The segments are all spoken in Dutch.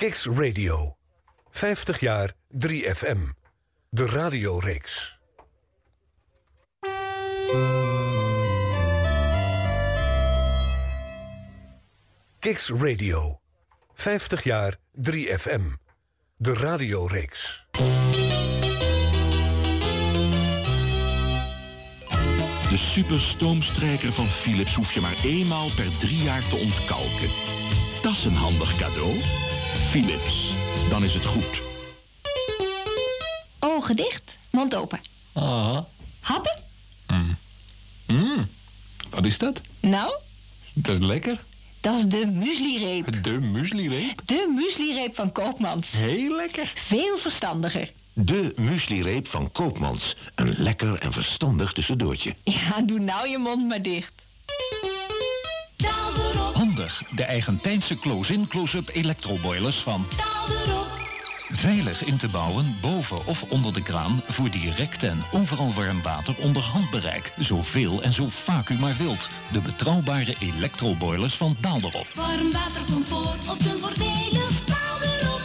Kicks Radio. 50 jaar 3FM. De radioreeks. Kicks Radio. 50 jaar 3FM. De radioreeks. De superstoomstrijker van Philips hoef je maar eenmaal per drie jaar te ontkalken. Dat is een handig cadeau. Philips, dan is het goed. Ogen dicht, mond open. Ah. Happen? Mm. Wat is dat? Nou, Dat is lekker. dat is de mueslireep. De mueslireep. De mueslireep van Koopmans. Heel lekker. Veel verstandiger. De mueslireep van Koopmans. Een lekker en verstandig tussendoortje. Ja, doe nou je mond maar dicht. De eigentijnse close-in close-up elektroboilers van daal erop. veilig in te bouwen boven of onder de kraan voor direct en overal warm water onder handbereik. Zoveel en zo vaak u maar wilt. De betrouwbare elektroboilers van Daalderop. Warm watercomfort op de voordelig, daal erop.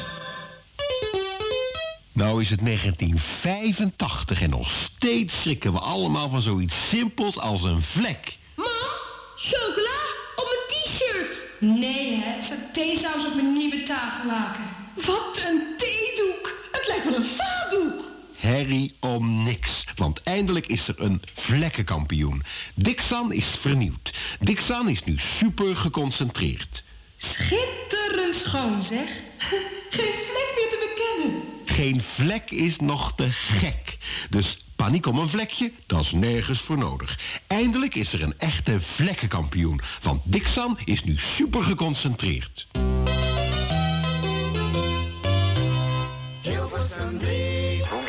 Nou is het 1985 en nog steeds schrikken we allemaal van zoiets simpels als een vlek. Mam, chocola. Nee, hè, satésaus op mijn nieuwe tafellaken. Wat een theedoek. Het lijkt wel een vaatdoek. Herrie om niks, want eindelijk is er een vlekkenkampioen. Dixan is vernieuwd. Dixan is nu super geconcentreerd. Schitterend schoon, zeg. Geen vlek meer te bekennen. Geen vlek is nog te gek. Dus paniek om een vlekje, dat is nergens voor nodig. Eindelijk is er een echte vlekkenkampioen, want Dixan is nu super geconcentreerd. Hilversum 3.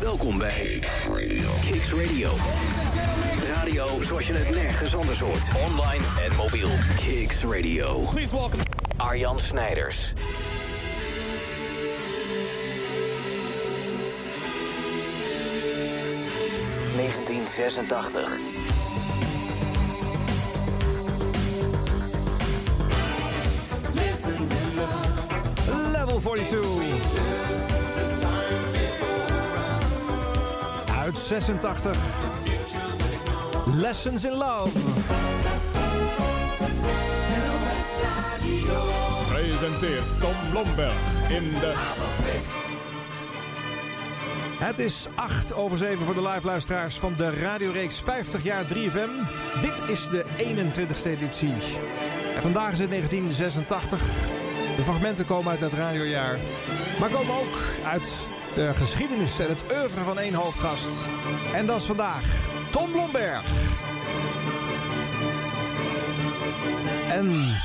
Welkom bij Kicks Radio. Radio zoals je het nergens anders hoort. Online en mobiel. Kicks Radio. Please welcome Arjan Snijders. ...1986. Level 42. Uit 86. Lessons in Love. Presenteert Tom Blomberg in de... Het is 8 over 7 voor de live luisteraars van de radioreeks 50 jaar 3FM. Dit is de 21ste editie. En vandaag is het 1986. De fragmenten komen uit het radiojaar. Maar komen ook uit de geschiedenis en het oeuvre van één hoofdgast. En dat is vandaag Tom Blomberg. En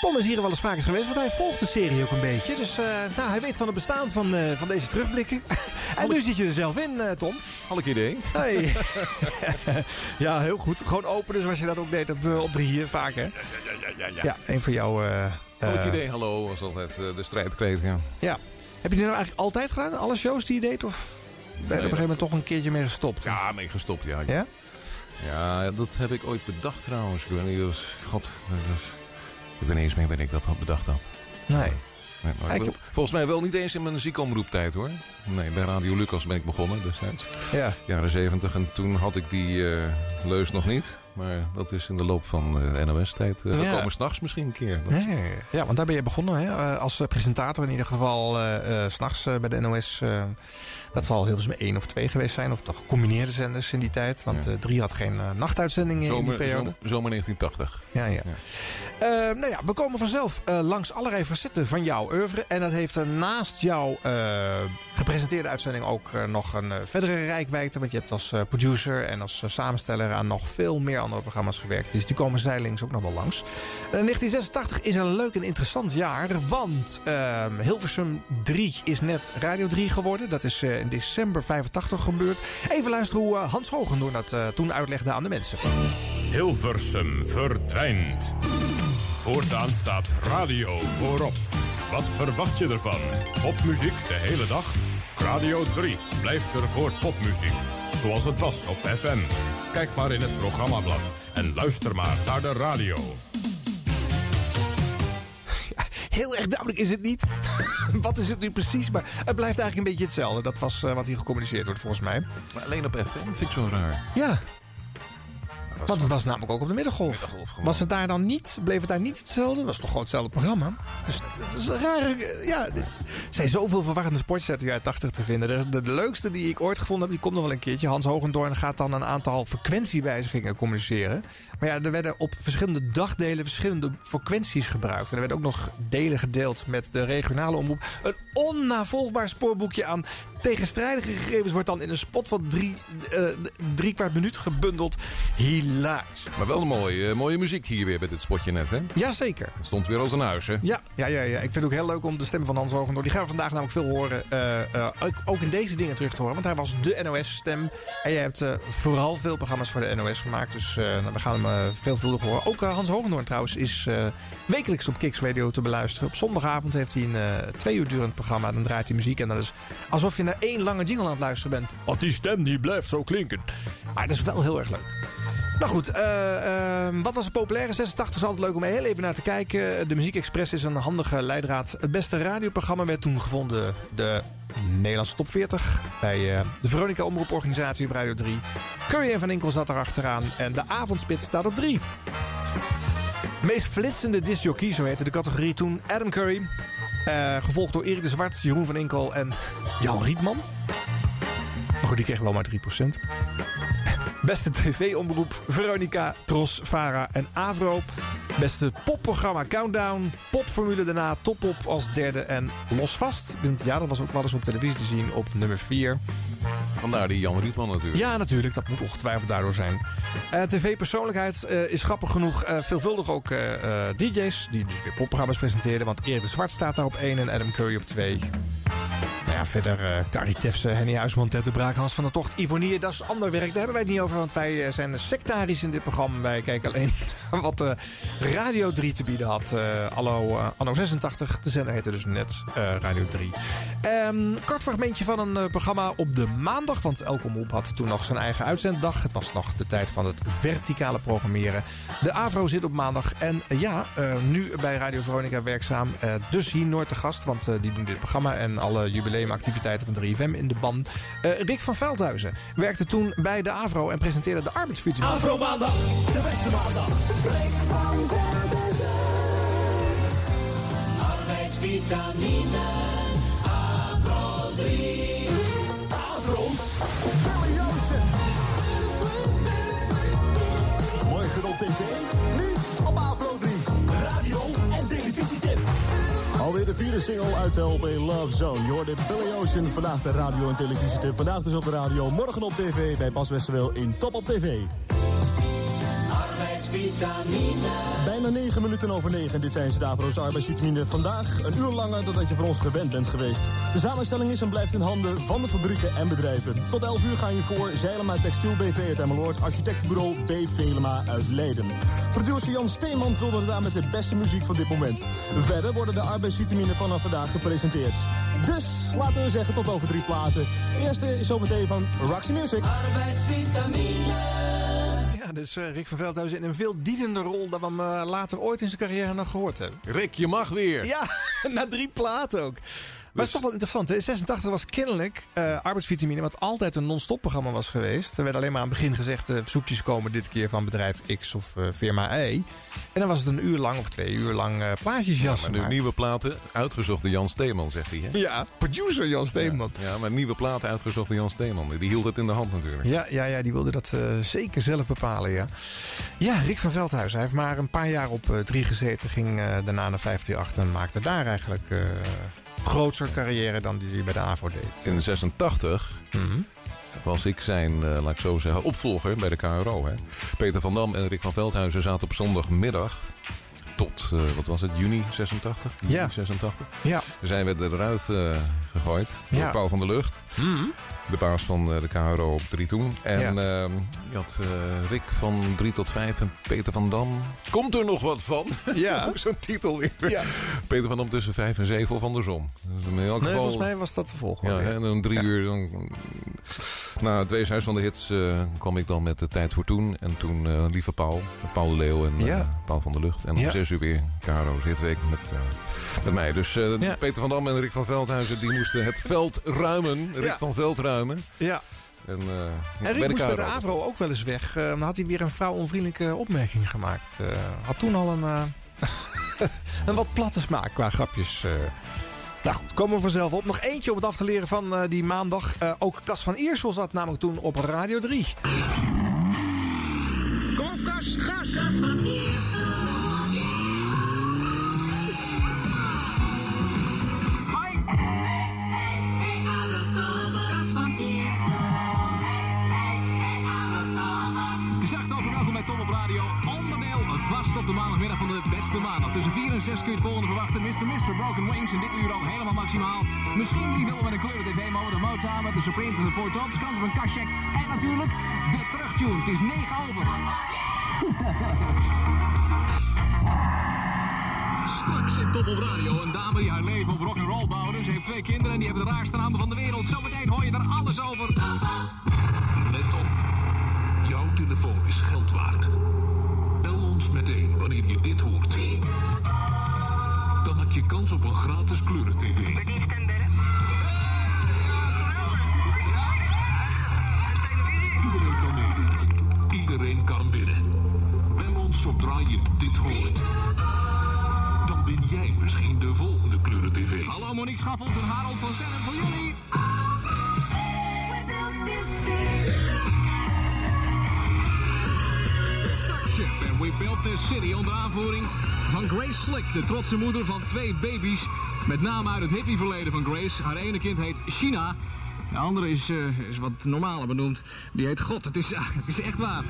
Tom is hier wel eens vaker geweest, want hij volgt de serie ook een beetje. Dus eh, nou, hij weet van het bestaan van, eh, van deze terugblikken. en nu zit je er zelf in, eh, Tom. Had ik idee. Hey. ja, heel goed. Gewoon openen zoals je dat ook deed op, op drie hier vaak, hè? Ja, ja, ja, ja. Ja, een van jouw... idee, hallo, was altijd de strijdkreet, ja. Ja. Heb je dit nou eigenlijk altijd gedaan? Alle shows die je deed? Of ben je er op een gegeven moment toch een keertje mee gestopt? Ja, mee gestopt, ja. Ja? Ja, dat heb ik ooit bedacht trouwens. Ik weet niet, was, god, was, ik niet eens meer wanneer ik dat had bedacht had. Nee. Nee, maar Ik wil- volgens mij wel niet eens in mijn ziekomroeptijd hoor. Nee, bij Radio Lucas ben ik begonnen destijds. Ja. Jaren zeventig. En toen had ik die eh, leus nog niet. Maar dat is in de loop van eh, de NOS-tijd uh, Ja. gekomen. S'nachts misschien een keer. Dat- Ja, ja, want daar ben je begonnen hè? eh, als eh, presentator in ieder geval. eh eh, S'nachts eh, bij de NOS. eh, dat zal Hilversum 1 of 2 geweest zijn. Of toch gecombineerde zenders in die tijd. Want Ja. eh 3 had geen eh, nachtuitzendingen in die periode. zomer 1980. Ja, ja. Eh, nou ja, we komen vanzelf eh, langs allerlei facetten van jouw oeuvre. En dat heeft er naast jouw eh, gepresenteerde uitzending ook eh, nog een eh, verdere rijkwijde. Want je hebt als eh, producer en als eh, samensteller aan nog veel meer andere programma's gewerkt. Dus die komen zijlings ook nog wel langs. Eh, 1986 is een leuk en interessant jaar. Want eh, Hilversum 3 is net Radio 3 geworden. Dat is eh, in december 85 gebeurd. Even luisteren hoe eh, Hans Hogendoorn dat eh, toen uitlegde aan de mensen. Hilversum verdwijnt. Voortaan staat radio voorop. Wat verwacht je ervan? Popmuziek de hele dag? Radio 3 blijft er voor popmuziek. Zoals het was op FM. Kijk maar in het programmablad en luister maar naar de radio. Heel erg duidelijk is het niet. wat is het nu precies? Maar het blijft eigenlijk een beetje hetzelfde. Dat was eh, wat hier gecommuniceerd wordt volgens mij. Maar alleen op FM vind ik zo raar. Ja. Want het was namelijk ook op de middengolf. was het daar dan niet? Bleef het daar niet hetzelfde? Dat was toch gewoon hetzelfde programma? Dus dat is een rare... Ja, er zijn zoveel verwarrende sportsetten uit de jaren 80 te vinden. De, de leukste die ik ooit gevonden heb, die komt nog wel een keertje. Hans Hogendoorn gaat dan een aantal frequentiewijzigingen communiceren. Maar ja, er werden op verschillende dagdelen verschillende frequenties gebruikt. En er werden ook nog delen gedeeld met de regionale omroep. Een onnavolgbaar spoorboekje aan tegenstrijdige gegevens wordt dan in een spot van drie, eh, drie kwart minuut gebundeld. Hilarisch. Maar wel een mooie, mooie muziek hier weer bij dit spotje net, hè? Jazeker. Het stond weer als een huis, hè? Ja, ja, ja, ja, ik vind het ook heel leuk om de stem van Hans Hogendoorn... die gaan we vandaag namelijk veel horen, eh, eh, ook, in deze dingen terug te horen. Want hij was de NOS-stem. En jij hebt eh, vooral veel programma's voor de NOS gemaakt. Dus eh, nou, we gaan hem veelvuldig horen. Ook eh, Hans Hogendoorn trouwens is eh, wekelijks op Kicks Radio te beluisteren. Op zondagavond heeft hij een eh, twee uur durend programma. Dan draait hij muziek en dat is alsof je naar één lange jingle aan het luisteren bent. Want die stem die blijft zo klinken. Maar dat is wel heel erg leuk. Nou goed, eh, eh, wat was het populaire? 86 is altijd leuk om heel even naar te kijken. De Muziek Express is een handige leidraad. Het beste radioprogramma werd toen gevonden de Nederlandse top 40. Bij eh, de Veronica Omroeporganisatie Radio 3. Curry en Van Inkel zat er achteraan. En de Avondspit staat op 3. Meest flitsende discjockey, zo heette de categorie toen, Adam Curry. Eh, gevolgd door Erik de Zwart, Jeroen van Inkel en Jan Rietman. Maar goed, die kreeg wel maar 3%. Beste tv-omroep Veronica, Tros, Vara en Avro. Beste popprogramma Countdown. Popformule daarna, Toppop als derde en Los Vast. Ja, dat was ook wel eens op televisie te zien op nummer 4. Vandaar die Jan Rietman natuurlijk. Ja, natuurlijk. Dat moet ongetwijfeld daardoor zijn. Eh, TV-persoonlijkheid eh, is grappig genoeg eh, veelvuldig ook DJ's. Die dus weer popprogramma's presenteerden. Want Erik de Zwart staat daar op 1 en Adam Curry op 2. Ja, verder uh, Carrie Tefse, Henny Huisman, Braak, Hans van der Tocht, Ivonier. Dat is ander werk. Daar hebben wij het niet over, want wij uh, zijn sectarisch in dit programma. Wij kijken alleen wat uh, Radio 3 te bieden had. Allo, anno 86. De zender heette dus net Radio 3. Um, kort fragmentje van een programma op de maandag. Want elke omroep had toen nog zijn eigen uitzenddag. Het was nog de tijd van het verticale programmeren. De AVRO zit op maandag. En ja, nu bij Radio Veronica werkzaam. dus hier nooit te gast, want die doen dit programma en alle jubileumactiviteiten van 3FM in de band. Uh, Rick van Veldhuizen werkte toen bij de AVRO en presenteerde de arbeidsvitamine. AVRO maandag, de beste maandag. Rick van Arbeidsvitamine, AVRO 3. AVRO's, Billy Ocean. Morgen op tv, nu op AVRO 3. Radio en televisietip. Alweer de vierde single uit de LP Love Zone. Je hoorde Billy Ocean vandaag bij radio en televisietip. Vandaag dus op de radio, morgen op tv bij Bas Westerwil in Top op TV. Arbeidsvitamine. Bijna 9 minuten over 9. Dit zijn ze Davo's arbeidsvitamine. Vandaag een uur langer dan dat je van ons gewend bent geweest. De samenstelling is en blijft in handen van de fabrieken en bedrijven. Tot 11 uur gaan je voor Zeilema Textiel BV uit Emmeloord. Architectenbureau B. Velema uit Leiden. Producer Jan Steenman vulde het aan met de beste muziek van dit moment. Verder worden de arbeidsvitamine vanaf vandaag gepresenteerd. Dus laten we zeggen tot over drie platen. De eerste is zometeen van Roxy Music. Arbeidsvitamine. Ja, dus uh, Rick van Veldhuizen in een veel dienende rol dan we hem uh, later ooit in zijn carrière nog gehoord hebben. Rick, je mag weer. Ja, na drie platen ook. Maar het is toch wel interessant. In 86 was kennelijk uh, arbeidsvitamine, wat altijd een non-stop programma was geweest. Er werd alleen maar aan het begin gezegd: uh, verzoekjes komen dit keer van bedrijf X of uh, firma Y. En dan was het een uur lang of twee uur lang plaatjes jassen. Ja, maar nu nieuwe platen uitgezocht door Jan Steeman, zegt hij. Hè? Ja, producer Jan Steeman. Ja, ja, maar nieuwe platen uitgezocht door Jan Steeman. Die hield het in de hand natuurlijk. Ja, ja, ja die wilde dat zeker zelf bepalen. Ja. ja, Rick van Veldhuizen. Hij heeft maar een paar jaar op drie gezeten. Ging daarna naar 538 en maakte daar eigenlijk groter carrière dan die hij bij de AVO deed. In 86 mm -hmm. was ik zijn, eh, laat ik zo zeggen, opvolger bij de KRO. Hè. Peter van Dam en Rick van Veldhuizen zaten op zondagmiddag tot, eh, wat was het, juni 86? Juni Ja. 86. Ja. Zijn we eruit eh, gegooid door Ja. Paul van der Lucht. De baas van de KRO op 3 toen. En Ja. Je had eh, Rick van 3 tot 5 en Peter van Dam. Komt er nog wat van? Ja. Zo'n titel weer. Ja. Peter van Dam tussen 5 en 7 of andersom. Dus in elk Nee, volgens mij was dat de volgende. ja, en dan drie uur. Dan, na het weeshuis van de hits eh, kwam ik dan met de tijd voor toen. En toen eh, lieve Paul, Paul de Leeuw en Ja. Paul van der Lucht. En om zes uur weer Caro's hitweek met, met mij. Dus. Peter van Dam en Rick van Veldhuizen die moesten het veld ruimen. Rick van Veld ruimen. Ja. En, eh, En Rick moest bij de. AVRO ook wel eens weg. Eh, dan had hij weer een vrouwonvriendelijke opmerking gemaakt. Eh, had toen al een, eh, een wat platte smaak qua grapjes. eh. Nou goed, komen we vanzelf op. Nog eentje om het af te leren van eh, die maandag. Eh, ook Cas van Eersel zat namelijk toen op Radio 3. Kom, gas. Kas van Gezegd de maandagmiddag van de beste maandag. Tussen 4 en 6 kun je het volgende verwachten. Mr. Mr. Broken Wings in dit uur al helemaal maximaal. Misschien drie willen met een kleuren tv-mode. De Motown met de Supremes en de Four Tops. Kans op een Kashek. En natuurlijk de terugtune. Het is 9 over. Straks zit Top op Radio. Een dame die haar leven op rock'n'roll bouwde. Ze heeft twee kinderen en die hebben de raarste namen van de wereld. Zometeen hoor je er alles over. Let op. Jouw telefoon is geld waard. Meteen wanneer je dit hoort. Dan maak je kans op een gratis kleuren-tv. Iedereen kan meedoen. Iedereen kan winnen. Bel ons zodra je dit hoort. Dan win jij misschien de volgende kleuren-tv. Hallo Monique Schaffels en Harold van Zennen voor jullie. We Built This City onder aanvoering van Grace Slick, de trotse moeder van twee baby's. Met name uit het hippieverleden van Grace. Haar ene kind heet China. De andere is, eh, is wat normaler benoemd. Die heet God. Het is, het is echt waar.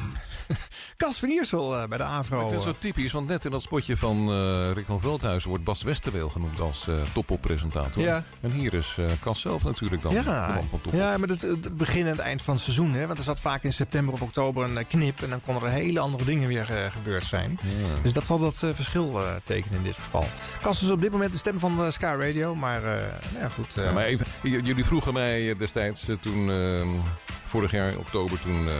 Cas van Iersel eh, bij de AVRO. Ik vind het zo typisch, want net in dat spotje van eh, Rick van Veldhuizen wordt Bas Westerweel genoemd als eh toppoppresentator. Ja. En hier is eh Cas zelf natuurlijk dan Ja, ja, maar het, het begin en het eind van het seizoen. Hè? Want er zat vaak in september of oktober een eh, knip. En dan konden er hele andere dingen weer eh, gebeurd zijn. Dus dat zal dat eh, verschil eh, tekenen in dit geval. Cas is op dit moment de stem van eh, Sky Radio. Maar eh, nou ja, goed. eh, Ja, maar even, jullie vroegen mij eh, destijds, eh, toen, eh, vorig jaar oktober, toen eh,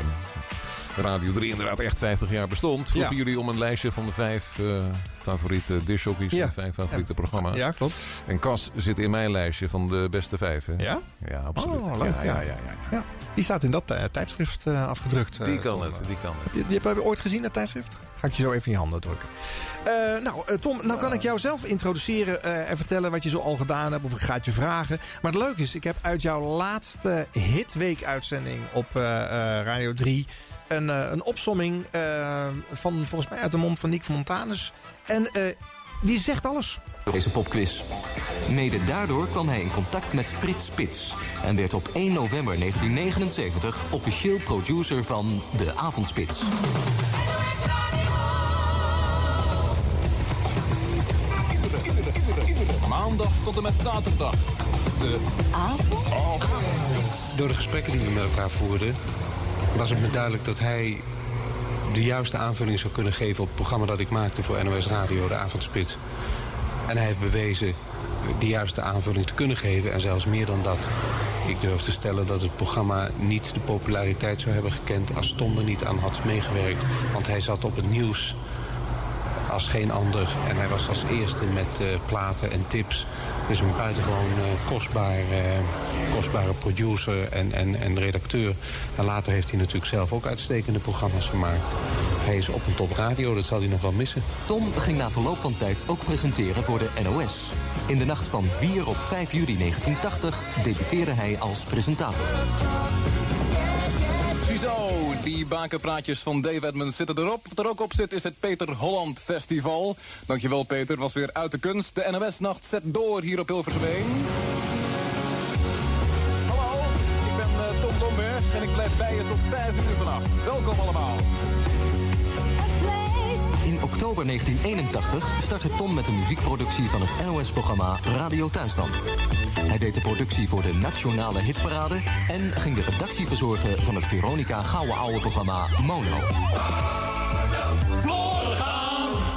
Radio 3 inderdaad echt 50 jaar bestond. Vroegen Ja. jullie om een lijstje van de vijf eh, favoriete discjockeys, Ja. de vijf favoriete Ja. programma's. Ja, klopt. En Cas zit in mijn lijstje van de beste vijf. Hè? Ja? Ja, absoluut. Oh, leuk. Ja, ja, ja. ja. Die staat in dat eh, tijdschrift eh, afgedrukt. Die kan Tom. het, die kan het. Heb je, je ooit gezien, dat tijdschrift? Ga ik je zo even in je handen drukken. Nou, Tom, nou kan ik jou zelf introduceren en vertellen wat je zo al gedaan hebt. Of ik ga het je vragen. Maar het leuke is, ik heb uit jouw laatste hitweek-uitzending op Radio 3... een, eh, een opsomming eh, van volgens mij uit de mond van Nick van Montanus. En eh, die zegt alles. Deze popquiz. Mede daardoor kwam hij in contact met Frits Spits en werd op 1 november 1979 officieel producer van De Avondspits. Maandag tot en met zaterdag. De Door de gesprekken die we met elkaar voerden, was het me duidelijk dat hij de juiste aanvulling zou kunnen geven op het programma dat ik maakte voor NOS Radio, de Avondspits. En hij heeft bewezen de juiste aanvulling te kunnen geven en zelfs meer dan dat. Ik durf te stellen dat het programma niet de populariteit zou hebben gekend als Tom er niet aan had meegewerkt. Want hij zat op het nieuws als geen ander. En hij was als eerste met eh, platen en tips. Dus een buitengewoon eh, kostbaar, eh, kostbare producer en, en, en redacteur. En later heeft hij natuurlijk zelf ook uitstekende programma's gemaakt. Hij is op een top radio, dat zal hij nog wel missen. Tom ging na verloop van tijd ook presenteren voor de NOS. In de nacht van 4 op 5 juli 1980 debuteerde hij als presentator. Ziezo, die bakenpraatjes van Dave Edmonds zitten erop. Wat er ook op zit is het Peter Holland Festival. Dankjewel Peter, was weer uit de kunst. De NOS-nacht zet door hier op Hilversum 1. Hallo, ik ben eh, Tom Domberg. en ik blijf bij je tot 5 uur vannacht. Welkom allemaal. Oktober 1981 startte Tom met de muziekproductie van het NOS-programma Radio Thuisland. Hij deed de productie voor de Nationale Hitparade en ging de redactie verzorgen van het Veronica Gouden Oude programma Mono.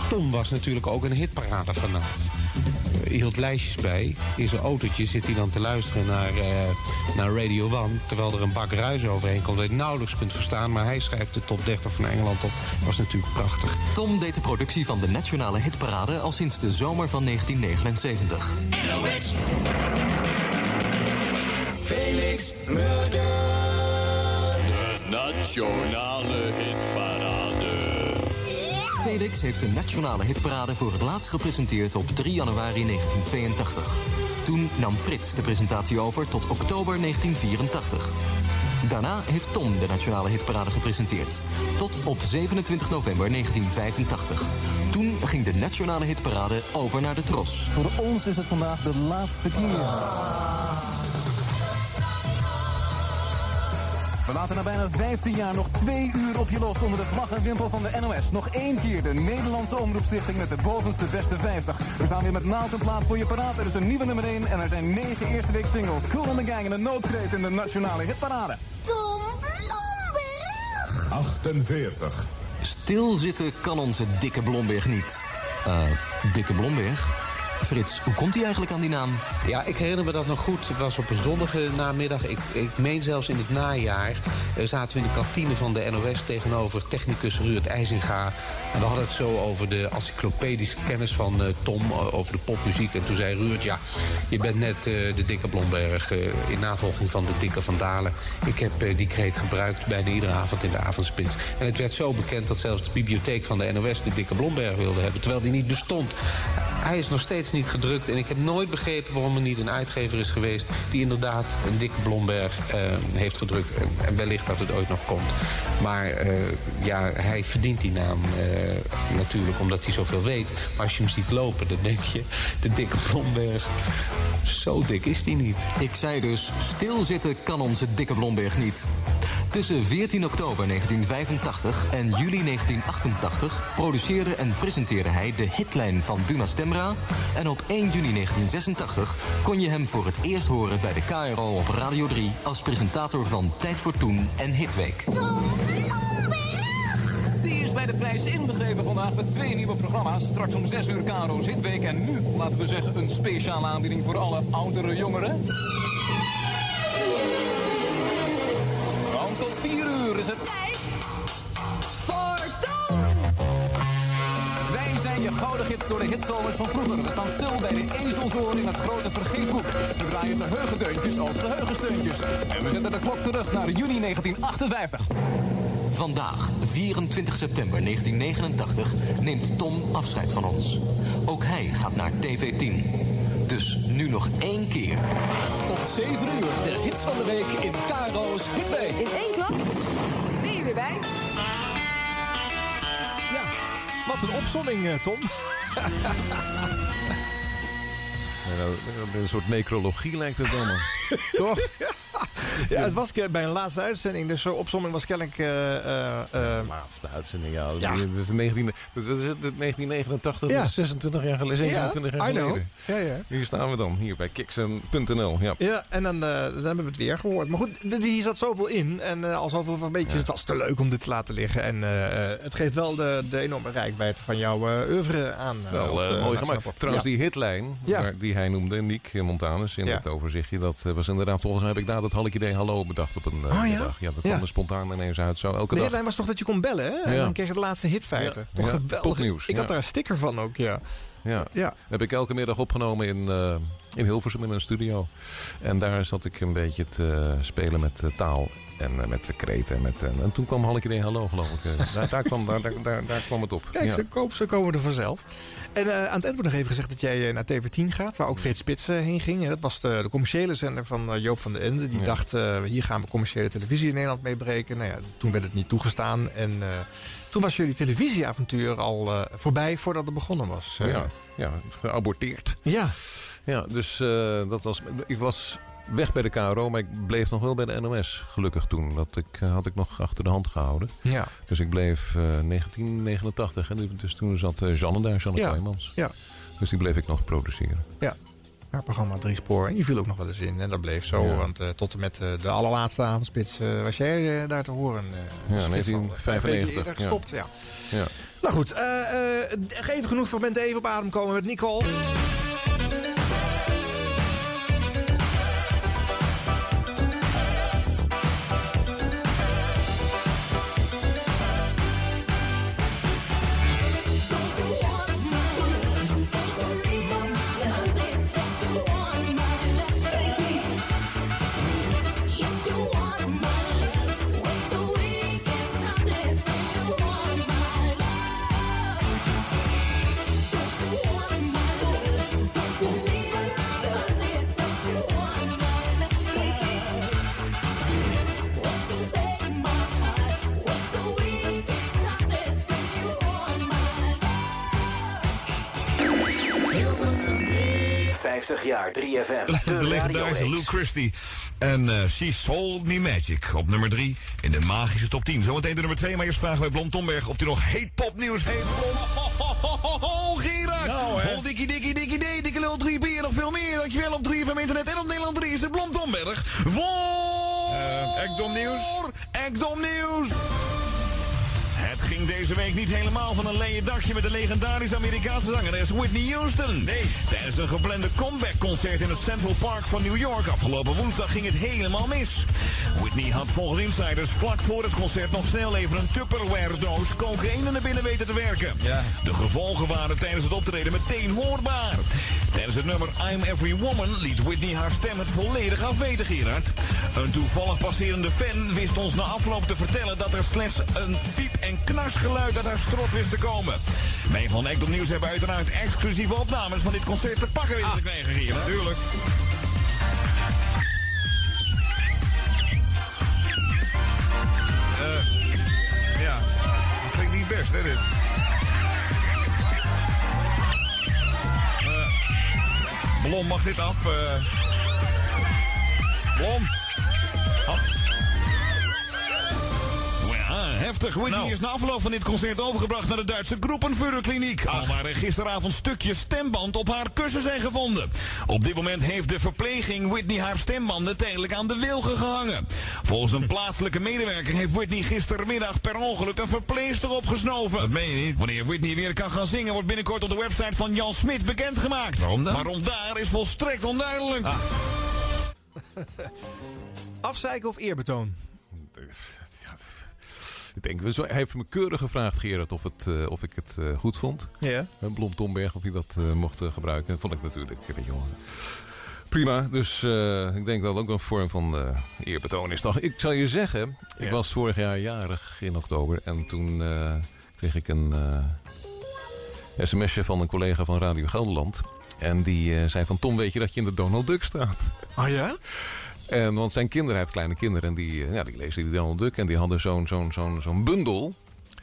Tom was natuurlijk ook een hitparadefanaat. Hij hield lijstjes bij. In zijn autootje zit hij dan te luisteren naar, eh, naar Radio One... terwijl er een bak ruis overheen komt dat je nauwelijks kunt verstaan... maar hij schrijft de top 30 van Engeland op. Dat was natuurlijk prachtig. Tom deed de productie van de Nationale Hitparade al sinds de zomer van 1979. Felix Murders. De nationale hitparade. Felix heeft de Nationale Hitparade voor het laatst gepresenteerd op 3 januari 1982. Toen nam Frits de presentatie over tot oktober 1984. Daarna heeft Tom de Nationale Hitparade gepresenteerd. Tot op 27 november 1985. Toen ging de Nationale Hitparade over naar de Tros. Voor ons is het vandaag de laatste keer. We laten na bijna 15 jaar nog twee uur op je los onder de vlag en wimpel van de NOS. Nog één keer de Nederlandse Omroepstichting met de bovenste beste 50. We staan weer met naald en plaat voor je paraat. Er is een nieuwe nummer 1 en er zijn negen eerste week singles. Cool on the Gang en een noodkreet in de nationale hitparade. Tom Blomberg. 48. Stilzitten kan onze dikke Blomberg niet. Eh, dikke Blomberg? Frits, hoe komt hij eigenlijk aan die naam? Ja, ik herinner me dat nog goed. Het was op een zonnige namiddag. Ik, ik meen zelfs in het najaar. eh, zaten we in de kantine van de NOS tegenover technicus Ruud IJzinga. En we hadden het zo over de encyclopedische kennis van eh, Tom. eh, over de popmuziek. En toen zei Ruud, ja, je bent net de dikke Blomberg. in navolging van de dikke Van Dalen. Ik heb die kreet gebruikt bijna iedere avond in de avondspits. En het werd zo bekend dat zelfs de bibliotheek van de NOS de dikke Blomberg wilde hebben. Terwijl die niet bestond. Hij is nog steeds niet gedrukt. En ik heb nooit begrepen waarom er niet een uitgever is geweest... die inderdaad een dikke Blomberg eh, heeft gedrukt. En- wellicht dat het ooit nog komt. Maar eh, ja, hij verdient die naam eh, natuurlijk omdat hij zoveel weet. Maar als je hem ziet lopen, dan denk je... de dikke Blomberg, zo dik is die niet. Ik zei dus, stilzitten kan onze dikke Blomberg niet. Tussen 14 oktober 1985 en juli 1988 produceerde en presenteerde hij de hitlijn van Buma Stemra. En op 1 juni 1986 kon je hem voor het eerst horen bij de KRO op Radio 3 als presentator van Tijd voor Toen en Hitweek. Die is bij de prijs inbegrepen vandaag met twee nieuwe programma's. Straks om 6 uur Karo's Hitweek en nu, laten we zeggen, een speciale aanbieding voor alle oudere jongeren. Want tot 4 uur is het... gouden gids door de hitzomers van vroeger. We staan stil bij de ezelzoor in het grote vergeetboek. We draaien geheugendeuntjes als geheugensteuntjes. En we zetten de klok terug naar juni 1958. Vandaag, 24 september 1989, neemt Tom afscheid van ons. Ook hij gaat naar TV10. Dus nu nog één keer. Tot 7 uur, de hits van de week in Caro's Hitweek. In één klap? Ben je weer bij? Wat een opzomming, eh, Tom. Een soort necrologie lijkt het allemaal. Toch? ja, het was bij een laatste uitzending. Dus zo'n opzomming was kennelijk... eh, laatste uitzending, ja. Ja. Dat is 19, dat is wat is het, 1989, Ja. dat is 26 jaar geleden. 27 Ja, jaar I know. geleden. Ja, ja. Hier staan we dan, hier bij kicks.nl. Ja. Ja, en dan, dan hebben we het weer gehoord. Maar goed, hier zat zoveel in. En al zoveel van beetjes. Het was te leuk om dit te laten liggen. En het geeft wel de, de enorme rijkwijde van jouw oeuvre aan. Wel mooi gemaakt. Trouwens, die hitlijn die hij noemde, Nick Montanus, in Ja. het overzichtje, dat eh, was inderdaad, volgens mij heb ik daar dat halk idee hallo bedacht op een eh, Oh, ja? middag. Ja, dat kwam er spontaan ineens uit zo elke De dag. headline was toch dat je kon bellen, hè? En dan kreeg je de laatste hitfeiten. Ja. Toch geweldig. popnieuws, Ik had daar een sticker van ook, ja. Ja. Ja. Heb ik elke middag opgenomen in, eh, in Hilversum in een studio. En daar zat ik een beetje te spelen met eh, taal en eh, met de kreten. En, met, en, en toen kwam Halk idee hallo, geloof ik. Eh, daar, daar, kwam, daar, daar, kwam het op. Kijk, Ja. zo, komen, zo komen er vanzelf. En eh, aan het eind wordt nog even gezegd dat jij eh, naar TV10 gaat, waar ook Frits Spits eh, heen ging. En dat was de, de commerciële zender van eh, Joop van den Ende. Die Ja. dacht, eh, hier gaan we commerciële televisie in Nederland mee breken. Nou ja, toen werd het niet toegestaan. En eh, toen was jullie televisieavontuur al eh, voorbij voordat het begonnen was. Eh, Ja, ja, geaborteerd. Ja. Ja, dus eh, dat was. Ik was weg bij de KRO, maar ik bleef nog wel bij de NOS. Gelukkig toen. Dat ik, eh, had ik nog achter de hand gehouden. Ja. Dus ik bleef eh 1989. En dus toen zat eh, Janne daar, Janne Ja. Ja. Dus die bleef ik nog produceren. Ja. Ja, programma Drie Spoor. En je viel ook nog wel eens in. En dat bleef zo. Ja. Want eh, tot en met eh, de allerlaatste avondspits eh, was jij eh, daar te horen. eh, Ja, flitser. 1995, Een beetje eerder ja. gestopt, ja. Ja. Nou goed, eh, eh, even genoeg fragmenten even op adem komen met Nicole. 50 jaar 3FM. De legendarische Lou Christie. En eh She Sold Me Magic op nummer 3 in de magische top 10. Zometeen de nummer 2, maar eerst vragen wij Blom Tomberg of hij nog heet popnieuws heeft. Blom, ho, ho, ho, ho, ho, Gerard! Nou, dikkie dikkie dikkie dee, dikke lul 3 bier, nog veel meer. Dankjewel op 3 van internet en op Nederland 3 is de Blom Tomberg. Voor... Eh, Ekdom Nieuws. Ekdom Nieuws! Het ging deze week niet helemaal van een leien dakje met de legendarische Amerikaanse zangeres Whitney Houston. Nee. Tijdens een geplande comeback-concert in het Central Park van New York afgelopen woensdag ging het helemaal mis. Whitney had volgens insiders vlak voor het concert nog snel even een Tupperware-doos cocaïne naar binnen weten te werken. Ja. De gevolgen waren tijdens het optreden meteen hoorbaar. Tijdens het nummer I'm Every Woman liet Whitney haar stem het volledig afweten, Gerard. Een toevallig passerende fan wist ons na afloop te vertellen dat er slechts een piep- en knarsgeluid uit haar strot wist te komen. Wij van Ekdom Nieuws hebben uiteraard exclusieve opnames van dit concert te pakken weten te krijgen, Gerard. Tuurlijk. Eh, ja, dat klinkt niet best, hè, dit. Blom, mag dit af? eh? Blom. Ja, heftig. Whitney Nou. is na afloop van dit concert overgebracht naar de Duitse Groepenführerkliniek. Al waar er gisteravond stukjes stemband op haar kussen zijn gevonden. Op dit moment heeft de verpleging Whitney haar stembanden tijdelijk aan de wilgen gehangen. Volgens een plaatselijke medewerker heeft Whitney gistermiddag per ongeluk een verpleegster opgesnoven. Dat meen je niet. Wanneer Whitney weer kan gaan zingen wordt binnenkort op de website van Jan Smit bekendgemaakt. Waarom dan? Waarom daar is volstrekt onduidelijk. Afzeiken of eerbetoon? Ik denk, hij heeft me keurig gevraagd, Gerard, of, het, eh, of ik het eh, goed vond. Ja. Eh, Blom Tomberg, of hij dat eh, mocht gebruiken. Dat vond ik natuurlijk, wel, prima. Dus ik denk dat het ook een vorm van eh, eerbetoon is. Toch? Ik zal je zeggen, ik Ja. was vorig jaar jarig in oktober. En toen kreeg ik een sms'je van een collega van Radio Gelderland. En die zei van, Tom, weet je dat je in de Donald Duck staat? Oh ja? En, want zijn kinderen, hij heeft kleine kinderen. En die, eh, ja, die lezen die Donald Duck. En die hadden zo'n zo'n zo'n zo'n bundel.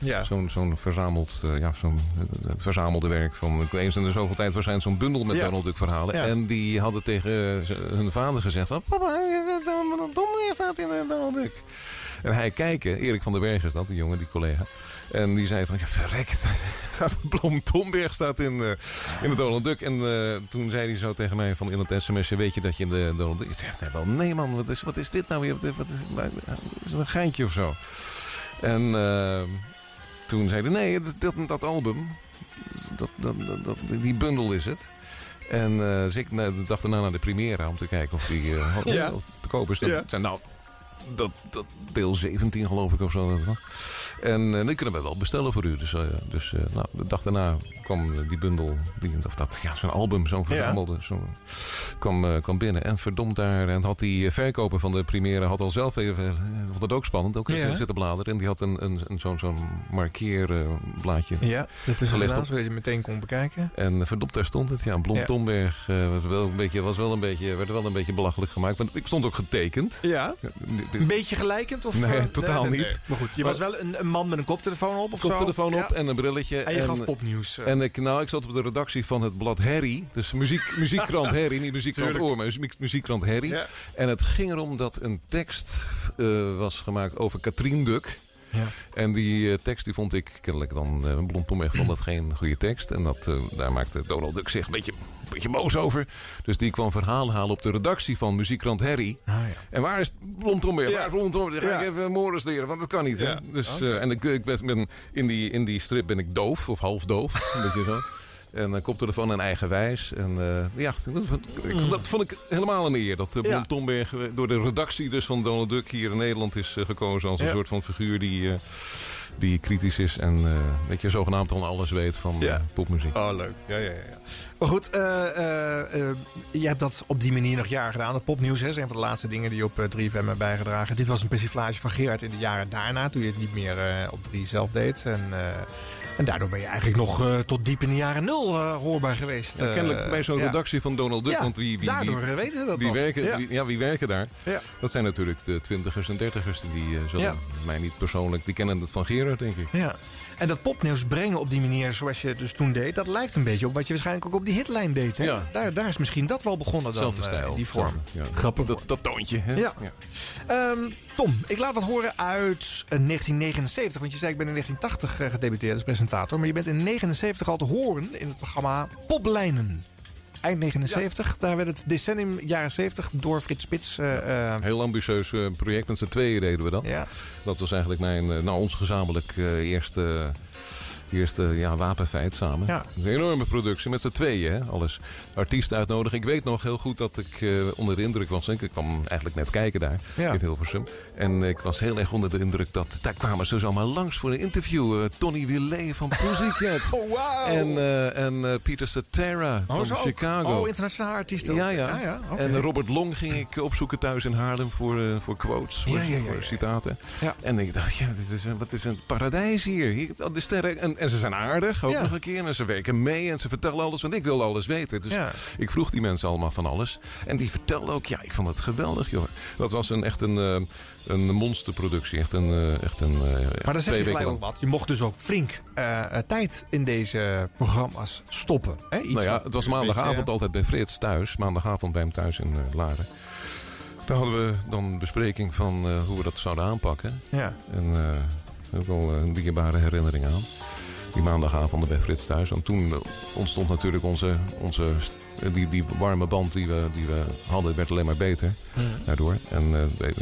Ja. Zo'n zo'n verzameld, eh, ja, zo'n eh, het verzamelde werk van eens in de zoveel tijd waarschijnlijk zo'n bundel met Ja. Donald Duck verhalen. Ja. En die hadden tegen hun vader gezegd van, papa, Donald staat in Donald Duck. En hij kijken, Erik van der Berg is dat, die jongen, die collega. En die zei van, ja, verrekt. Staat Blom Tomberg staat in, eh, in de Donald Duck. En eh, toen zei hij zo tegen mij van in het sms'je, weet je dat je in de Donald Duck... Ik zei, nee, wel, nee man, wat is, wat is dit nou weer? Wat is, wat is, maar, is het een geintje of zo? En eh, toen zei hij, nee, dat, dat, album, dat, dat, die bundel is het. En dus ik de dag daarna naar de Primera om te kijken of die had- Ja. te koop is. Dat Ja. zijn nou, dat, dat deel 17 geloof ik of zo. dat was. En eh, die kunnen we wel bestellen voor u. Dus, eh, dus eh, nou, de dag daarna kwam die bundel, die, of dat, ja, zo'n album, zo'n Ja. verzamelde, zo, kwam, kwam binnen. En verdomd daar, en had die verkoper van de Primera had al zelf even, vond het ook spannend, ook Ja. zitten bladeren. En die had een, een, een, zo'n zo'n markeerblaadje Ja, dat is op. zodat je meteen kon bekijken. en verdomd, daar stond het. Ja, Blom Ja. Tomberg was wel een beetje, was wel een beetje, werd wel een beetje belachelijk gemaakt. Want ik stond ook getekend. Ja? Een beetje gelijkend? Of, Nee, totaal niet. Maar goed, je was wel een, een een man met een koptelefoon op of zo? Koptelefoon op Ja. en een brilletje. En je gaf popnieuws. eh. En ik, nou, ik zat op de redactie van het blad Harry. Dus muziek, muziekkrant Harry. Niet muziekkrant Tuurlijk. Oor, maar muziek, muziekkrant Harry. Ja. En het ging erom dat een tekst eh, was gemaakt over Katrien Duk. Ja. En die eh, tekst die vond ik kennelijk dan... eh Blond Tom echt vond dat geen goede tekst. En dat, eh, daar maakte Donald Duck zich een beetje, een beetje boos over. Dus die kwam verhaal halen op de redactie van muziekkrant Harry. En waar is Blond weer? Waar is ga Ja. ik even Morris leren, want dat kan niet. Hè? Ja. Dus, eh, en ik, ik ben- in, die, in die strip ben ik doof, of half doof. een beetje zo. En dan koptelefoon en eigenwijs. En eh, ja, dat vond, ik, dat vond ik helemaal een eer. Dat uh, Ja. Blond Tomberg door de redactie dus van Donald Duck hier in Nederland is eh, gekozen als een Ja. soort van figuur die, die kritisch is. En weet je, zogenaamd dan alles weet van popmuziek. Oh, leuk. Ja, ja, ja. Maar goed, eh, eh, eh, je hebt dat op die manier nog jaren gedaan. Het popnieuws hè, is een van de laatste dingen die je op eh, 3FM hebben bijgedragen. Dit was een persiflage van Gerard in de jaren daarna. Toen je het niet meer op 3 zelf deed. En, en daardoor ben je eigenlijk nog tot diep in de jaren nul hoorbaar geweest. Ja, kennelijk bij zo'n ja. redactie van Donald Duck. Ja, want wie, wie, daardoor wie, weten ze dat wie nog. werken, Ja. Wie, ja, wie werken daar? Ja. Dat zijn natuurlijk de twintigers en dertigers. Die zullen mij niet persoonlijk... Die kennen het van Gerard, denk ik. Ja. En dat popnieuws brengen op die manier zoals je dus toen deed... dat lijkt een beetje op wat je waarschijnlijk ook op die hitlijn deed. Hè? Ja. Daar, daar is misschien dat wel begonnen dan, Zelfde eh, stijl. die vorm. Ja. Grappig. Dat, dat toontje. Hè? Ja. Ehm, Tom, ik laat wat horen uit eh, 1979. Want je zei ik ben in 1980 eh, gedebuteerd als presentator. Maar je bent in 1979 al te horen in het programma Poplijnen. Eind 79, daar werd het decennium jaren 70 door Frits Spits. eh, eh, Heel ambitieus eh, project. Met z'n tweeën deden we dat. Ja. Dat was eigenlijk mijn, nou, ons gezamenlijk eerste, eerste ja, wapenfeit samen. Ja. Een enorme productie. Met z'n tweeën, hè, alles. Artiesten uitnodigen. Ik weet nog heel goed dat ik eh, onder de indruk was. Ik kwam eigenlijk net kijken daar Ja. in Hilversum. En ik was heel erg onder de indruk dat... Daar kwamen ze dus allemaal langs voor een interview. Eh, Tony Willet van Pussycat. oh! En, eh, en Peter Cetera Oh, van. Chicago. Oh, internationaal artiest ook. Ja, ja. Ah. En Robert Long ging ik opzoeken thuis in Haarlem voor, voor quotes, voor, Ja, ja, ja, voor ja. citaten. Ja. En ik dacht, ja, dit is wat is een paradijs hier. hier de sterren, en, en ze zijn aardig, ook Ja. nog een keer. En ze werken mee en ze vertellen alles, want ik wil alles weten. Dus Ja. ik vroeg die mensen allemaal van alles. En die vertelden ook, ja, ik vond het geweldig, joh. Dat was een, echt een, eh, een monsterproductie. Echt een, eh, echt een eh, Maar dan zeg je gelijk ook wat. Je mocht dus ook flink tijd in deze programma's stoppen. Hè? Iets nou ja, het was maandagavond beetje- altijd bij Frits thuis. Maandagavond bij hem thuis in Laren. Daar hadden we dan een bespreking van hoe we dat zouden aanpakken. Ja. En eh, ook wel een dierbare herinnering aan. Die maandagavonden bij Frits thuis. En toen eh, ontstond natuurlijk onze, onze eh, die, die warme band die we, die we hadden, werd alleen maar beter daardoor. En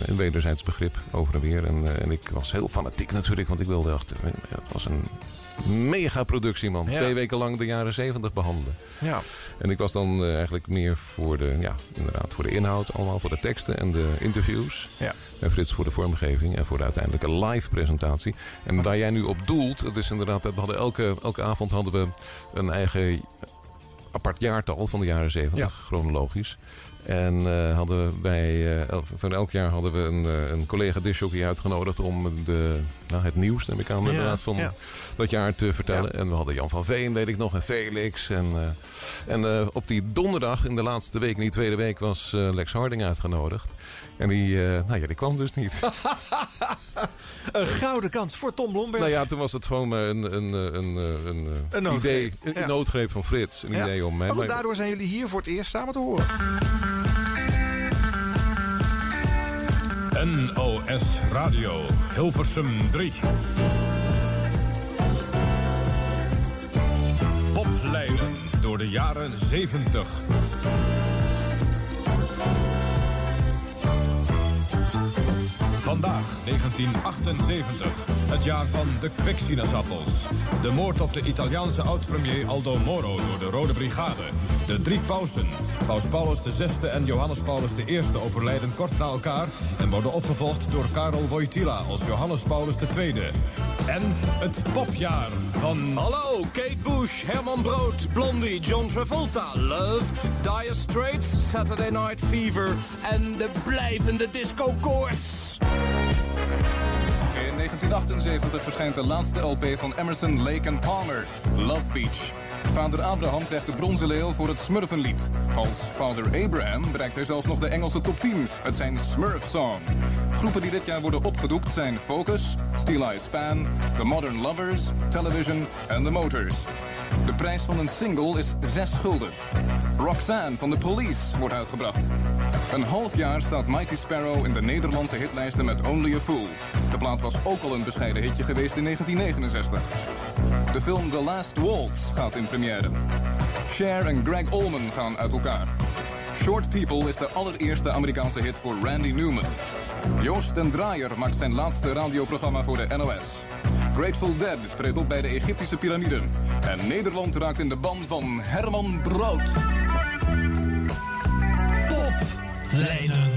een wederzijds begrip over en weer. En, en ik was heel fanatiek natuurlijk, want ik wilde echt... eh, Het was een mega productie, man. Ja. Twee weken lang de jaren zeventig behandelen. Ja. En ik was dan eh, eigenlijk meer voor de, ja, inderdaad, voor de inhoud, allemaal voor de teksten en de interviews. Ja. En Frits voor de vormgeving en voor de uiteindelijke live presentatie. En waar jij nu op doelt, het is inderdaad, we hadden elke, elke avond hadden we een eigen apart jaartal van de jaren 70, chronologisch. En eh, hadden we bij, eh, van elk jaar hadden we een, eh, een collega disjockey uitgenodigd om de, nou, het nieuws, neem ik aan, inderdaad, van ja. dat jaar te vertellen. En we hadden Jan van Veen, weet ik nog, en Felix. En, en op die donderdag in de laatste week, in die tweede week, was Lex Harding uitgenodigd. En die, nou ja, die kwam dus niet. Een gouden kans voor Tom Blomberg. nou ja, toen was het gewoon een, een, een, een, idee, een ja. noodgreep van Frits. Een idee om mij. Maar- daardoor zijn jullie hier voor het eerst samen te horen. NOS Radio, Hilversum 3. Poplijnen door de jaren 70. Vandaag 1978, het jaar van de kwiksinaasappels. De moord op de Italiaanse oud-premier Aldo Moro door de Rode Brigade. De drie pausen, paus Paulus VI en Johannes Paulus I overlijden kort na elkaar... en worden opgevolgd door Karel Wojtyla als Johannes Paulus II. En het popjaar van... Hallo, Kate Bush, Herman Brood, Blondie, John Travolta, Love, Dire Straits, Saturday Night Fever en de blijvende disco In 1978 verschijnt de laatste LP van Emerson, Lake and Palmer, Love Beach. Vader Abraham krijgt de bronzen leeuw voor het Smurfenlied. Als vader Abraham bereikt hij zelfs nog de Engelse top 10. Het zijn Smurf Song. Groepen die dit jaar worden opgedoekt zijn Focus, Steel Eye Span, The Modern Lovers, Television en The Motors. De prijs van een single is 6 gulden. Roxanne van The Police wordt uitgebracht. Een half jaar staat Mighty Sparrow in de Nederlandse hitlijsten met Only a Fool. De plaat was ook al een bescheiden hitje geweest in 1969. De film The Last Waltz gaat in première. Cher en Greg Allman gaan uit elkaar. Short People is de allereerste Amerikaanse hit voor Randy Newman. Joost den Draaier maakt zijn laatste radioprogramma voor de NOS. Grateful Dead treedt op bij de Egyptische piramiden. En Nederland raakt in de ban van Herman Brood. Lijnen.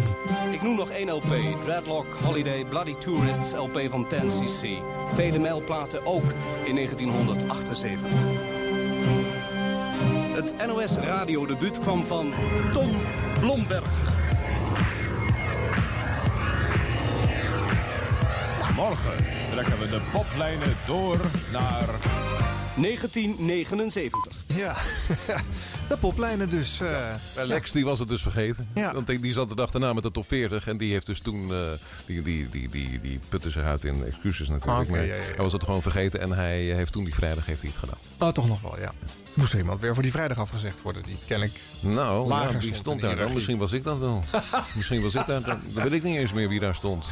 Ik noem nog één LP. Dreadlock Holiday Bloody Tourists LP van 10cc. Vele mijlplaten ook in 1978. Het NOS radiodebuut kwam van Tom Blomberg. Morgen trekken we de poplijnen door naar... 1979. Ja, de poplijnen dus. eh, Lex die was het dus vergeten. Ja. Want die die zat de dag daarna met de top 40. En die heeft dus toen... eh, die, die, die, die, die putte zich uit in excuses natuurlijk. Oké, maar ja, ja, ja. Hij was het gewoon vergeten. En hij heeft toen die vrijdag heeft hij het gedaan. Oh, toch nog wel, ja. Moest er iemand weer voor die vrijdag afgezegd worden. Die kennelijk Nou, lager ja, wie stond stond daar dan? Misschien was ik dat wel. Misschien was ik daar. Dan dan weet ik niet eens meer wie daar stond.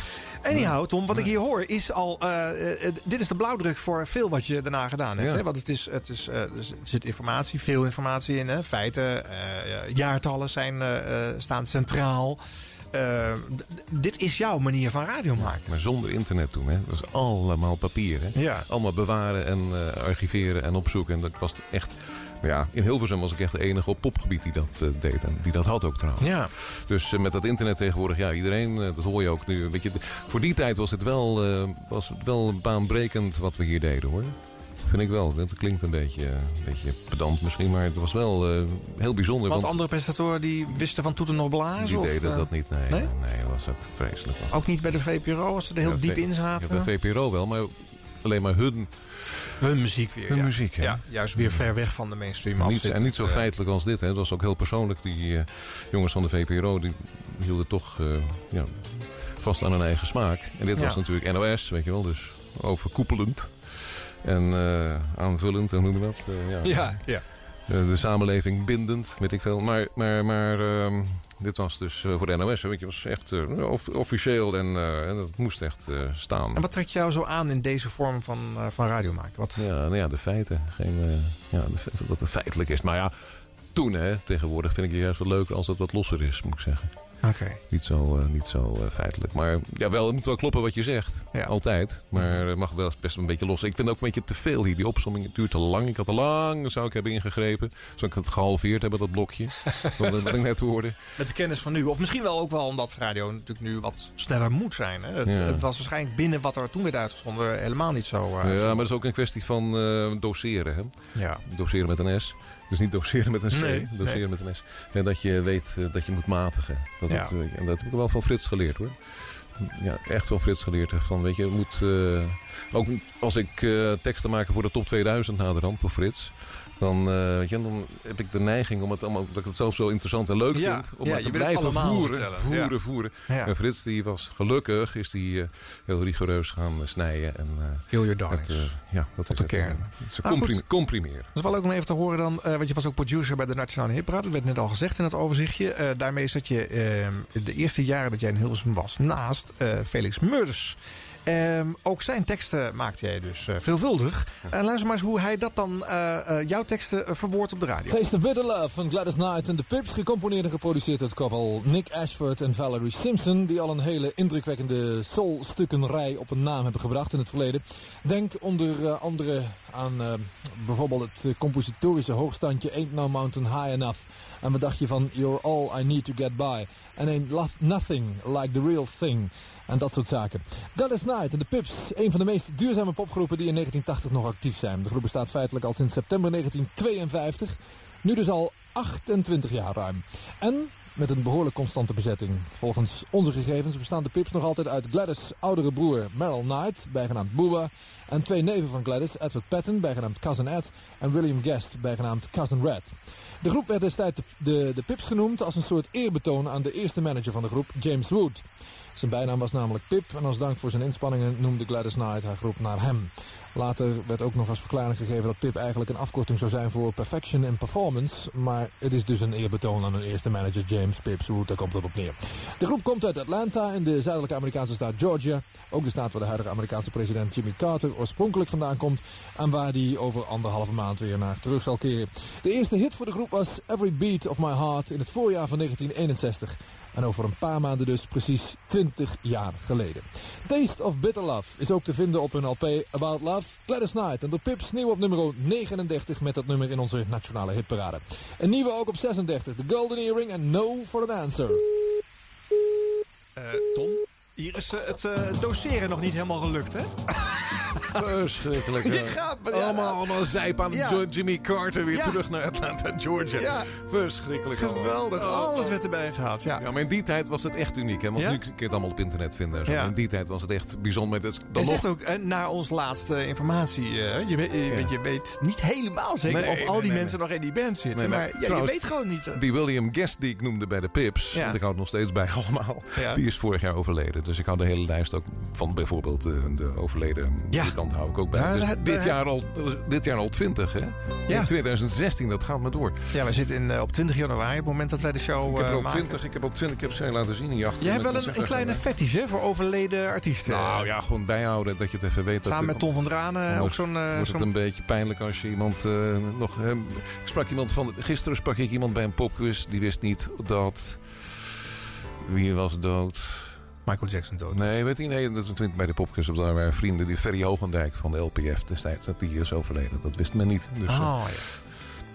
Anyhow, Tom, wat ik hier hoor is al... eh, eh, dit is de blauwdruk voor veel wat je daarna gedaan hebt. Ja. Hè? Want het is, het is, eh, er zit informatie, veel informatie in. Hè? Feiten, eh, jaartallen zijn, eh, eh, staan centraal. Eh, dit is jouw manier van radio maken. Maar zonder internet toen, hè. Dat was allemaal papier, hè. Ja. Allemaal bewaren en eh, archiveren en opzoeken. En dat was echt... Ja, in Hilversum was ik echt de enige op popgebied die dat eh, deed. En die dat had ook trouwens. Ja. Dus eh, met dat internet tegenwoordig, ja, iedereen, eh, dat hoor je ook nu. Weet je, de- voor die tijd was het wel, was het wel baanbrekend wat we hier deden, hoor. Vind ik wel. Dat klinkt een beetje, een beetje pedant misschien, maar het was wel heel bijzonder. Want want andere presentatoren die wisten van toeten nog blazen? die of, deden dat niet, nee. nee? Nee, dat was ook vreselijk. Ook niet bij de VPRO, als ze er heel Ja, diep in zaten? Ja, bij VPRO wel, maar alleen maar hun, Hun muziek weer. hun ja. muziek. Hè? Ja, juist weer ver weg van de mainstream af. Niet, en niet zo Eh, feitelijk als dit. Hè. Dat was ook heel persoonlijk. Die eh, jongens van de VPRO die hielden toch eh, ja, vast aan hun eigen smaak. En dit Ja. was natuurlijk NOS, weet je wel. Dus overkoepelend. En aanvullend, en hoe noem je dat? Ja. Ja, ja. De samenleving bindend, weet ik veel. Maar, maar, maar ehm, dit was dus eh, voor de NOS. Je, was echt eh, of- officieel en, en dat moest echt staan. En wat trekt jou zo aan in deze vorm van, van radio maken? Wat... Ja, nou ja, de feiten. Geen, ja, de, dat het feitelijk is. Maar ja, toen hè, tegenwoordig vind ik het juist wel leuker als het wat losser is, moet ik zeggen. Oké. Niet zo, eh, niet zo eh, feitelijk. Maar ja, wel, het moet wel kloppen wat je zegt. Altijd. Maar het mag wel best een beetje los. Ik vind ook een beetje te veel hier. Die opsomming het duurt te lang. Ik had te lang, zou ik hebben ingegrepen. Zou ik het gehalveerd hebben, dat blokje. wat, wat ik net hoorde. Met de kennis van nu. Of misschien wel ook wel omdat radio natuurlijk nu wat sneller moet zijn. Hè? Het, Ja. het was waarschijnlijk binnen wat er toen werd uitgezonden helemaal niet zo. eh, Ja, maar dat is ook een kwestie van eh, doseren. Hè? Ja. Doseren met een S. Dus niet doseren met een C. Nee, doseren nee. met een S. En dat je weet eh, dat je moet matigen. Dat Ja. het, eh, en dat heb ik wel van Frits geleerd hoor. Ja, echt van Frits geleerd. Van, weet je, moet, eh, ook als ik teksten maak voor de top 2000 naderhand voor Frits. Dan, eh, weet je, dan heb ik de neiging om het allemaal, dat ik het zelf zo interessant en leuk Ja, vind. Om ja, het te het blijven voeren. vertellen. Voeren, Ja. voeren. En Frits die was gelukkig, is die eh, heel rigoureus gaan eh, snijden. En, eh, Kill your darlings. het, ja, dat Tot de het, kern. Ze Nou, goed. comprimeren. Dat is wel leuk om even te horen dan. want je was ook producer bij de Nationale Hitparade. Dat werd net al gezegd in het overzichtje. Daarmee zat je eh, de eerste jaren dat jij in Hilversum was naast Felix Murders. Ehm, ook zijn teksten maakte jij dus eh, veelvuldig. En luister maar eens hoe hij dat dan, eh, eh, jouw teksten, verwoordt op de radio. Taste of Bitter Love van Gladys Knight en de Pips. Gecomponeerd en geproduceerd door het koppel Nick Ashford en Valerie Simpson. Die al een hele indrukwekkende soul-stukkenrij op een naam hebben gebracht in het verleden. Denk onder andere aan eh, bijvoorbeeld het compositorische hoogstandje Ain't No Mountain High Enough. En wat dacht je van You're All I Need To Get By. En Ain't Nothing Like The Real Thing. En dat soort zaken. Gladys Knight en de Pips, een van de meest duurzame popgroepen die in 1980 nog actief zijn. De groep bestaat feitelijk al sinds september 1952. Nu dus al 28 jaar ruim. En met een behoorlijk constante bezetting. Volgens onze gegevens bestaan de Pips nog altijd uit Gladys' oudere broer Merrill Knight, bijgenaamd Booba, en twee neven van Gladys, Edward Patton, bijgenaamd Cousin Ed, en William Guest, bijgenaamd Cousin Red. De groep werd destijds de, de, de Pips genoemd als een soort eerbetoon aan de eerste manager van de groep, James Wood. Zijn bijnaam was namelijk Pip en als dank voor zijn inspanningen noemde Gladys Knight haar groep naar hem. Later werd ook nog als verklaring gegeven dat Pip eigenlijk een afkorting zou zijn voor Perfection in Performance. Maar het is dus een eerbetoon aan hun eerste manager James Pips Wood, daar komt het op neer. De groep komt uit Atlanta in de zuidelijke Amerikaanse staat Georgia. Ook de staat waar de huidige Amerikaanse president Jimmy Carter oorspronkelijk vandaan komt. En waar die over anderhalve maand weer naar terug zal keren. De eerste hit voor de groep was Every Beat of My Heart in het voorjaar van 1961. En over een paar maanden dus precies 20 jaar geleden. Taste of Bitter Love is ook te vinden op hun LP About Love. Gladys Knight en de Pips nieuw op nummer 39 met dat nummer in onze nationale hitparade. Een nieuwe ook op 36, The Golden Earring en No for the Dancer. Eh, Tom, hier is eh, het eh, doseren nog niet helemaal gelukt, hè? Verschrikkelijk. Je hè. gaat- ja, allemaal, allemaal zijp aan Ja. Jimmy Carter weer Ja. terug naar Atlanta, Georgia. Ja. Verschrikkelijk. Geweldig, Oh, alles werd erbij gehaald. Ja. Ja, maar in die tijd was het echt uniek. Hè? Want Ja? nu kun je het allemaal op internet vinden. en zo. Ja. In die tijd was het echt bijzonder. Het dan nog... zegt ook eh, naar ons laatste informatie. eh, je, weet, je, weet- je weet niet helemaal zeker Nee, of al die nee, mensen nog in die band zitten. Maar ja, trouwens, je weet gewoon niet. eh. Die William Guest die ik noemde bij de Pips, Ja. want ik hou het nog steeds bij allemaal, Ja. die is vorig jaar overleden. Dus ik hou de hele lijst ook van bijvoorbeeld de, de overleden muzikant hou ik ook bij. Ja, Dus dat- dit, dat- jaar al, dit jaar al 20, hè? Ja. In 2016, dat gaat maar door. Ja, we zitten in, eh, op 20 januari, op het moment dat wij de show Ik heb eh, al maken. 20, ik heb al 20 keer zijn laten zien hier achter. Jij hebt wel een, een kleine fetish hè, voor overleden artiesten. Nou ja, gewoon bijhouden dat je het even weet. Samen met Tom van Dranen ook zo'n... eh, wordt het een beetje pijnlijk als je iemand nog... ik sprak iemand van... Gisteren sprak ik iemand bij een popquiz. Die wist niet dat... Wie was dood? Michael Jackson dood. Nee, weet je, nee, dat is bij de popquiz. Daar waren vrienden. Die Ferry Hogendijk van de LPF destijds. Dat die is overleden. Dat wist men niet. Dus, eh, Oh, ja.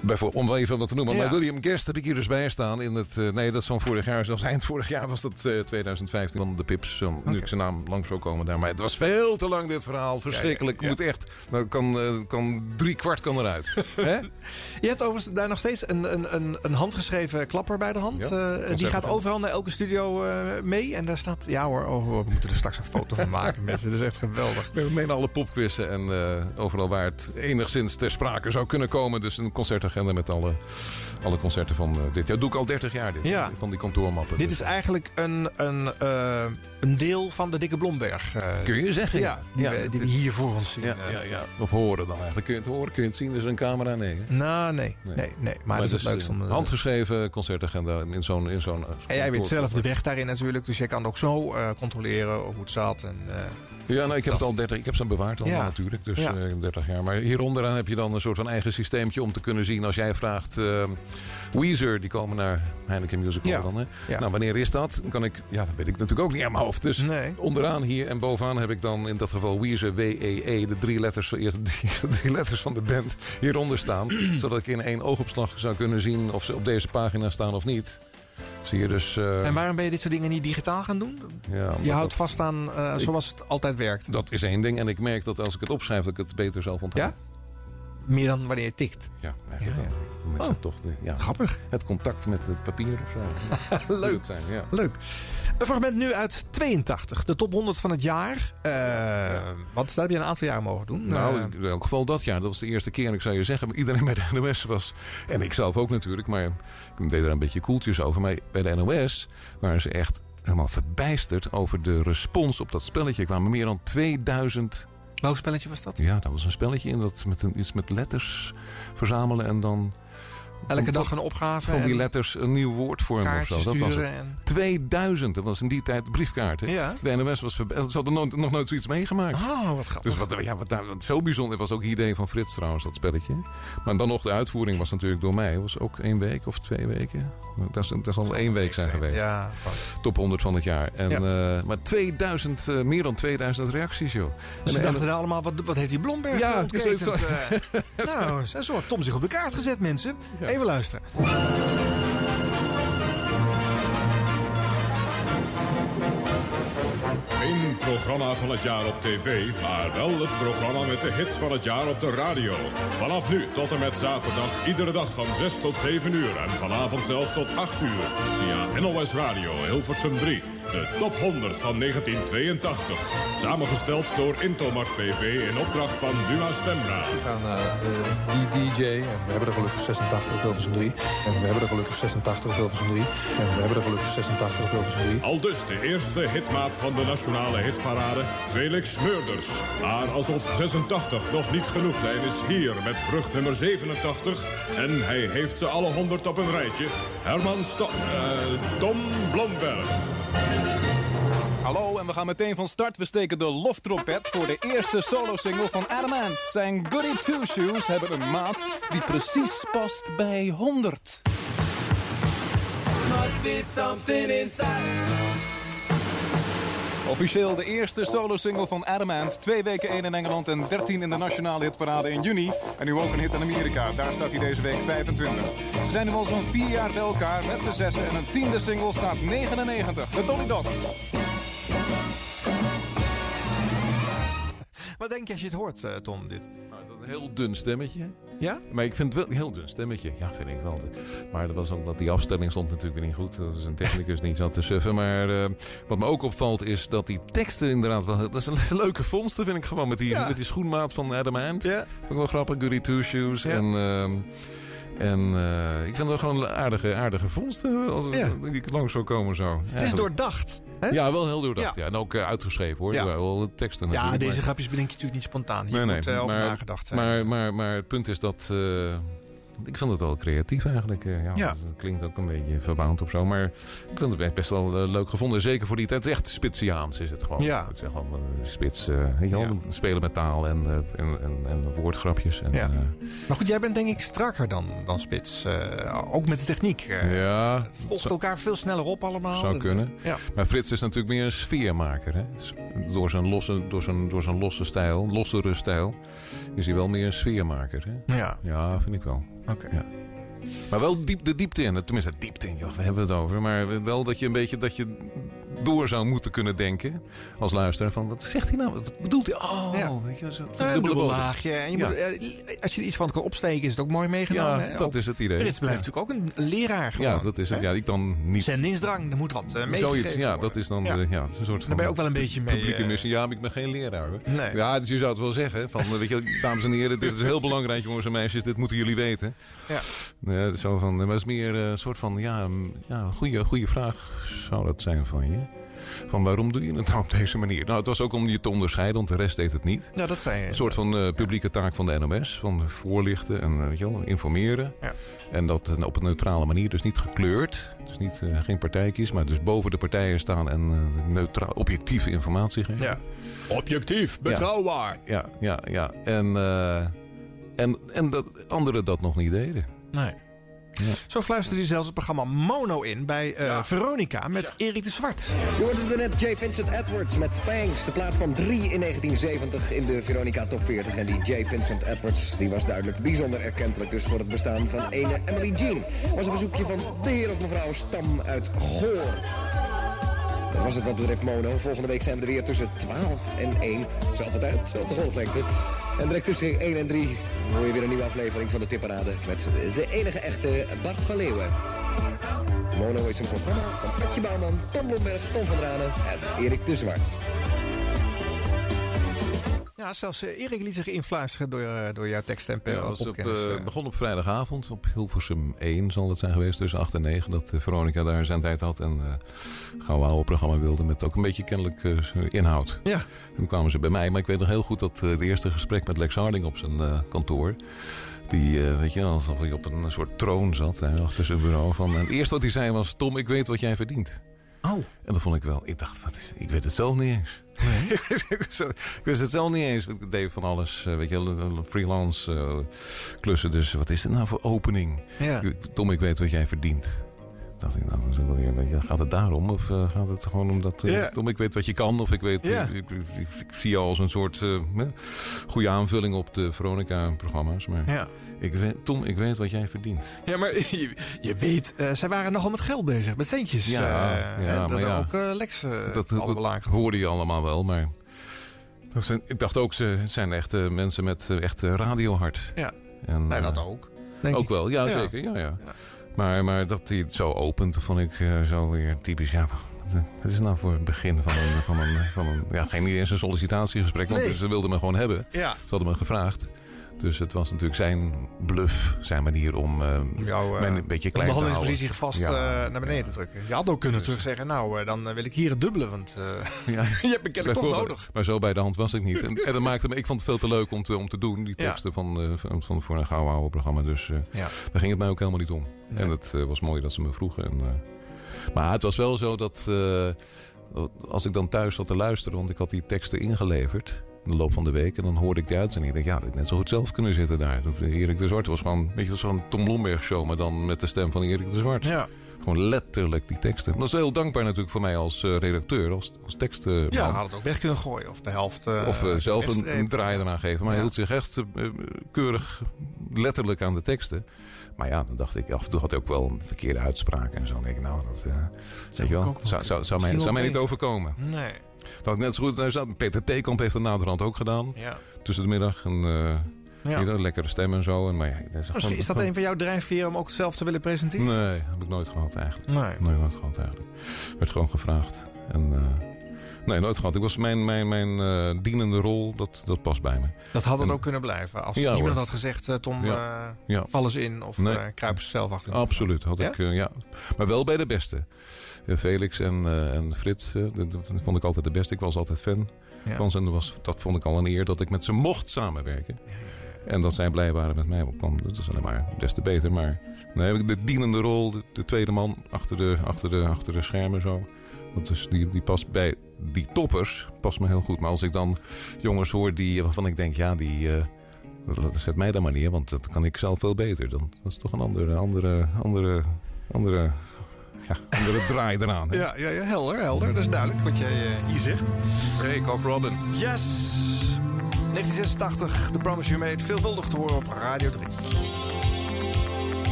Bijvoorbeeld, om wel even wat te noemen. Ja. Maar William Guest heb ik hier dus bij staan. In het, eh, nee, dat is van vorig jaar. Zelfs eind vorig jaar was dat eh, 2015 van de Pips. Nu ik zijn naam langs zou komen daar. Maar het was veel te lang dit verhaal. Verschrikkelijk. Ja. Moet echt. Nou, kan, eh, kan drie kwart kan eruit. Je hebt overigens daar nog steeds een, een, een, een handgeschreven klapper bij de hand. Eh, die gaat overal naar elke studio eh, mee. En daar staat... Ja hoor, oh, we moeten er straks een foto van maken, mensen. Dat is echt geweldig. We menen alle popquizzen en eh, overal waar het enigszins ter sprake zou kunnen komen. Dus een concertagenda met alle, alle concerten van eh, dit jaar. Doe ik al 30 jaar dit. Ja. Van die kantoormappen. Dit Dus, is eigenlijk een, een, eh, een deel van de Dikke Blomberg. eh, Kun je zeggen? Ja, die, Ja, we, die we hier voor ons zien. ja, ja, ja. Of horen dan eigenlijk. Kun je het horen? Kun je het zien? Is er een camera? Nee. hè? Nou, nee. Nee, nee. Maar, dat is het dus, leukste om... handgeschreven concertagenda in zo'n... In zo'n en jij weet zelf de weg daarin natuurlijk. Dus jij kan ook zo eh, controleren hoe het zat. En, Ja, nou, ik heb het al 30, ik heb ze bewaard allemaal Ja. natuurlijk, dus Ja. eh, 30 jaar. Maar hieronderaan heb je dan een soort van eigen systeempje om te kunnen zien als jij vraagt. eh, Weezer, die komen naar Heineken Musical Ja. dan. Hè? Nou, wanneer is dat? Dan kan ik, ja, dat weet ik natuurlijk ook niet aan mijn hoofd. Dus Nee. onderaan hier en bovenaan heb ik dan in dat geval Weezer, W-E-E, de drie letters, de eerste, de eerste drie letters van de band hieronder staan. zodat ik in één oogopslag zou kunnen zien of ze op deze pagina staan of niet. Zie je dus. eh, En waarom ben je dit soort dingen niet digitaal gaan doen? ja, Je houdt dat- vast aan eh, Ik- zoals het altijd werkt. Dat is één ding. En ik merk dat als ik het opschrijf, dat ik het beter zelf onthoud. Ja? Meer dan wanneer je tikt. Ja, eigenlijk wel. Met het toch, ja, Grappig. Het contact met het papier of zo. Leuk. Zijn, ja. Leuk. Een fragment nu uit 82. De top 100 van het jaar. Eh, Want dat heb je een aantal jaar mogen doen. Nou, Eh, in elk geval dat jaar. Dat was de eerste keer. En ik zou je zeggen, iedereen bij de NOS was... En ik zelf ook natuurlijk, maar ik deed er een beetje koeltjes over. Maar bij de NOS waren ze echt helemaal verbijsterd over de respons op dat spelletje. Er kwamen meer dan 2000... Welk spelletje was dat? Ja, dat was een spelletje in dat met een, iets met letters verzamelen en dan... Elke dag een opgave. Van die en letters een nieuw woord vormen of zo. Dat was het. sturen en- 2000, dat was in die tijd briefkaarten. Ja. De NOS was Ze hadden nooit, nog nooit zoiets meegemaakt. Oh, wat grappig. Dus wat, ja, wat, wat zo bijzonder was ook het idee van Frits trouwens, dat spelletje. Maar dan nog de uitvoering was natuurlijk door mij. was ook één week of twee weken. Dat, is, dat zal één week zijn geweest. Ja, Top 100 van het jaar. En, eh, maar 2000, eh, meer dan 2000 reacties, joh. Dus ze En- en- dachten allemaal, wat, wat heeft die Blomberg Ja, ja, ontketend? eh. nou, zo had Tom zich op de kaart gezet, mensen. Even luisteren. Geen programma van het jaar op tv, maar wel het programma met de hits van het jaar op de radio. Vanaf nu tot en met zaterdag, iedere dag van 6 tot 7 uur en vanavond zelfs tot 8 uur. Via NOS Radio Hilversum 3. De top 100 van 1982. Samengesteld door Intomax BV in opdracht van Duma Stemra. We gaan naar eh, die DJ en we hebben er gelukkig 86 op Hilversum 3. En we hebben er gelukkig 86 op Hilversum 3. En we hebben er gelukkig 86 op Hilversum 3. Al dus de eerste hitmaat van de nationale hitparade, Felix Meurders. Maar alsof 86 nog niet genoeg zijn, is hier met brug nummer 87. En hij heeft ze alle 100 op een rijtje. Herman Sto eh, Tom Blomberg. Hallo, en we gaan meteen van start. We steken de loftrompet voor de eerste solo-single van Adam Ant. Zijn Goody Two Shoes hebben een maat die precies past bij 100. Must be something inside. Officieel de eerste solo-single van Adam Ant. Twee weken 1 in Engeland en 13 in de nationale hitparade in juni. En nu ook een hit in Amerika. Daar staat hij deze week 25. Ze zijn nu al zo'n vier jaar bij elkaar met z'n zessen. En een tiende single staat 99. De Dolly Dots. Wat denk je als je het hoort, eh, Tom, dit? Nou, dat is een heel dun stemmetje. Ja? Maar ik vind het wel heel dun stemmetje. Ja, vind ik wel. Maar dat was ook dat die afstelling stond natuurlijk weer niet goed. Dat is een technicus die zat te suffen. Maar eh, wat me ook opvalt is dat die teksten inderdaad wel... Dat is een leuke vondsten, vind ik gewoon. Met die, Ja. met die schoenmaat van Adam Ant. Ja. Ik wel grappig. Goody Two Shoes. En, ehm, en eh, ik vind dat gewoon aardige, aardige vondsten. Als Ja. die langs zou komen zo. Het is doordacht. Ja, wel heel doordacht. Ja. Ja. En ook eh, uitgeschreven hoor. Ja. Wel de teksten Ja, natuurlijk, deze grapjes bedenk je natuurlijk niet spontaan. Hier moet eh, over maar, nagedacht zijn. Maar, maar, maar het punt is dat... eh, ik vond het wel creatief eigenlijk. eh, ja, Ja. Het klinkt ook een beetje verbaand of zo. Maar ik vind het best wel eh, leuk gevonden. Zeker voor die tijd. Het is echt Spitsiaans is het gewoon. Ja. Het is gewoon eh, spits. wel, spelen met taal en, en, en, en woordgrapjes. En, Ja. Maar goed, jij bent denk ik strakker dan, dan Spits. Ook met de techniek. ja, het volgt elkaar veel sneller op allemaal. zou En, kunnen. Ja. Maar Frits is natuurlijk meer een sfeermaker. Hè? Door, zijn losse, door, zijn, door zijn losse stijl, lossere stijl, is hij wel meer een sfeermaker. Hè? Ja. Ja, vind ik wel. Oké. Ja. Maar wel diep, de diepte in. Tenminste, diepte in, joh, we hebben het over. Maar wel dat je een beetje dat je door zou moeten kunnen denken. Als luisteraar van, wat zegt hij nou? Wat bedoelt hij? Oh, Ja. weet je, zo, Ja, een dubbel laagje. En je Ja. moet, eh, als je er iets van kan opsteken, is het ook mooi meegenomen. Ja, dat Ook is het idee. Frits blijft natuurlijk ook een leraar. Gewoon, Ja, dat is het. hè? Ja, ik dan niet. Zendingsdrang, er moet wat uh, meegegeven Zoiets, ja, worden. dat is dan Ja. de- een soort van... Daar ben je ook wel een beetje mee, Publieke eh, missie. Ja, maar ik ben geen leraar hoor. Nee. Ja, dus je zou het wel zeggen. Van, weet je, dames en heren, dit is heel belangrijk jongens en meisjes. Dit moeten jullie weten. Ja. Zo van, maar het is meer eh, een soort van, ja, mm, ja goede, goede vraag zou dat zijn van je. Van waarom doe je het nou op deze manier? Nou, het was ook om je te onderscheiden, want de rest deed het niet. Ja, dat zei je. Een soort van eh, publieke taak van de NOS. Van voorlichten en eh, weet je wel, informeren. Ja. En dat eh, op een neutrale manier. Dus niet gekleurd. Dus niet, eh, geen partijkies. Maar dus boven de partijen staan en eh, neutraal, objectieve informatie geven. Ja. Objectief, betrouwbaar. Ja, ja, ja. En, eh, en, en dat anderen dat nog niet deden. Nee. Zo fluisterde hij zelfs het programma Mono in bij eh, Veronica met Erik de Zwart. Je hoorde er net J. Vincent Edwards met Thanks. De plaat van 3 in 1970 in de Veronica Top 40. En die J. Vincent Edwards die was duidelijk bijzonder erkentelijk dus voor het bestaan van ene Emily Jean. Was een bezoekje van de heer of mevrouw Stam uit Goor. Dat was het wat betreft Mono. Volgende week zijn we er weer tussen 12 en 1. Zelfde tijd, zelfde golflengte. En direct tussen 1 en 3 hoor je weer een nieuwe aflevering van de Tipparade. Met de enige echte Bart van Leeuwen. Mono is een programma van Patje Bouwman, Tom Blomberg, Tom van Dranen en Erik de Zwart. Ja, zelfs eh, Erik liet zich influisteren door, eh, door jouw tekst en Ja, op, eh, eh. begon op vrijdagavond op Hilversum 1 zal het zijn geweest. Tussen 8 en 9 dat Veronica daar zijn tijd had. En uh, gauw oude programma wilde met ook een beetje kennelijk inhoud. Ja. En toen kwamen ze bij mij. Maar ik weet nog heel goed dat het eerste gesprek met Lex Harding op zijn kantoor... Die, weet je, alsof hij op een soort troon zat hè, achter zijn bureau. Van, en het eerste wat hij zei was: Tom, ik weet wat jij verdient. Oh. En dat vond ik wel. Ik dacht, wat is, ik weet het zelf niet eens. ik wist het zelf niet eens. Ik deed van alles, eh, weet je, freelance eh, klussen. Dus wat is het nou voor opening? Ja. Tom, ik weet wat jij verdient. Dacht ik, nou, je, gaat het daarom? Of eh, gaat het gewoon omdat... Ja. Tom, ik weet wat je kan. Of ik weet... Ja. ik, ik, ik- ik zie jou als een soort goede aanvulling op de Veronica-programma's. Maar Ja. Ik weet, Tom, ik weet wat jij verdient. Ja, maar je, je weet, eh, zij waren nogal met geld bezig, met centjes. Ja, eh, ja, en dat ja. ook eh, Lex dat, dat hoorde je allemaal wel, maar... Ik dacht ook, ze zijn echt mensen met echt radiohart. Ja, En, nee, dat ook. denk ook ik. wel, ja, Ja. zeker. Ja, ja. Maar, maar dat hij het zo opent, vond ik zo weer typisch. Ja, wat, wat is het nou voor het begin van een... Van een, van een ja, geen niet eens een sollicitatiegesprek, want Nee. ze wilden me gewoon hebben. Ja. Ze hadden me gevraagd. Dus het was natuurlijk zijn bluff, zijn manier om Jou, mij een beetje om klein de te houden. handelingspositie vast Ja. eh, naar beneden te drukken. Je had ook kunnen terugzeggen, nou, dan wil ik hier het dubbele, want Ja. je hebt me kennelijk toch nodig. Maar zo bij de hand was ik niet. En, en dat maakte me, ik vond het veel te leuk om te, om te doen, die teksten van, van, van voor een gauw oude programma. Dus daar ging het mij ook helemaal niet om. Nee. En het was mooi dat ze me vroegen. En, maar het was wel zo dat als ik dan thuis zat te luisteren, want ik had die teksten ingeleverd in de loop van de week. En dan hoorde ik die uitzending. Ik dacht, ja, dat had net zo goed zelf kunnen zitten daar. Erik de Zwart was gewoon, weet je, zo'n Tom Blomberg show, maar dan met de stem van Erik de Zwart. Ja. Gewoon letterlijk die teksten. Dat is heel dankbaar natuurlijk voor mij als eh, redacteur, als, als tekstman. Ja, had het ook weg kunnen gooien. Of de helft. eh, Of eh, zelf een, draai eraan geven. Maar hij hield zich echt keurig letterlijk aan de teksten. Maar ja, dan dacht ik, af en toe had hij ook wel een verkeerde uitspraken en zo. Dan denk ik, nou, dat, je wel, ook zou, zou, zou, mij, zou mij niet overkomen. Nee. Dat had ik net zo goed, zou- Peter Theekamp heeft het naderhand ook gedaan. Ja. Tussen de middag. En, eh Ja. lekkere stem en zo. En, maar ja, dat is Misschien gewoon- is dat een van jouw drijfveren om ook zelf te willen presenteren? Nee, heb ik nooit gehad eigenlijk. Nee. Nee, nooit gehad eigenlijk. Werd gewoon gevraagd. En, eh, nee, nooit gehad. Ik was mijn, mijn, mijn eh, dienende rol, dat, dat past bij me. Dat had het En- ook kunnen blijven. Als Ja, niemand hoor. had gezegd, Tom, Ja. Ja. val eens in. Of Nee. kruipen ze zelf achter. de Absoluut, had ik, ja. Maar wel bij de beste. Eh, Felix en, eh, en Frits, eh, dat, vond ik altijd de beste. Ik was altijd fan Ja. van ze. En dat, was, dat vond ik al een eer dat ik met ze mocht samenwerken. En dat zij blij waren met mij. Dat is alleen maar des te beter. Maar dan heb ik de dienende rol, de, de tweede man achter de, achter, de, achter de schermen zo. Dat is, die, die past bij die toppers, past me heel goed. Maar als ik dan jongens hoor die, waarvan ik denk, ja, die... dat, dat zet mij dan maar neer, want dat kan ik zelf veel beter. Dan, dat is toch een andere, andere, andere, andere, ja, andere draai eraan. hè? Ja, ja, ja, helder, helder. Dat is duidelijk wat jij eh, hier zegt. Hey, Cock Robin. Yes! 1986, The Promise You Made. Veelvuldig te horen op Radio 3.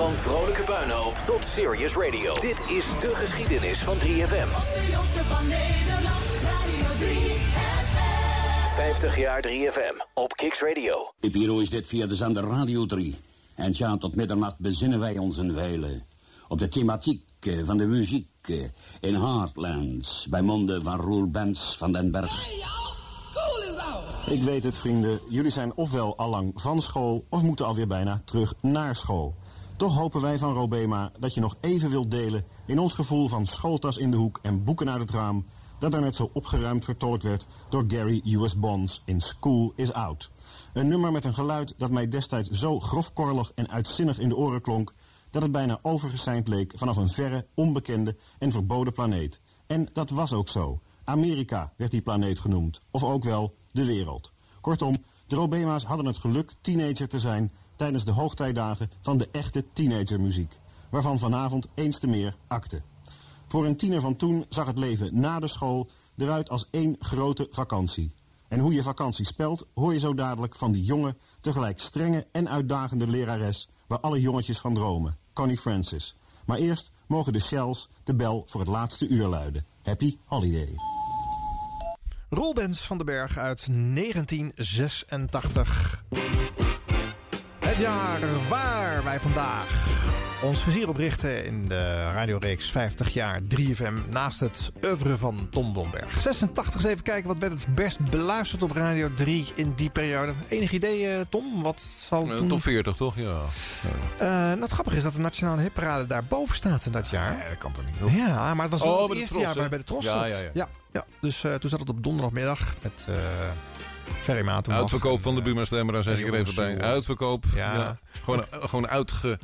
Van vrolijke puinhoop tot serious radio. Dit is de geschiedenis van 3FM. De jongste van Nederland, Radio 3 FM. 50 jaar 3FM op Kicks Radio. EPRO is dit via de zender Radio 3. En tja, tot middernacht bezinnen wij ons een wijle op de thematiek eh, van de muziek eh, in Heartlands, bij monden van Roel Bens van den Berg. Ik weet het, vrienden. Jullie zijn ofwel allang van school of moeten alweer bijna terug naar school. Toch hopen wij van Robema dat je nog even wilt delen in ons gevoel van schooltas in de hoek en boeken uit het raam, dat daarnet zo opgeruimd vertolkt werd door Gary U.S. Bonds in School is Out. Een nummer met een geluid dat mij destijds zo grofkorrelig en uitzinnig in de oren klonk, dat het bijna overgeseind leek vanaf een verre, onbekende en verboden planeet. En dat was ook zo. Amerika werd die planeet genoemd, of ook wel de wereld. Kortom, de Robema's hadden het geluk teenager te zijn tijdens de hoogtijdagen van de echte teenagermuziek, waarvan vanavond eens te meer akte. Voor een tiener van toen zag het leven na de school eruit als één grote vakantie. En hoe je vakantie spelt, hoor je zo dadelijk van die jonge, tegelijk strenge en uitdagende lerares waar alle jongetjes van dromen, Connie Francis. Maar eerst mogen de Shells de bel voor het laatste uur luiden. Happy Holiday. Rolbens van den Berg uit 1986. Het jaar waar wij vandaag ons vizier op richten in de radioreeks 50 jaar 3FM naast het oeuvre van Tom Blomberg. 86, eens even kijken wat werd het best beluisterd op Radio 3 in die periode. Enig idee, eh, Tom? Wat zal Eh, toen... Top 40, toch? Ja. Eh, nou, het grappige is dat de Nationale Hitparade daar boven staat in dat jaar. Nee, dat kan toch niet? Ja, maar het was Oh, het eerste Tros, jaar waar bij de Tros Ja, zat. ja, ja. ja, ja. Dus toen zat het op donderdagmiddag met... Uitverkoop van de Buma Stemra, zeg ik er even bij. Uitverkoop. Ja. Ja. Gewoon, gewoon uitge,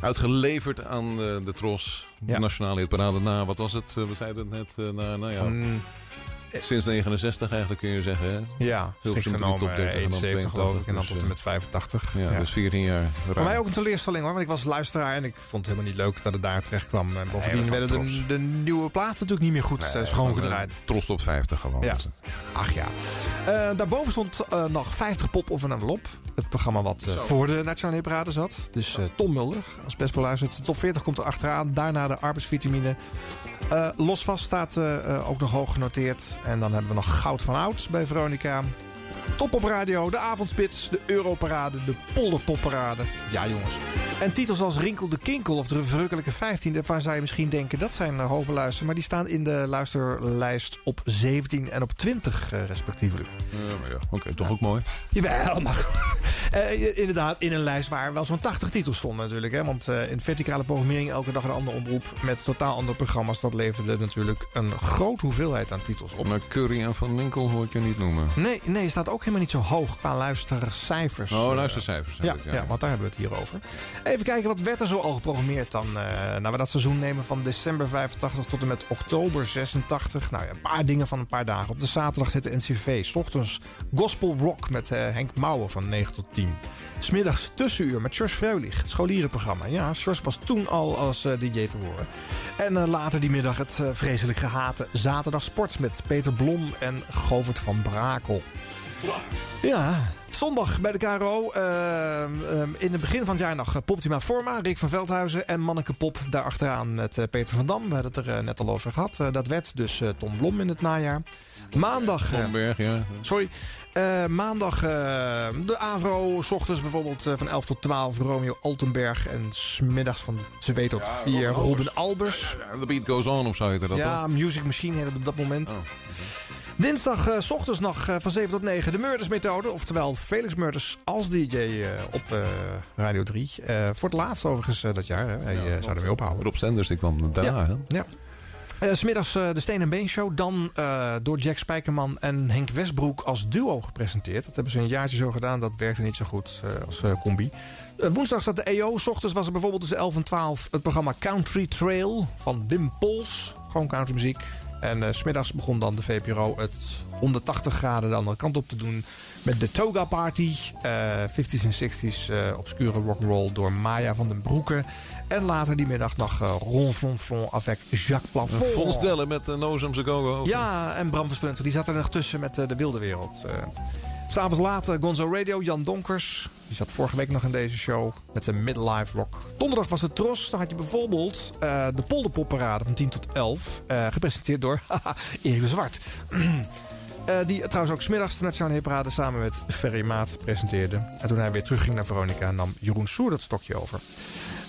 uitgeleverd aan eh, de Tros. De Ja. Nationale Hitparade na, wat was het? Eh, We zeiden het net, eh, na, nou ja... Sinds 69 eigenlijk kun je zeggen, hè? Ja, Hilversum top genomen 30 en dan 71 geloof ik. En dan 82, tot en met 85. Ja, Ja. dus 14 jaar. Voor mij ook een teleurstelling hoor, want ik was luisteraar en ik vond het helemaal niet leuk dat het daar terecht kwam. En bovendien Nee, we werden de, de nieuwe platen natuurlijk niet meer goed eh, schoongedraaid. Trost op 50 gewoon. Ja. Ach ja. Eh, daarboven stond eh, nog 50 pop of een envelop. Het programma wat eh, voor de Nationale Hitparade zat. Dus eh, Tom Mulder, als best beluisterd. De top 40 komt er achteraan. Daarna de arbeidsvitamine. Eh los vast staat eh, eh, ook nog hoog genoteerd. En dan hebben we nog Goud van Oud bij Veronica. Top op radio, de avondspits, de Europarade, de Polderpopparade. Ja jongens. En titels als Rinkel de Kinkel of de Verrukkelijke 15, daarvan zou je misschien denken dat zijn uh, hoogbeluisterd. Maar die staan in de luisterlijst op 17 en op 20 eh, respectievelijk. Ja, maar ja, oké, toch ook mooi. Jawel, maar eh, inderdaad in een lijst waar wel zo'n 80 titels stonden natuurlijk. Hè? Want eh, in verticale programmering elke dag een andere omroep met totaal andere programma's. Dat leverde natuurlijk een grote hoeveelheid aan titels op. Maar Curry en Van Winkel hoor ik je niet noemen. Nee, nee, staat ook helemaal niet zo hoog qua luistercijfers. Oh, Eh, luistercijfers. Ja, ja. want daar hebben we het hier over. Even kijken, wat werd er zo al geprogrammeerd dan? eh nou, we dat seizoen nemen van december 85 tot en met oktober 86. Nou ja, een paar dingen van een paar dagen. Op de zaterdag zit de NCV. S ochtends gospel rock met eh, Henk Mouwen van 9 tot 10. Smiddags tussenuur met George Freulich, het scholierenprogramma. Ja, George was toen al als DJ te horen. En later die middag het eh, vreselijk gehate zaterdag sport met Peter Blom en Govert van Brakel. Ja, zondag bij de KRO. eh, eh, in het begin van het jaar nog eh, Poptima Forma, Rick van Veldhuizen en Manneke Pop daarachteraan met Peter van Dam. We hadden het er net al over gehad. Eh, dat werd dus Tom Blom in het najaar. Maandag. Blomberg, ja. Sorry. Maandag de Avro. S ochtends bijvoorbeeld van 11 tot 12 Romeo Altenberg. En smiddags van 2 tot 4 Robin Albers. The beat goes on of zo heette dat Ja, toch? Music Machine heette op dat moment. Dinsdag s ochtends nog eh, van 7 tot 9 de Murders methode. Oftewel Felix Murders als DJ eh, op Radio 3. Eh, voor het laatst overigens dat jaar. Hè. Hij eh, zou ermee ophouden. Rob Stenders, die kwam daarna, hè? Ja. Eh, smiddags de Steen en Been Show. Dan door Jack Spijkerman en Henk Westbroek als duo gepresenteerd. Dat hebben ze een jaartje zo gedaan. Dat werkte niet zo goed als combi. Woensdag zat de EO. S ochtends was er bijvoorbeeld tussen 11 en 12 het programma Country Trail van Wim Pols. Gewoon countrymuziek. En eh, smiddags begon dan de VPRO het 180 graden de andere kant op te doen. Met de Toga Party. eh 50s en 60s eh, obscure rock'n'roll door Maya van den Broeke. En later die middag nog eh, Ron Fonfon avec Jacques Plafond. Fons Dellen met uh, Nozemse Go-Go. Ja, en Bram van Spunter. Die zat er nog tussen met eh, de wilde wereld. Eh, S'avonds later Gonzo Radio, Jan Donkers. Die zat vorige week nog in deze show met zijn midlife rock. Donderdag was het Tros. Dan had je bijvoorbeeld eh, de Polderpopparade van 10 tot 11. eh, gepresenteerd door Erik de Zwart. Eh, die trouwens ook smiddags de Nationale Hitparade samen met Ferry Maat presenteerde. En toen hij weer terugging naar Veronica nam Jeroen Soer dat stokje over.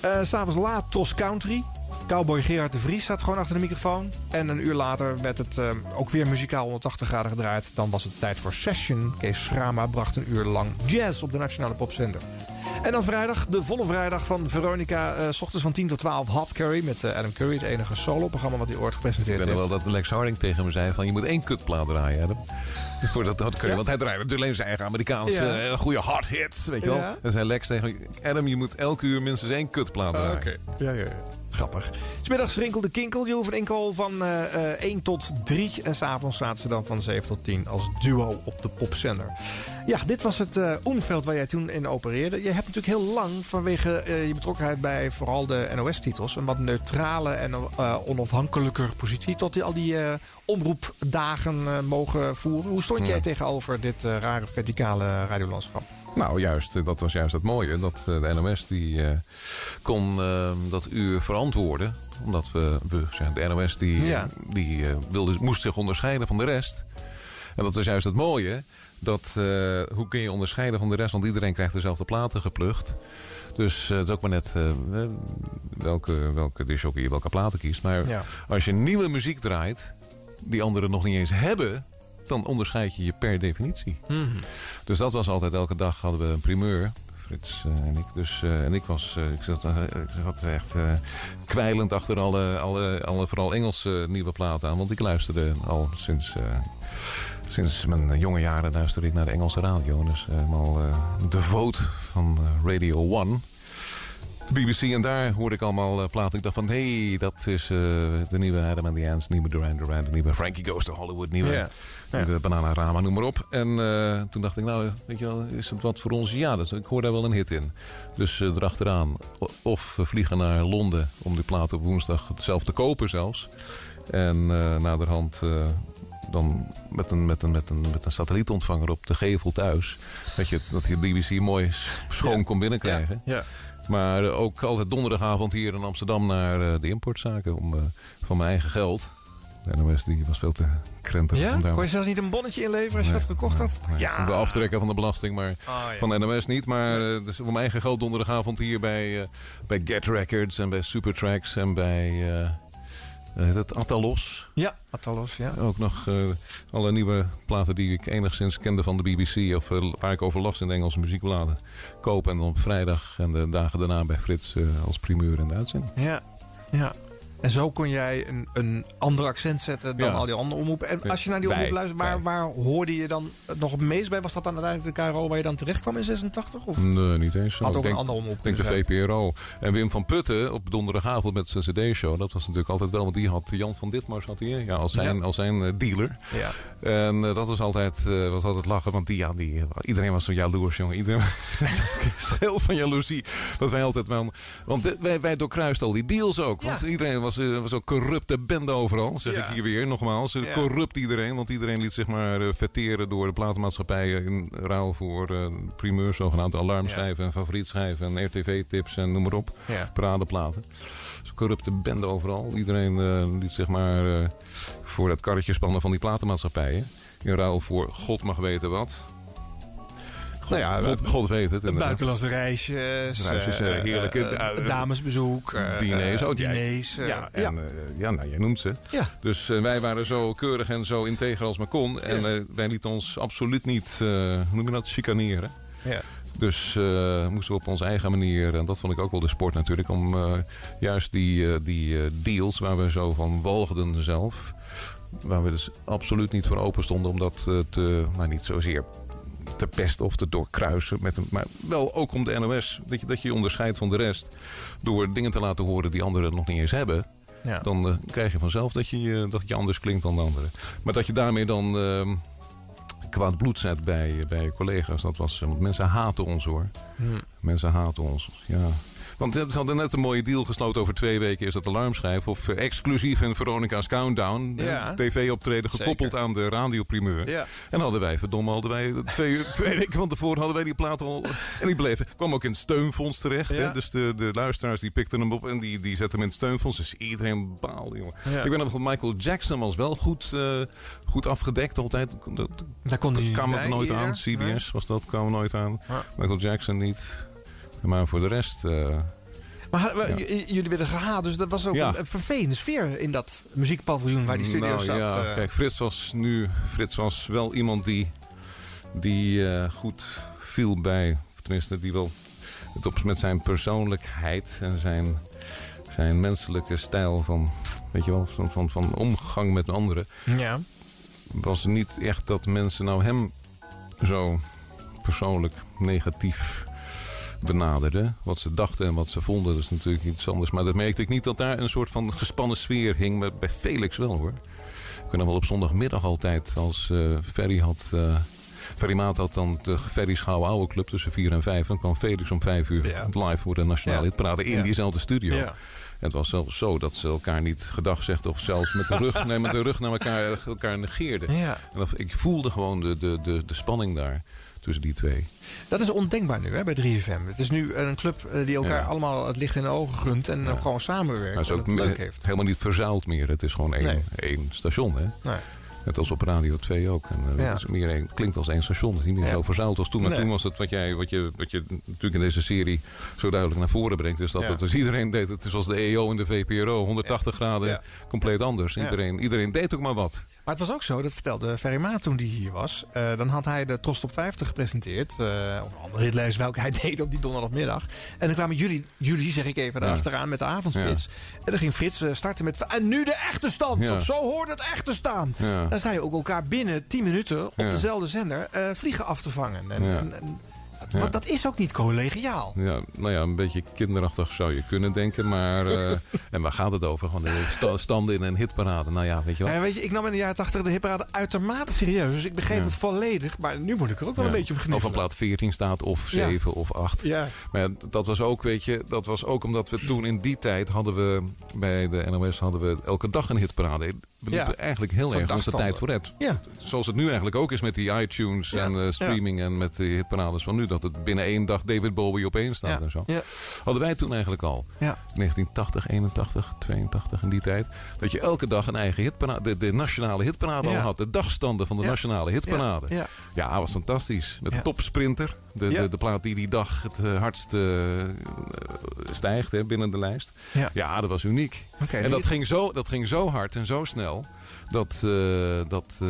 Eh, S'avonds laat Tros Country. Cowboy Gerard de Vries zat gewoon achter de microfoon. En een uur later werd het eh, ook weer muzikaal 180 graden gedraaid. Dan was het tijd voor Session. Kees Schrama bracht een uur lang jazz op de Nationale Popzender. En dan vrijdag, de volle vrijdag van Veronica. eh, s ochtends van 10 tot 12 Hot Curry met eh, Adam Curry. Het enige solo-programma wat hij ooit Ik gepresenteerd weet nog heeft. wel dat Lex Harding tegen me zei van je moet één kutplaat draaien, Adam. Voor dat, je, Ja? Want hij draait natuurlijk alleen zijn eigen Amerikaanse Ja. eh, goede hard hits, weet je wel. Ja. En zei Lex tegen me, Adam, je moet elke uur minstens één kutplaat Ah, draaien. Oké, ja, ja, ja. Grappig. Smiddags rinkelde Kinkel, Jeroen van Inkel van eh, eh, 1 tot 3. En s'avonds zaten ze dan van 7 tot 10 als duo op de popzender. Ja, dit was het eh omveld waar jij toen in opereerde. Je hebt natuurlijk heel lang vanwege eh, je betrokkenheid bij vooral de NOS-titels... een wat neutrale en eh, onafhankelijker positie... tot die, al die eh, omroepdagen mogen voeren. Hoe stond jij tegenover dit rare verticale radiolandschap? Nou, juist, dat was juist het mooie. Dat de NOS die kon eh, dat uur verantwoorden. Omdat we, we de NOS die, Ja. die wilde, moest zich onderscheiden van de rest. En dat was juist het mooie. Dat, eh, hoe kun je onderscheiden van de rest? Want iedereen krijgt dezelfde platen geplucht. Dus eh, het is ook maar net eh, welke, welke disjockey welke platen kiest. Maar Ja. als je nieuwe muziek draait, die anderen nog niet eens hebben... dan onderscheid je je per definitie. Dus dat was altijd elke dag hadden we een primeur. Frits en ik. Dus, en ik was, ik zat, ik zat echt kwijlend achter alle, alle, alle vooral Engelse nieuwe platen aan. Want ik luisterde al sinds, Sinds mijn jonge jaren luisterde ik naar de Engelse radio. Dus helemaal uh, de vote van uh, Radio 1. BBC en daar hoorde ik allemaal uh, platen. Ik dacht van, hé, hey, dat is uh, de nieuwe Adam and the Ants, nieuwe Duran Duran, de nieuwe Frankie Goes to Hollywood, nieuwe, Ja. nieuwe Bananarama, noem maar op. En uh, toen dacht ik, nou, weet je wel, is het wat voor ons? Ja, dat, ik hoor daar wel een hit in. Dus erachteraan, of we vliegen naar Londen om die plaat op woensdag zelf te kopen zelfs. En naderhand dan met een, met, een, met, een, met een satellietontvanger op de gevel thuis. Dat je, dat je BBC mooi schoon Ja. kon binnenkrijgen. Ja. Maar uh, ook altijd donderdagavond hier in Amsterdam naar uh, de importzaken om uh, van mijn eigen geld. De NOS die was veel te krentig. Ja? om Kon je zelfs niet een bonnetje inleveren als je Nee, dat gekocht had? Nee, Ja. om de aftrekken van de belasting, maar Ah, ja. van de NOS niet. Maar eh, dus voor mijn eigen geld donderdagavond hier bij, eh, bij Get Records en bij Supertracks en bij eh eh, het Atalos. Ja, Atalos, ja. Ook nog eh, alle nieuwe platen die ik enigszins kende van de BBC of eh, waar ik over las in de Engelse muziekbladen kopen. En dan op vrijdag en de dagen daarna bij Frits eh, als primeur in de uitzending. Ja, ja. En zo kon jij een, een ander accent zetten dan Ja. al die andere omroepen. En als je naar die omroep luistert, waar, waar hoorde je dan nog het meest bij? Was dat dan uiteindelijk de KRO waar je dan terecht kwam in 86? Of? Nee, niet eens zo. Had ook ik denk, een andere omroep Ik denk de. VPRO. En Wim van Putten op donderdagavond met zijn cd-show. Dat was natuurlijk altijd wel, want die had Jan van Ditmars had hij, ja, als zijn, Ja. als zijn eh, dealer. Ja. En eh, dat was altijd, eh, was altijd lachen, want die, ja, die, iedereen was zo jaloers, jongen. Iedereen heel van jaloezie. Dat wij altijd wel... Want wij, wij doorkruisten al die deals ook. Want iedereen was, eh, was ook corrupte bende overal, zeg Ja. ik hier weer nogmaals. Ja. Corrupt iedereen, want iedereen liet zich maar vetteren door de platenmaatschappijen in ruil voor primeurs, zogenaamde alarmschijven en favorietschijven en RTV-tips en noem maar op. Ja. Paradeplaten. Corrupte bende overal. Iedereen eh, liet zich maar eh, voor het karretje spannen van die platenmaatschappijen. In ruil voor God mag weten wat. God, Nou ja, God, God weet het. inderdaad. Buitenlandse reisjes. Reisjes, eh, eh, heerlijke eh, eh, damesbezoek. eh, diners. eh, Oh, diners. eh, ja, ja. en, eh, ja, nou, jij noemt ze. Ja. Dus eh, wij waren zo keurig en zo integer als maar kon. En eh, wij lieten ons absoluut niet, eh, hoe noem je dat, chicaneren. Ja. Dus eh, moesten we op onze eigen manier, en dat vond ik ook wel de sport natuurlijk, om eh, juist die, eh, die deals waar we zo van walgden zelf, waar we dus absoluut niet voor open stonden om dat te, maar niet zozeer te pesten of te doorkruisen. Met een, maar wel ook om de NOS, dat je, dat je onderscheidt van de rest, door dingen te laten horen die anderen nog niet eens hebben. Ja. Dan krijg je vanzelf dat je, dat je anders klinkt dan de anderen. Maar dat je daarmee dan eh, kwaad bloed zet bij, bij collega's, dat was... Want mensen haten ons hoor. Hmm. Mensen haten ons, ja. Want ze hadden net een mooie deal gesloten over twee weken is dat alarmschijf. Of eh, exclusief in Veronica's Countdown. Ja. TV-optreden gekoppeld aan de radioprimeur. Ja. En hadden wij, verdomme, hadden wij twee, twee weken van tevoren hadden wij die plaat al. En die bleven. Kwam ook in het steunfonds terecht. Ja. Hè? Dus de, de luisteraars die pikten hem op en die, die zetten hem in het steunfonds. Dus iedereen baalde, jongen. Ja. Ik weet nog dat Michael Jackson was wel goed, eh, goed afgedekt altijd. Dat, Daar kon niet kwam het nooit hier. aan. CBS was dat, kwam nooit aan. Ja. Michael Jackson niet. Maar voor de rest... eh, Maar Ja. jullie werden gehaald, dus dat was ook Ja. een, een vervelende sfeer in dat muziekpaviljoen waar die studio nou, zat. Ja, eh. kijk, Frits was nu. Frits was wel iemand die. die eh, goed viel bij. Tenminste, die wel. Het op, met zijn persoonlijkheid en zijn. zijn menselijke stijl van. weet je wel, van, van, van omgang met anderen. ja. was niet echt dat mensen nou hem zo persoonlijk negatief benaderden. Wat ze dachten en wat ze vonden, dat is natuurlijk iets anders. Maar dat merkte ik niet dat daar een soort van gespannen sfeer hing. Maar bij Felix wel hoor. Ik ben wel op zondagmiddag altijd als eh Ferry had... eh Ferry Maat had dan de Ferry Schouw Oude Club tussen 4 en 5. Dan kwam Felix om 5 uur Ja. live voor de Nationale Ja. Hitparade in Ja. diezelfde studio. Ja. En het was zelfs zo dat ze elkaar niet gedag zegden of zelfs met de rug, nee, met de rug naar elkaar, elkaar negeerden. Ja. En dat, ik voelde gewoon de, de, de, de spanning daar tussen die twee. Dat is ondenkbaar nu hè, bij 3FM. Het is nu een club eh, die elkaar Ja. allemaal het licht in de ogen gunt en gewoon samenwerkt. Maar het is en ook leuk heeft. helemaal niet verzuild meer. Het is gewoon één, Nee. één station. Hè? Nee. Net als op Radio 2 ook. En, eh, Ja. het is meer één, klinkt als één station. Het is niet meer Ja. zo verzuild als toen. Maar Nee. toen was het wat, jij, wat, je, wat je natuurlijk in deze serie zo duidelijk naar voren brengt. Dus dat Ja. het, dus iedereen deed het. zoals de EO en de VPRO. 180 graden compleet anders. Iedereen, iedereen deed ook maar wat. Maar het was ook zo, dat vertelde Ferry Maat toen die hier was. Eh, dan had hij de Tros Top 50 gepresenteerd. eh, of een andere hitlijst welke hij deed op die donderdagmiddag. En dan kwamen jullie, jullie zeg ik even, Ja. erachteraan met de avondspits. En dan ging Frits eh, starten met... En nu de echte stand! Ja. Zo hoort het echt te staan. Dan sta je ook elkaar binnen 10 minuten op dezelfde zender vliegen af te vangen. En, Ja. want dat is ook niet collegiaal. Ja, nou ja, een beetje kinderachtig zou je kunnen denken. Maar, eh, en waar gaat het over? Gewoon de sta- standen in een hitparade. Nou ja, weet je wel. En weet je, ik nam in de jaren 80 de hitparade uitermate serieus. Dus ik begreep Ja. het volledig. Maar nu moet ik er ook wel een beetje om Of gniffelen. een plaat 14 staat, of Ja. 7 of 8. Ja. Maar dat was ook, weet je, dat was ook omdat we toen in die tijd hadden we bij de NOS hadden we elke dag een hitparade. We liepen Ja. eigenlijk heel erg onze tijd vooruit. Ja. Zoals het nu eigenlijk ook is met die iTunes en eh, streaming en met de hitparades van nu. Dat het binnen één dag David Bowie op één staat en zo. Ja. Hadden wij toen eigenlijk al. Ja. 1980, 81, 82 in die tijd. Dat je elke dag een eigen hitparade, de, de nationale hitparade al had. De dagstanden van de nationale hitparade. Ja. Was fantastisch. Met de topsprinter. De, Ja. de, de plaat die die dag het eh, hardst eh, eh, stijgt hè, binnen de lijst. Ja. dat was uniek. En die- dat ging, zo, dat ging zo hard en zo snel. Dat, eh, dat, eh,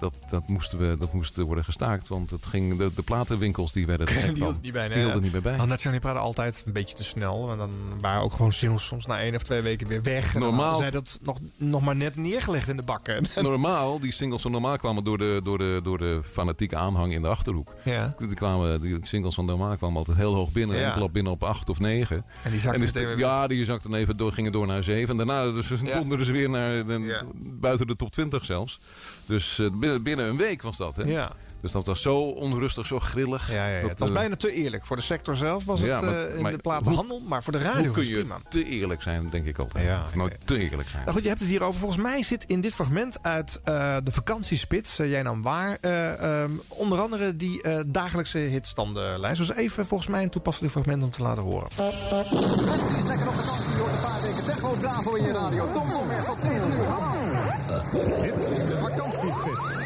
dat, dat, moesten we, dat moest worden gestaakt. Want het ging, de, de platenwinkels die werden er Die niet bij. Die nee, hielden niet meer bij. Want Nationale Hitparade altijd een beetje te snel. En dan waren ook gewoon singles soms na één of twee weken weer weg. En dan Normaal- hadden zij dat nog, nog maar net neergelegd in de bakken. normaal, die singles van normaal kwamen door de, door de, door de fanatieke aanhang in de achterhoek. Ja. Die, kwamen, die singles van normaal kwamen altijd heel hoog binnen. Ja. En klap binnen op acht of negen. En die zakten dus- meteen weer- Ja, die zakten even door, gingen door naar zeven. En daarna dus, donderden ze weer naar de- buiten de top 20 zelfs. Dus eh, binnen, binnen een week was dat. Hè? Ja. Dus dat was zo onrustig, zo grillig. Ja, ja, ja. Dat, het was eh, bijna te eerlijk. Voor de sector zelf was het ja, maar- eh, in maar de platenhandel. Maar voor de radio Hoe kun het je prima. te eerlijk zijn, denk ik altijd. Ja, nou, te eerlijk zijn. Nou goed, je hebt het hier over. Volgens mij zit in dit fragment uit eh, de vakantiespits, jij nam waar, eh, ehm, onder andere die eh, dagelijkse hitstandenlijst. Dus even volgens mij een toepasselijk fragment om te laten horen. Flexie is lekker op vakantie, hoort een paar weken Techno Bravo in je radio. Tom Tom weer tot 7 uur. Hallo. Dit is de vakantiespits.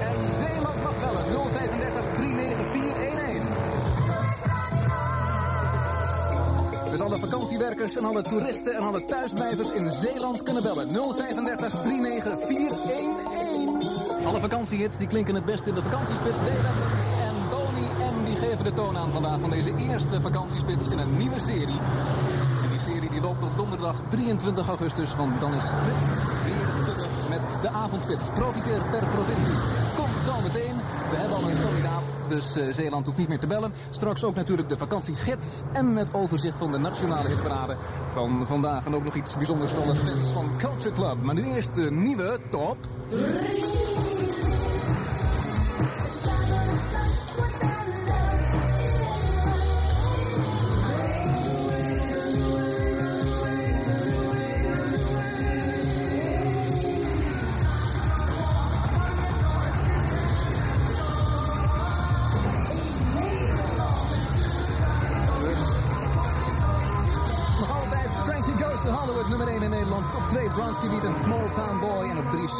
En Zeeland mag bellen 035 39411. Dus alle vakantiewerkers en alle toeristen en alle thuisblijvers in Zeeland kunnen bellen 035 39411. Alle vakantiehits die klinken het best in de vakantiespits. Dave Evans en Boney M die geven de toon aan vandaag van deze eerste vakantiespits in een nieuwe serie. En die serie die loopt op donderdag 23 augustus, want dan is Frits weer met de avondspits. Profiteer per provincie. Komt zo meteen. We hebben al een kandidaat, dus eh, Zeeland hoeft niet meer te bellen. Straks ook natuurlijk de vakantiegids en het overzicht van de nationale hitparade van vandaag. En ook nog iets bijzonders van de fans van Culture Club. Maar nu eerst de nieuwe top...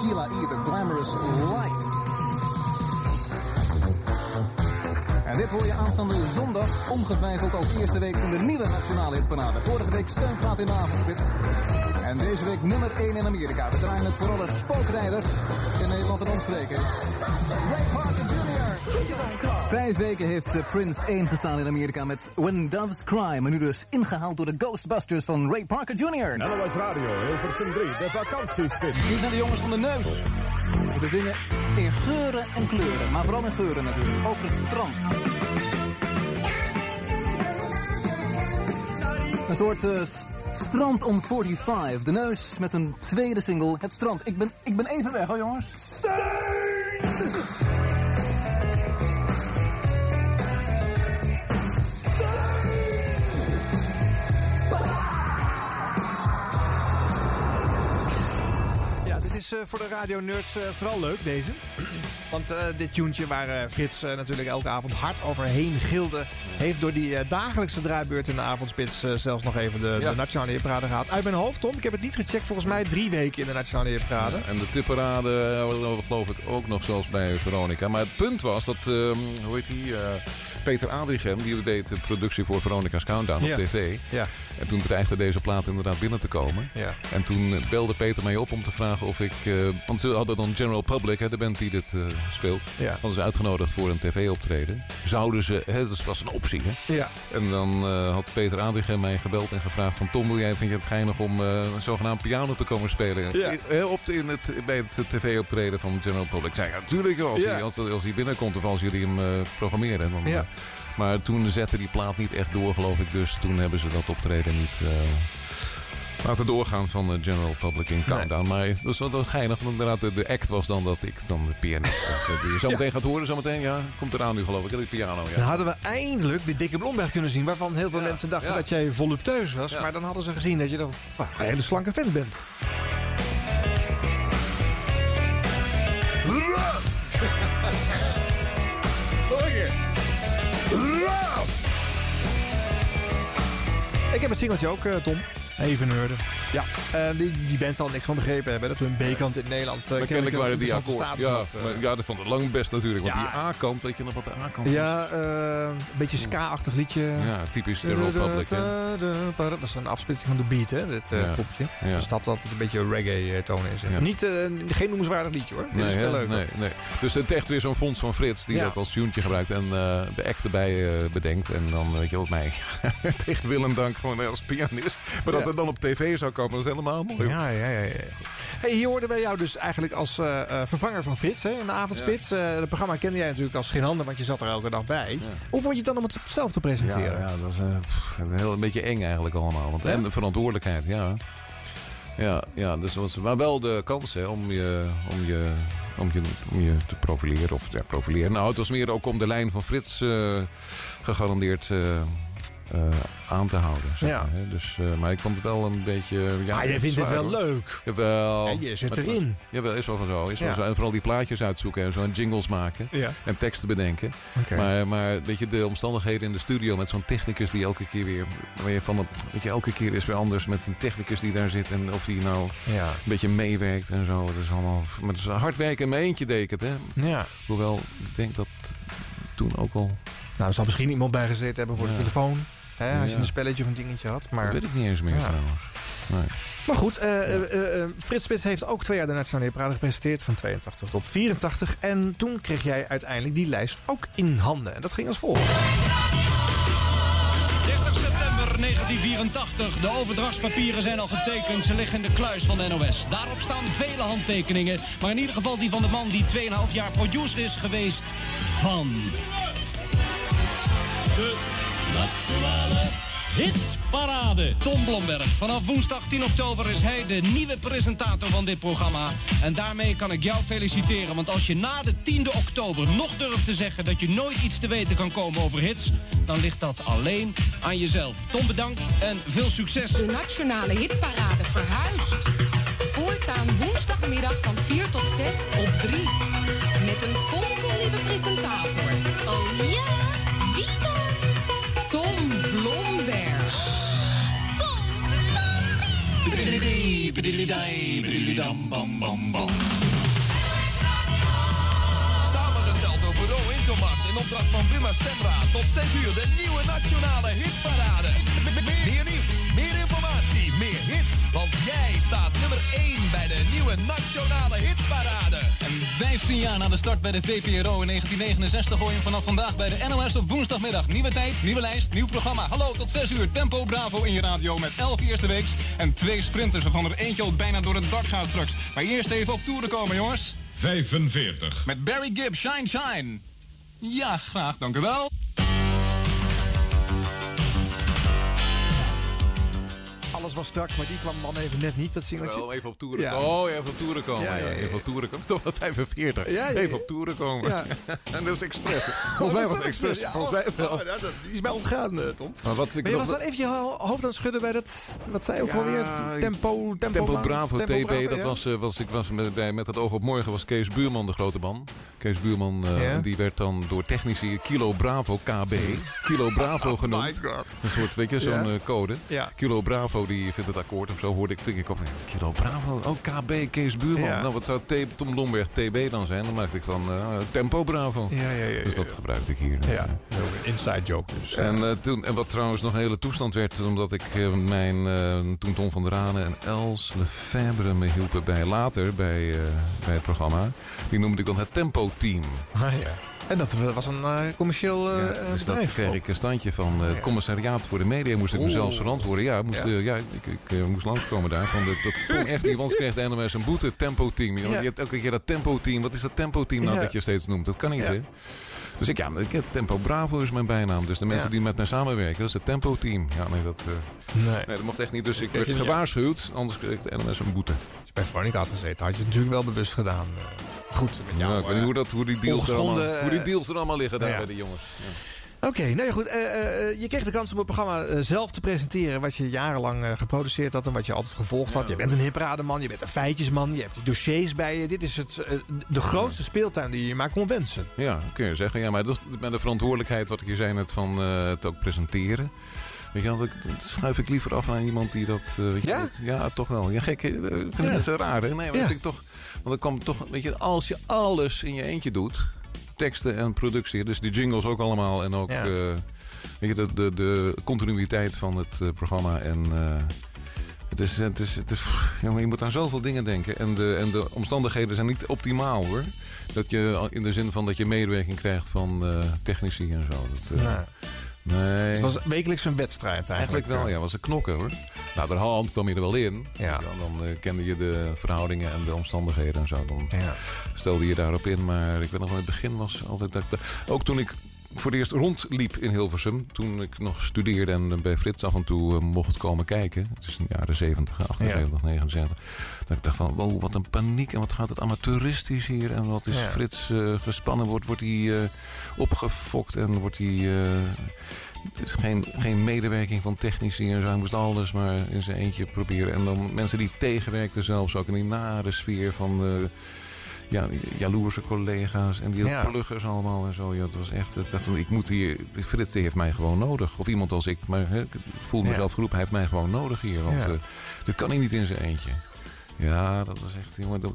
Sheila E. The Glamorous Life. En dit hoor je aanstaande zondag ongetwijfeld als eerste week van de nieuwe nationale hitparade. Vorige week steunplaat in de avondspits. En deze week nummer 1 in Amerika. We draaien het voor alle spookrijders in Nederland en omstreken. Vijf weken heeft eh, Prince 1 gestaan in Amerika met When Doves Cry. Maar nu dus ingehaald door de Ghostbusters van Ray Parker Jr. NOS Radio, Hilversum 3, de vakantiespits. Hier zijn de jongens van de neus. Ze zingen in geuren en kleuren, maar vooral in geuren natuurlijk. Over het strand. Een soort eh, strand on 45. De neus met een tweede single, Het Strand. Ik ben, ik ben even weg hoor jongens. Voor de radio-nerds eh, vooral leuk, deze. Want eh, dit tuentje waar eh, Frits eh, natuurlijk elke avond hard overheen gilde... heeft door die dagelijkse draaibeurt in de avondspits... zelfs nog even de, Ja. de Nationale Hitparade gehaald. Uit mijn hoofd, Tom, ik heb het niet gecheckt. Volgens mij drie weken in de Nationale Hitparade. En de tipperade geloof ik ook nog zoals bij Veronica. Maar het punt was dat, ehm, hoe heet die, Peter Adrichem, die deed de productie voor Veronica's Countdown Ja. op tv. Ja. En toen dreigde deze plaat inderdaad binnen te komen. Ja. En toen belde Peter mij op om te vragen of ik... want ze hadden dan General Public, hè, de band die dit, eh, speelt. Ja. Hadden ze uitgenodigd voor een tv-optreden. Zouden ze, hè, dat was een optie, hè? Ja. En dan eh, had Peter Adrichem mij gebeld en gevraagd van... Tom, wil jij, vind je het geinig om eh, een zogenaamd piano te komen spelen? Ja. In, op in het, bij het tv-optreden van General Public. Ik zei, ja, natuurlijk als, Ja. hij, als, als hij binnenkomt of als jullie hem eh, programmeren. Dan, Ja. maar toen zette die plaat niet echt door, geloof ik. Dus toen hebben ze dat optreden niet... eh, Laten doorgaan van de General Public in Countdown. Maar dat is wel geinig. Want inderdaad, de, de act was dan dat ik dan de pianist was. Die je zo meteen gaat horen, zometeen. Ja, komt eraan nu geloof ik. Die piano, ja. Dan hadden we eindelijk de dikke Blomberg kunnen zien... waarvan heel veel mensen dachten ja. dat jij volupteus was. Ja. Maar dan hadden ze gezien dat je dan een hele slanke vent bent. Ik heb het singeltje ook, eh, Tom. Even neurden. Ja, eh, die, die band zal er niks van begrepen hebben. Dat we een B-kant in Nederland... Maar kennelijk waren die akkoord. Ja, eh. maar, ja, dat vond ik lang best natuurlijk. Want Ja. die A-kant, weet je nog wat de A-kant? Ja, een beetje ska-achtig liedje. Ja, typisch de Republic. Dat is een afsplitsing van de beat, hè, dit Ja. groepje. Ja. Dus dat altijd een beetje reggae-toon is. Ja. Niet, geen noemenswaardig liedje, hoor. Dit Nee, is veel hè? leuker. nee, nee. Dus het is echt weer zo'n fonds van Frits die dat als tuentje gebruikt en de act erbij bedenkt. En dan weet je ook mij tegen wil en dank gewoon als pianist. Maar dat Ja. het dan op tv zou komen, dat is helemaal mooi. Ja, ja, ja. ja. Goed. Hey, hier hoorden wij jou dus eigenlijk als eh, eh, vervanger van Frits hè, in de avondspits. Eh, het programma kende jij natuurlijk als geen handen, want je zat er elke dag bij. Hoe vond je het dan om het zelf te Ja, presenteren? ja, dat is eh, een heel, een beetje eng eigenlijk allemaal. Want, En de verantwoordelijkheid, ja. Ja, ja dus, was- maar wel de kans hè, om, je, om, je, om, je, om je te profileren. Of ja, profileren. Nou, het was meer ook om de lijn van Frits eh, gegarandeerd aan te houden. zeg Ja. maar, hè. Dus, eh, maar ik vond het wel een beetje... Ja, Maar jij vindt het wel hoor. leuk. Jawel. Ja, je zit erin. Jawel, is wel van zo. Is wel zo. En vooral die plaatjes uitzoeken en zo. En jingles maken. Ja. En teksten bedenken. Maar, maar weet je, de omstandigheden in de studio met zo'n technicus die elke keer weer... Waar je van, weet je, elke keer is weer anders met een technicus die daar zit. En of die nou Ja. een beetje meewerkt en zo. Dat is allemaal... Maar het is hard werken in mijn eentje het, hè. Ja. Hoewel, ik denk dat toen ook al... Nou, er zal misschien iemand bij gezeten hebben voor de telefoon. Hè, als je een spelletje of een dingetje had. Maar, Dat weet ik niet eens meer trouwens. Nee. maar goed, eh, eh, eh, Frits Spits heeft ook twee jaar de Nationale Parade gepresenteerd. Van 82 tot 84. En toen kreeg jij uiteindelijk die lijst ook in handen. En dat ging als volgt. 30 september 1984. De overdrachtspapieren zijn al getekend. Ze liggen in de kluis van de NOS. Daarop staan vele handtekeningen. Maar in ieder geval die van de man die 2,5 jaar producer is geweest van... De Nationale Hitparade. Tom Blomberg. Vanaf woensdag 10 oktober is hij de nieuwe presentator van dit programma. En daarmee kan ik jou feliciteren. Want als je na de 10e oktober nog durft te zeggen dat je nooit iets te weten kan komen over hits, dan ligt dat alleen aan jezelf. Tom bedankt en veel succes. De Nationale Hitparade verhuist. Voortaan woensdagmiddag van 4 tot 6 op 3. Met een fonkelnieuwe presentator. Oh ja? Samengesteld door Bureau Intomacht in opdracht van Buma Stemra. Tot 6 uur de nieuwe nationale hitparade. Meer nieuws, meer informatie, meer hits. Want jij staat nummer 1 bij de nieuwe nationale hitparade. En 15 jaar na de start bij de VPRO in 1969 hoor je hem vanaf vandaag bij de NOS op woensdagmiddag. Nieuwe tijd, nieuwe lijst, nieuw programma. Hallo tot 6 uur, Tempo Bravo in je radio met 11 eerste weeks en twee sprinters waarvan er eentje al bijna door het dak gaat straks. Maar eerst even op toeren komen jongens. 45. Met Barry Gibb, Shine Shine. Ja, graag, dank u wel. Alles was strak, maar die kwam dan even net niet, dat singeltje. Wel even op toeren Ja. komen. Oh, even op toeren komen. Ja. Even op toeren komen. Toch wel 45. Ja, ja, ja. Even op toeren komen. En dat is expres. Volgens mij was het expres. Volgens mij oh, wel. oh, nou, dat is mij ontgaan, eh, Tom. Maar wat ik Maar je was dan even je ho- hoofd aan het schudden bij dat... Wat zei je ook alweer? Tempo, tempo, Tempo Bravo Tempo TB, dat was, eh, was, ik was met, bij, met het oog op morgen was Kees Buurman de grote man. Kees Buurman, eh, die werd dan door technici Kilo Bravo KB, Kilo Bravo genoemd. my God. Een soort, weet je, zo'n code. Kilo Bravo, die die vindt het akkoord of zo, hoorde ik, ving ik op. Kilo Bravo, oh KB, Kees Buurman. Ja. Nou, wat zou T- Tom Lomberg TB dan zijn? Dan maakte ik van eh, Tempo Bravo. Ja, ja, ja, dus dat ja. gebruikte ik hier. Ja, een inside joke dus. En, eh, toen, en wat trouwens nog een hele toestand werd, omdat ik eh, mijn, eh, toen Tom van der Ranen en Els Lefebvre me hielpen bij later, bij, eh, bij het programma, die noemde ik dan het Tempo Team. Ah, ja. En dat was een eh, commercieel eh, eh, Dus kreeg ik een standje van eh, het commissariaat voor de media. Moest ik Oeh. mezelf verantwoorden. Ja, moest, Ja. ja ik, ik moest langskomen daar. Van de, dat kon echt niet, want kreeg de NOS een boete. Tempo team. Je, Ja. je hebt elke keer dat tempo team. Wat is dat tempo team nou Ja. dat je steeds noemt? Dat kan niet, Ja. hè? Dus ik, ja, ik, heb Tempo Bravo is mijn bijnaam. Dus de mensen Ja. die met mij samenwerken, dat is het tempo team. Ja, nee, dat, Nee. nee, dat mocht echt niet. Dus ik werd gewaarschuwd. Anders kreeg de NOS een boete. Bij Veronica had gezeten, had je het natuurlijk wel bewust gedaan. Eh, goed, met jou. Ja, ik weet niet hoe, dat, hoe, die deals er allemaal, hoe die eh, deals er allemaal liggen daar ja. bij de jongens. Ja. Oké, nou ja, goed. eh, eh, eh, je kreeg de kans om het programma eh, zelf te presenteren. Wat je jarenlang eh, geproduceerd had en wat je altijd gevolgd had. Je bent een hiprademan, je bent een feitjesman, je hebt die dossiers bij je. Dit is het, eh, de grootste speeltuin die je maar kon wensen. Ja, kun je zeggen. Ja, maar dat, met de verantwoordelijkheid, wat ik je zei net, van eh, het ook presenteren. Weet je wel, dat, dat schuif ik liever af aan iemand die dat... eh, weet je, Ja? dat- ja, toch wel. Ja, gek. hè? Ik vind Ja. het zo raar, hè? Nee, maar Ja. dat ik toch... Want dan komt toch... Weet je, als je alles in je eentje doet... Teksten en productie, dus die jingles ook allemaal. En ook Ja. eh, weet je, de, de, de continuïteit van het eh, programma. En het is... Het is, het is jongen, je moet aan zoveel dingen denken. En de, en de omstandigheden zijn niet optimaal, hoor. Dat je in de zin van dat je medewerking krijgt van technici en zo. Dat, Nou, Nee. het was wekelijks een wedstrijd eigenlijk. Eigenlijk wel, ja. was een knokken hoor. Nou, de hand kwam je er wel in. Ja. Dan, dan eh, kende je de verhoudingen en de omstandigheden en zo. Dan Ja. stelde je daarop in. Maar ik weet nog wel, in het begin was altijd... Dat, ook toen ik voor het eerst rondliep in Hilversum. Toen ik nog studeerde en bij Frits af en toe eh, mocht komen kijken. Het is in de jaren 70, 78, 79. Dat ik dacht van, wow, wat een paniek. En wat gaat het amateuristisch hier. En wat is Ja. Frits eh, gespannen. Wordt, wordt hij eh, opgefokt en wordt hij... eh, er is geen, geen medewerking van technici en zo. Hij moest alles maar in zijn eentje proberen. En dan mensen die tegenwerkten zelfs ook in die nare sfeer van... eh, ja, jaloerse collega's en die Ja. pluggers allemaal en zo. Ja, het was echt, ik moet hier, Frits heeft mij gewoon nodig. Of iemand als ik, maar ik voel mezelf geroepen, hij heeft mij gewoon nodig hier. Want Ja. eh, dit kan hij niet in zijn eentje. Ja, dat was echt, jongen. Dat,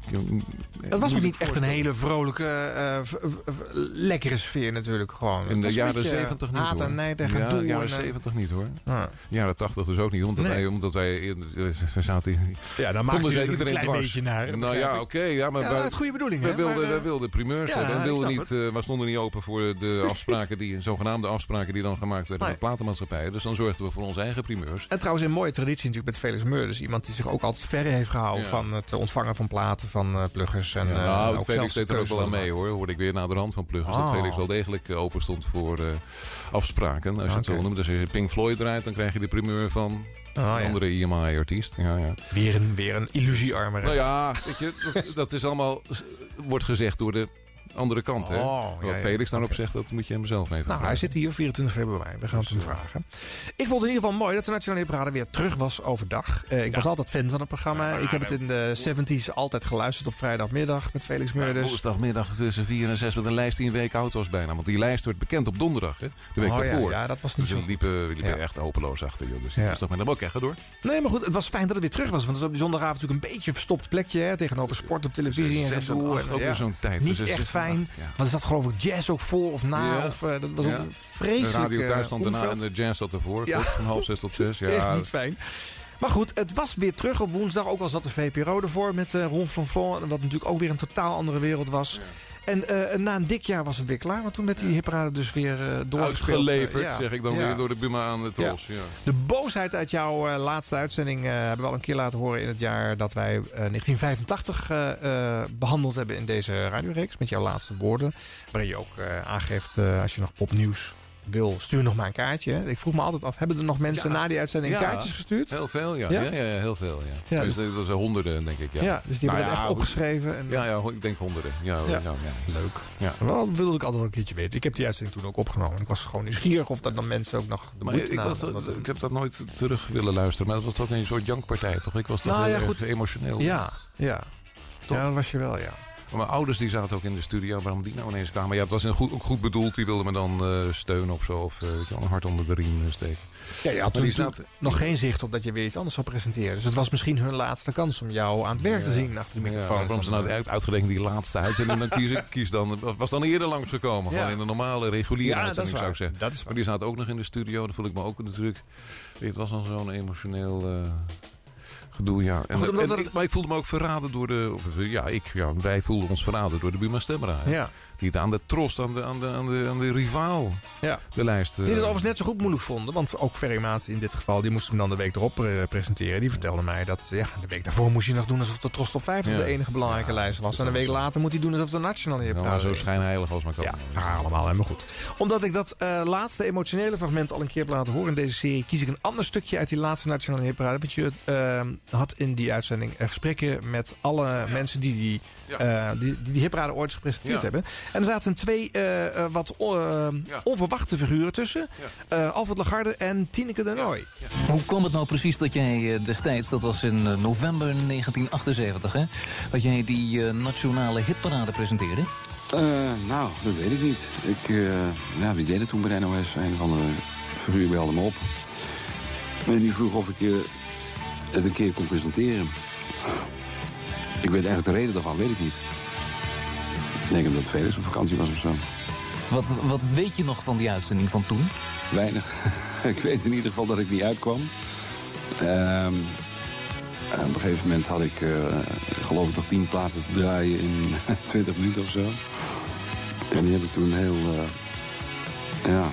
Het was ook niet echt een hele vrolijke, eh, v- v- v- lekkere sfeer natuurlijk gewoon. In Het de jaren 70 niet Haat en nijd en ja, gedoe. jaren en, eh, 70 niet hoor. ah. Jaren 80 dus ook niet. Omdat Nee. wij, omdat wij in- we zaten in- Ja, dan maakte vonden je zij natuurlijk een iedereen klein dwars. beetje naar. Nou ja, oké. ja, maar Ja, wij- uit goede bedoeling, we wilden, maar, we eh, wilden primeurs ja, hebben. Wilden niet, eh, we stonden niet open voor de afspraken die, zogenaamde afspraken die dan gemaakt werden met platenmaatschappijen. Dus dan zorgden we voor onze eigen primeurs. En trouwens een mooie traditie natuurlijk met Felix Meurders. Iemand die zich ook altijd verre heeft gehouden Ja. Van het ontvangen van platen van eh, pluggers. En, eh, nou, ook Felix deed er ook wel aan mee hoor. Hoorde ik weer naar de rand van Pluggers. Oh. Dat Felix wel degelijk eh, open stond voor afspraken. Als je het Oké. zo noemt. Dus als je Pink Floyd draait, dan krijg je de primeur van Oh, een ja. andere EMI-artiest. Ja, ja. Weer een, weer een illusiearmer. Nou ja, weet je, dat, dat is allemaal, wordt gezegd door de andere kant. Hè? Oh, Wat ja, Felix daarop zegt, dat moet je hem zelf even Nou, hij vragen. zit hier 24 februari. We gaan het hem vragen. Ik vond het in ieder geval mooi dat de Nationale Parade weer terug was overdag. Eh, ik was altijd fan van het programma. ik heb het in de 70s altijd geluisterd op vrijdagmiddag met Felix Meurders. Woensdagmiddag tussen 4 en 6 met een lijst die een week oud was bijna. Want die lijst werd bekend op donderdag, hè? de week Oh, ja, daarvoor. ja, dat was niet dus zo we liepen, we liepen Ja. echt hopeloos achter. Joh. Dus Ja. toch met hem ook echt door. Nee, maar goed, het was fijn dat het weer terug was. Want het is op die zondagavond natuurlijk een beetje een verstopt plekje. Hè, tegenover sport op televisie en Zes en gedoe. acht, En, ook ja, weer zo'n tijd. Niet Dus echt fijn. ja. Want er zat geloof ik jazz ook voor of na. Ja. Of, eh, dat was Ja. ook een vreselijk De radio thuis eh, stond daarna en de jazz zat ervoor. Ja. Van half zes tot zes. Ja, Echt niet fijn. Maar goed, het was weer terug op woensdag. Ook al zat de VPRO ervoor met eh Ron van Von. Wat natuurlijk ook weer een totaal andere wereld was. En eh, na een dik jaar was het weer klaar. Want toen werd die hipparade dus weer eh doorgespeeld. Uitgeleverd, Eh, ja. zeg ik dan Ja. weer door de Buma aan de tros. Ja. De boosheid uit jouw laatste uitzending hebben we al een keer laten horen in het jaar dat wij eh, 1985 eh, eh, behandeld hebben in deze radioreeks. Met jouw laatste woorden. Waarin je ook aangeeft als je nog popnieuws wil, stuur nog maar een kaartje. Ik vroeg me altijd af, hebben er nog mensen Ja. na die uitzending Ja. kaartjes gestuurd? Heel veel, ja. Ja? Ja, heel veel, ja. Dus, dat was honderden, denk ik. Ja, Ja, dus die hebben Nou dat echt hoe- opgeschreven. En, Ja, ja, ik denk honderden. Ja, Ja. ja. Ja, Leuk. Ja. Wel wilde ik altijd een keertje weten. Ik heb die uitzending toen ook opgenomen. Ik was gewoon nieuwsgierig of dat dan mensen ook nog de Maar moeite ik, namen was, dat ik heb dat nooit terug willen luisteren. Maar het was toch een soort jankpartij, toch? Ik was toch Nou heel ja, erg goed. emotioneel. Ja, ja. Toch? Ja, dat was je wel, ja. Maar mijn ouders die zaten ook in de studio. Waarom die nou ineens kwamen? Ja, het was een goed, ook goed bedoeld. Die wilden me dan eh, steunen of zo. Of eh, weet je wel, een hart onder de riem eh, steken. Ja, je had toen, nog geen zicht op dat je weer iets anders zou presenteren. Dus het was misschien hun laatste kans om jou aan het werk te zien achter de Ja, microfoon. waarom ze nou uit, uitgerekend die laatste uitzending dan kiezen? Kies dan, was- dan eerder langsgekomen. Ja. Gewoon in de normale, reguliere Ja, uitzending zou ik zeggen. Dat is maar die zaten ook nog in de studio. Dat voel ik me ook natuurlijk... Het was dan zo'n emotioneel... Gedoe, ja. En, Goed, omdat en het- ik, maar ik voelde me ook verraden door de... Of, ja, ik, ja, wij voelden ons verraden door de Buma Stemra. Ja. Niet aan de trost, aan de, aan de, aan de, aan de rivaal. Ja. De lijst. eh, Die het overigens net zo goed moeilijk vonden. Want ook Ferry Maat in dit geval, die moest hem dan de week erop eh, presenteren. Die vertelde mij dat ja, de week daarvoor moest je nog doen alsof de Trost op 50 Ja. de enige belangrijke lijst was. En een week later moet hij doen alsof de nationale ja, maar zo schijnheilig als maar kan. Ja, ja, allemaal helemaal goed. Omdat ik dat eh, laatste emotionele fragment al een keer heb laten horen in deze serie, kies ik een ander stukje uit die laatste Nationale Hitparade. Want je eh, had in die uitzending eh, gesprekken met alle mensen die die, Ja. eh, die, die, die hitparade ooit gepresenteerd Ja. hebben. En er zaten twee eh, eh, wat onverwachte figuren tussen. Eh, Alfred Lagarde en Tineke de Nooi. Hoe kwam het nou precies dat jij destijds, dat was in november 1978, hè, dat jij die nationale hitparade presenteerde? Eh, nou, dat weet ik niet. Ik, eh, ja, wie deed het toen bij de NOS? Een of andere figuur belde me op. En die vroeg of ik het een keer kon presenteren. Ik weet eigenlijk de reden daarvan, weet ik niet. Ik denk omdat Felix op vakantie was of zo. Wat, wat weet je nog van die uitzending van toen? Weinig. ik weet in ieder geval dat ik niet uitkwam. En op een gegeven moment had ik, eh, geloof ik, nog tien platen te draaien in 20 minuten of zo. En die heb ik toen heel, eh, ja,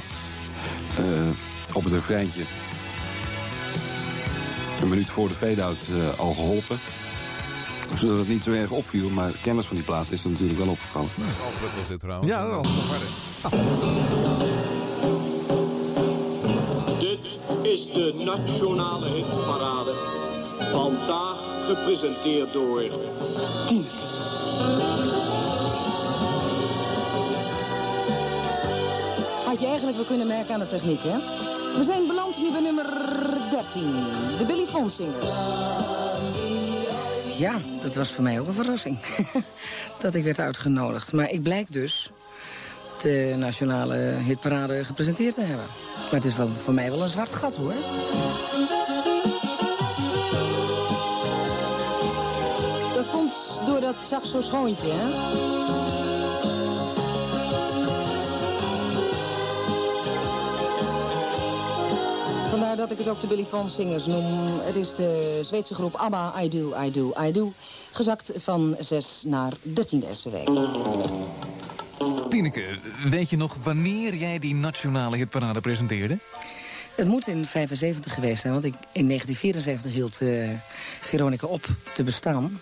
eh, op het refreintje, een minuut voor de fade-out al geholpen. Zodat het niet zo erg opviel, maar de kennis van die plaat is er natuurlijk wel opgevallen. Alfred was dit trouwens. Ja, dat was harder. Dit is de Nationale Hitparade. Vandaag gepresenteerd door Tineke. Had je eigenlijk wel kunnen merken aan de techniek, hè? We zijn beland nu bij nummer 13, de Billy Fonsingers. Ja, dat was voor mij ook een verrassing. dat ik werd uitgenodigd. Maar ik blijk dus de nationale hitparade gepresenteerd te hebben. Maar het is wel, voor mij wel een zwart gat, hoor. Dat komt door dat saxoschoontje, hè? Vandaar dat ik het ook de Billy Fons Singers noem. Het is de Zweedse groep ABBA, I Do, I Do, I Do. Gezakt van 6 naar 13 deze week. Tineke, weet je nog wanneer jij die nationale hitparade presenteerde? Het moet in 75 geweest zijn, want ik, in 1974 hield eh, Veronica op te bestaan.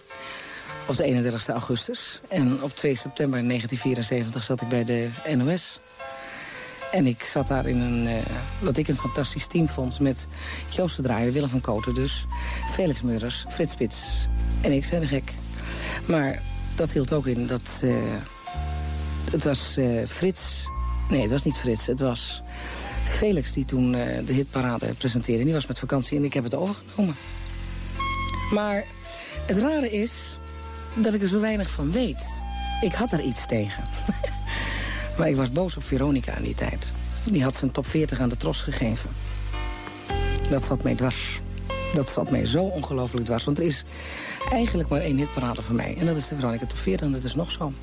Op de 31 augustus. En op 2 september 1974 zat ik bij de NOS. En ik zat daar in een, eh, wat ik een fantastisch team vond... met Joost de Draaier, Willem van Koten dus... Felix Meurders, Frits Spits en ik, zijn de gek. Maar dat hield ook in dat... eh, het was eh, Frits... Nee, het was niet Frits, het was Felix die toen de hitparade presenteerde. Die was met vakantie en ik heb het overgenomen. Maar het rare is dat ik er zo weinig van weet. Ik had er iets tegen. maar ik was boos op Veronica in die tijd. Die had zijn top 40 aan de tros gegeven. Dat zat mij dwars. Dat zat mij zo ongelooflijk dwars. Want er is eigenlijk maar één hitparade voor mij. En dat is de Veronica top 40 en dat is nog zo.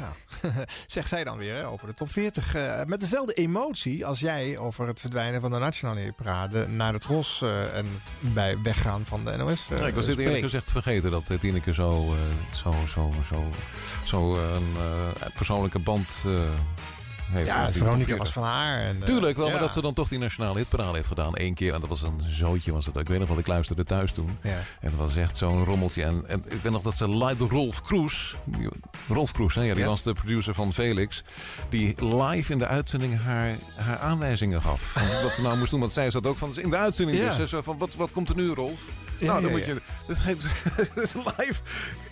Ja, zegt zij dan weer hè, over de top 40. eh, met dezelfde emotie als jij over het verdwijnen van de Nationale Parade naar de Tros eh, en bij weggaan van de NOS. eh, Ja, ik was dit eerlijk gezegd vergeten dat Tineke zo, zo, zo, zo, zo een persoonlijke band heeft. Ja, Veronica was 40. van haar. En, eh, Tuurlijk wel, ja. maar dat ze dan toch die nationale hitparade heeft gedaan. Eén keer, en dat was een zootje was het. Ik weet nog wat, ik luisterde thuis toen. Ja. En dat was echt zo'n rommeltje. En, en ik weet nog dat ze live, Rolf Kroes, Rolf Kroes, hè, ja, die Ja. was de producer van Felix. Die live in de uitzending haar, haar aanwijzingen gaf. wat ze nou moest doen, want zij zat ook van, in de uitzending dus. hè, Zo van, wat, wat komt er nu, Rolf? Nou, dan moet je... Dat geeft, live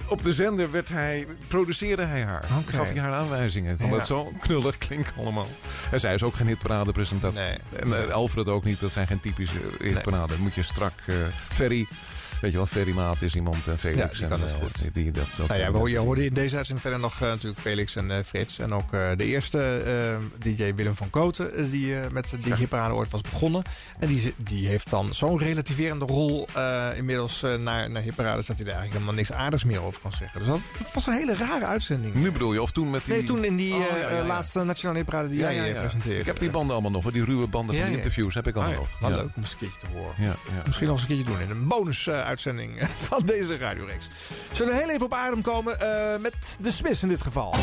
op de zender werd hij, produceerde hij haar. Gaf hij haar aanwijzingen. Ik vond Ja. dat zo knullig klinkt allemaal. En zij is ook geen hitparade presentator. Nee. En eh, Alfred ook niet. Dat zijn geen typische hitparade. Dan moet je strak... eh, Ferry Weet je wel, Ferry Maat is iemand en Felix. Ja, die kan en, dat eh, goed. Die, die- dat, dat, Nou ja, we, je hoorde in deze uitzending verder nog eh, natuurlijk Felix en eh, Frits. En ook eh, de eerste eh, DJ Willem van Koten, eh, die eh, met de DJ-parade ooit was begonnen. En die, die heeft dan zo'n relativerende rol eh, inmiddels eh, naar, naar hitparades... dat hij er eigenlijk helemaal niks aardigs meer over kan zeggen. Dus dat, dat was een hele rare uitzending. Nu bedoel je, of toen met die... Nee, toen in die Oh, eh, ja, ja, ja. laatste nationale hitparade die jij eh, presenteerde. Ik heb die banden allemaal nog, die ruwe banden Ja, van die ja. interviews heb ik allemaal Ah, ja. nog. Wat Ja. leuk om eens een keertje te horen. Ja, ja. Misschien nog eens een keertje doen in een van deze radioreeks. Zullen heel even op adem komen eh, met de Smiths in dit geval.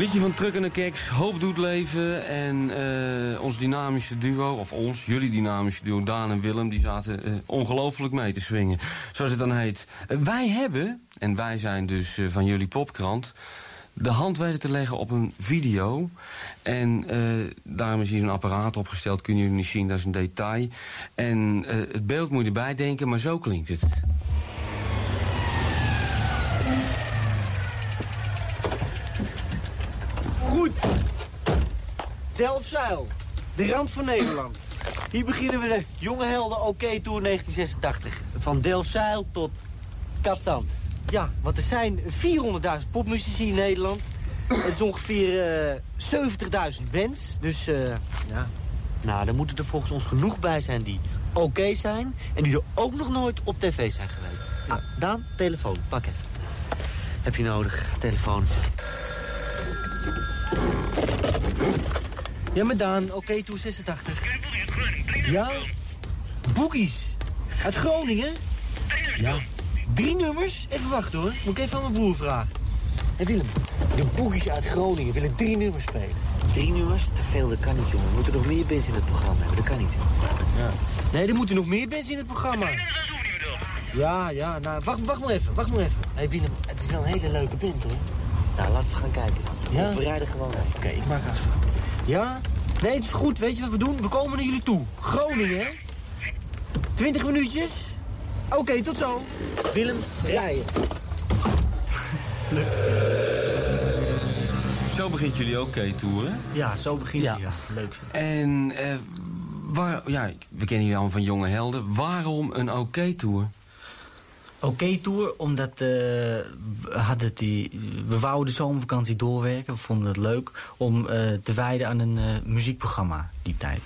Liedje van Truck en de Keks, Hoop doet leven. En eh, ons dynamische duo, of ons, jullie dynamische duo, Daan en Willem... die zaten eh, ongelooflijk mee te swingen, zoals het dan heet. Eh, wij hebben, en wij zijn dus van jullie popkrant... de hand weten te leggen op een video. En eh, daarom is hier zo'n apparaat opgesteld, kunnen jullie niet zien, dat is een detail. En het beeld moet je erbij denken, maar zo klinkt het. Goed. Delfzijl, de rand van Nederland. Hier beginnen we de Jonge Helden OK Tour 1986. Van Delfzijl tot Katzand. Ja, want er zijn 400.000 popmuzici in Nederland. Het is ongeveer eh 70.000 bands. Dus eh, ja, nou, daar moeten er volgens ons genoeg bij zijn die oké zijn... en die er ook nog nooit op tv zijn geweest. Ah, Daan, telefoon, pak even. Heb je nodig, telefoon. Ja, maar Daan, oké, toe 86. Ja? Boekies. Uit Groningen? Ja. Drie nummers? Even wachten hoor. Moet ik even aan mijn broer vragen. Hé Willem, de boekies uit Groningen willen drie nummers spelen. Drie nummers? Te veel, dat kan niet jongen. We moeten nog meer bands in het programma hebben, dat kan niet. Ja. Nee, er moeten nog meer bands in het programma. Ja, ja, nou, wacht, wacht maar even, wacht maar even. Hé Willem, het is wel een hele leuke band hoor. Nou, laten we gaan kijken. Ja? We rijden gewoon uit. Oké, ik maak afspraak. Ja? Nee, het is goed. Weet je wat we doen? We komen naar jullie toe. Groningen, hè? 20 minuutjes? Oké, tot zo. Willem, rijden. Zo begint jullie ook tour, hè? Ja, zo begint ja. ja. Leuk. En eh, waar, ja, we kennen jullie allemaal van jonge helden. Waarom een OK-tour? Oké-tour, omdat eh, we, hadden die, we wouden de zomervakantie doorwerken. We vonden het leuk om eh, te wijden aan een eh, muziekprogramma die tijd.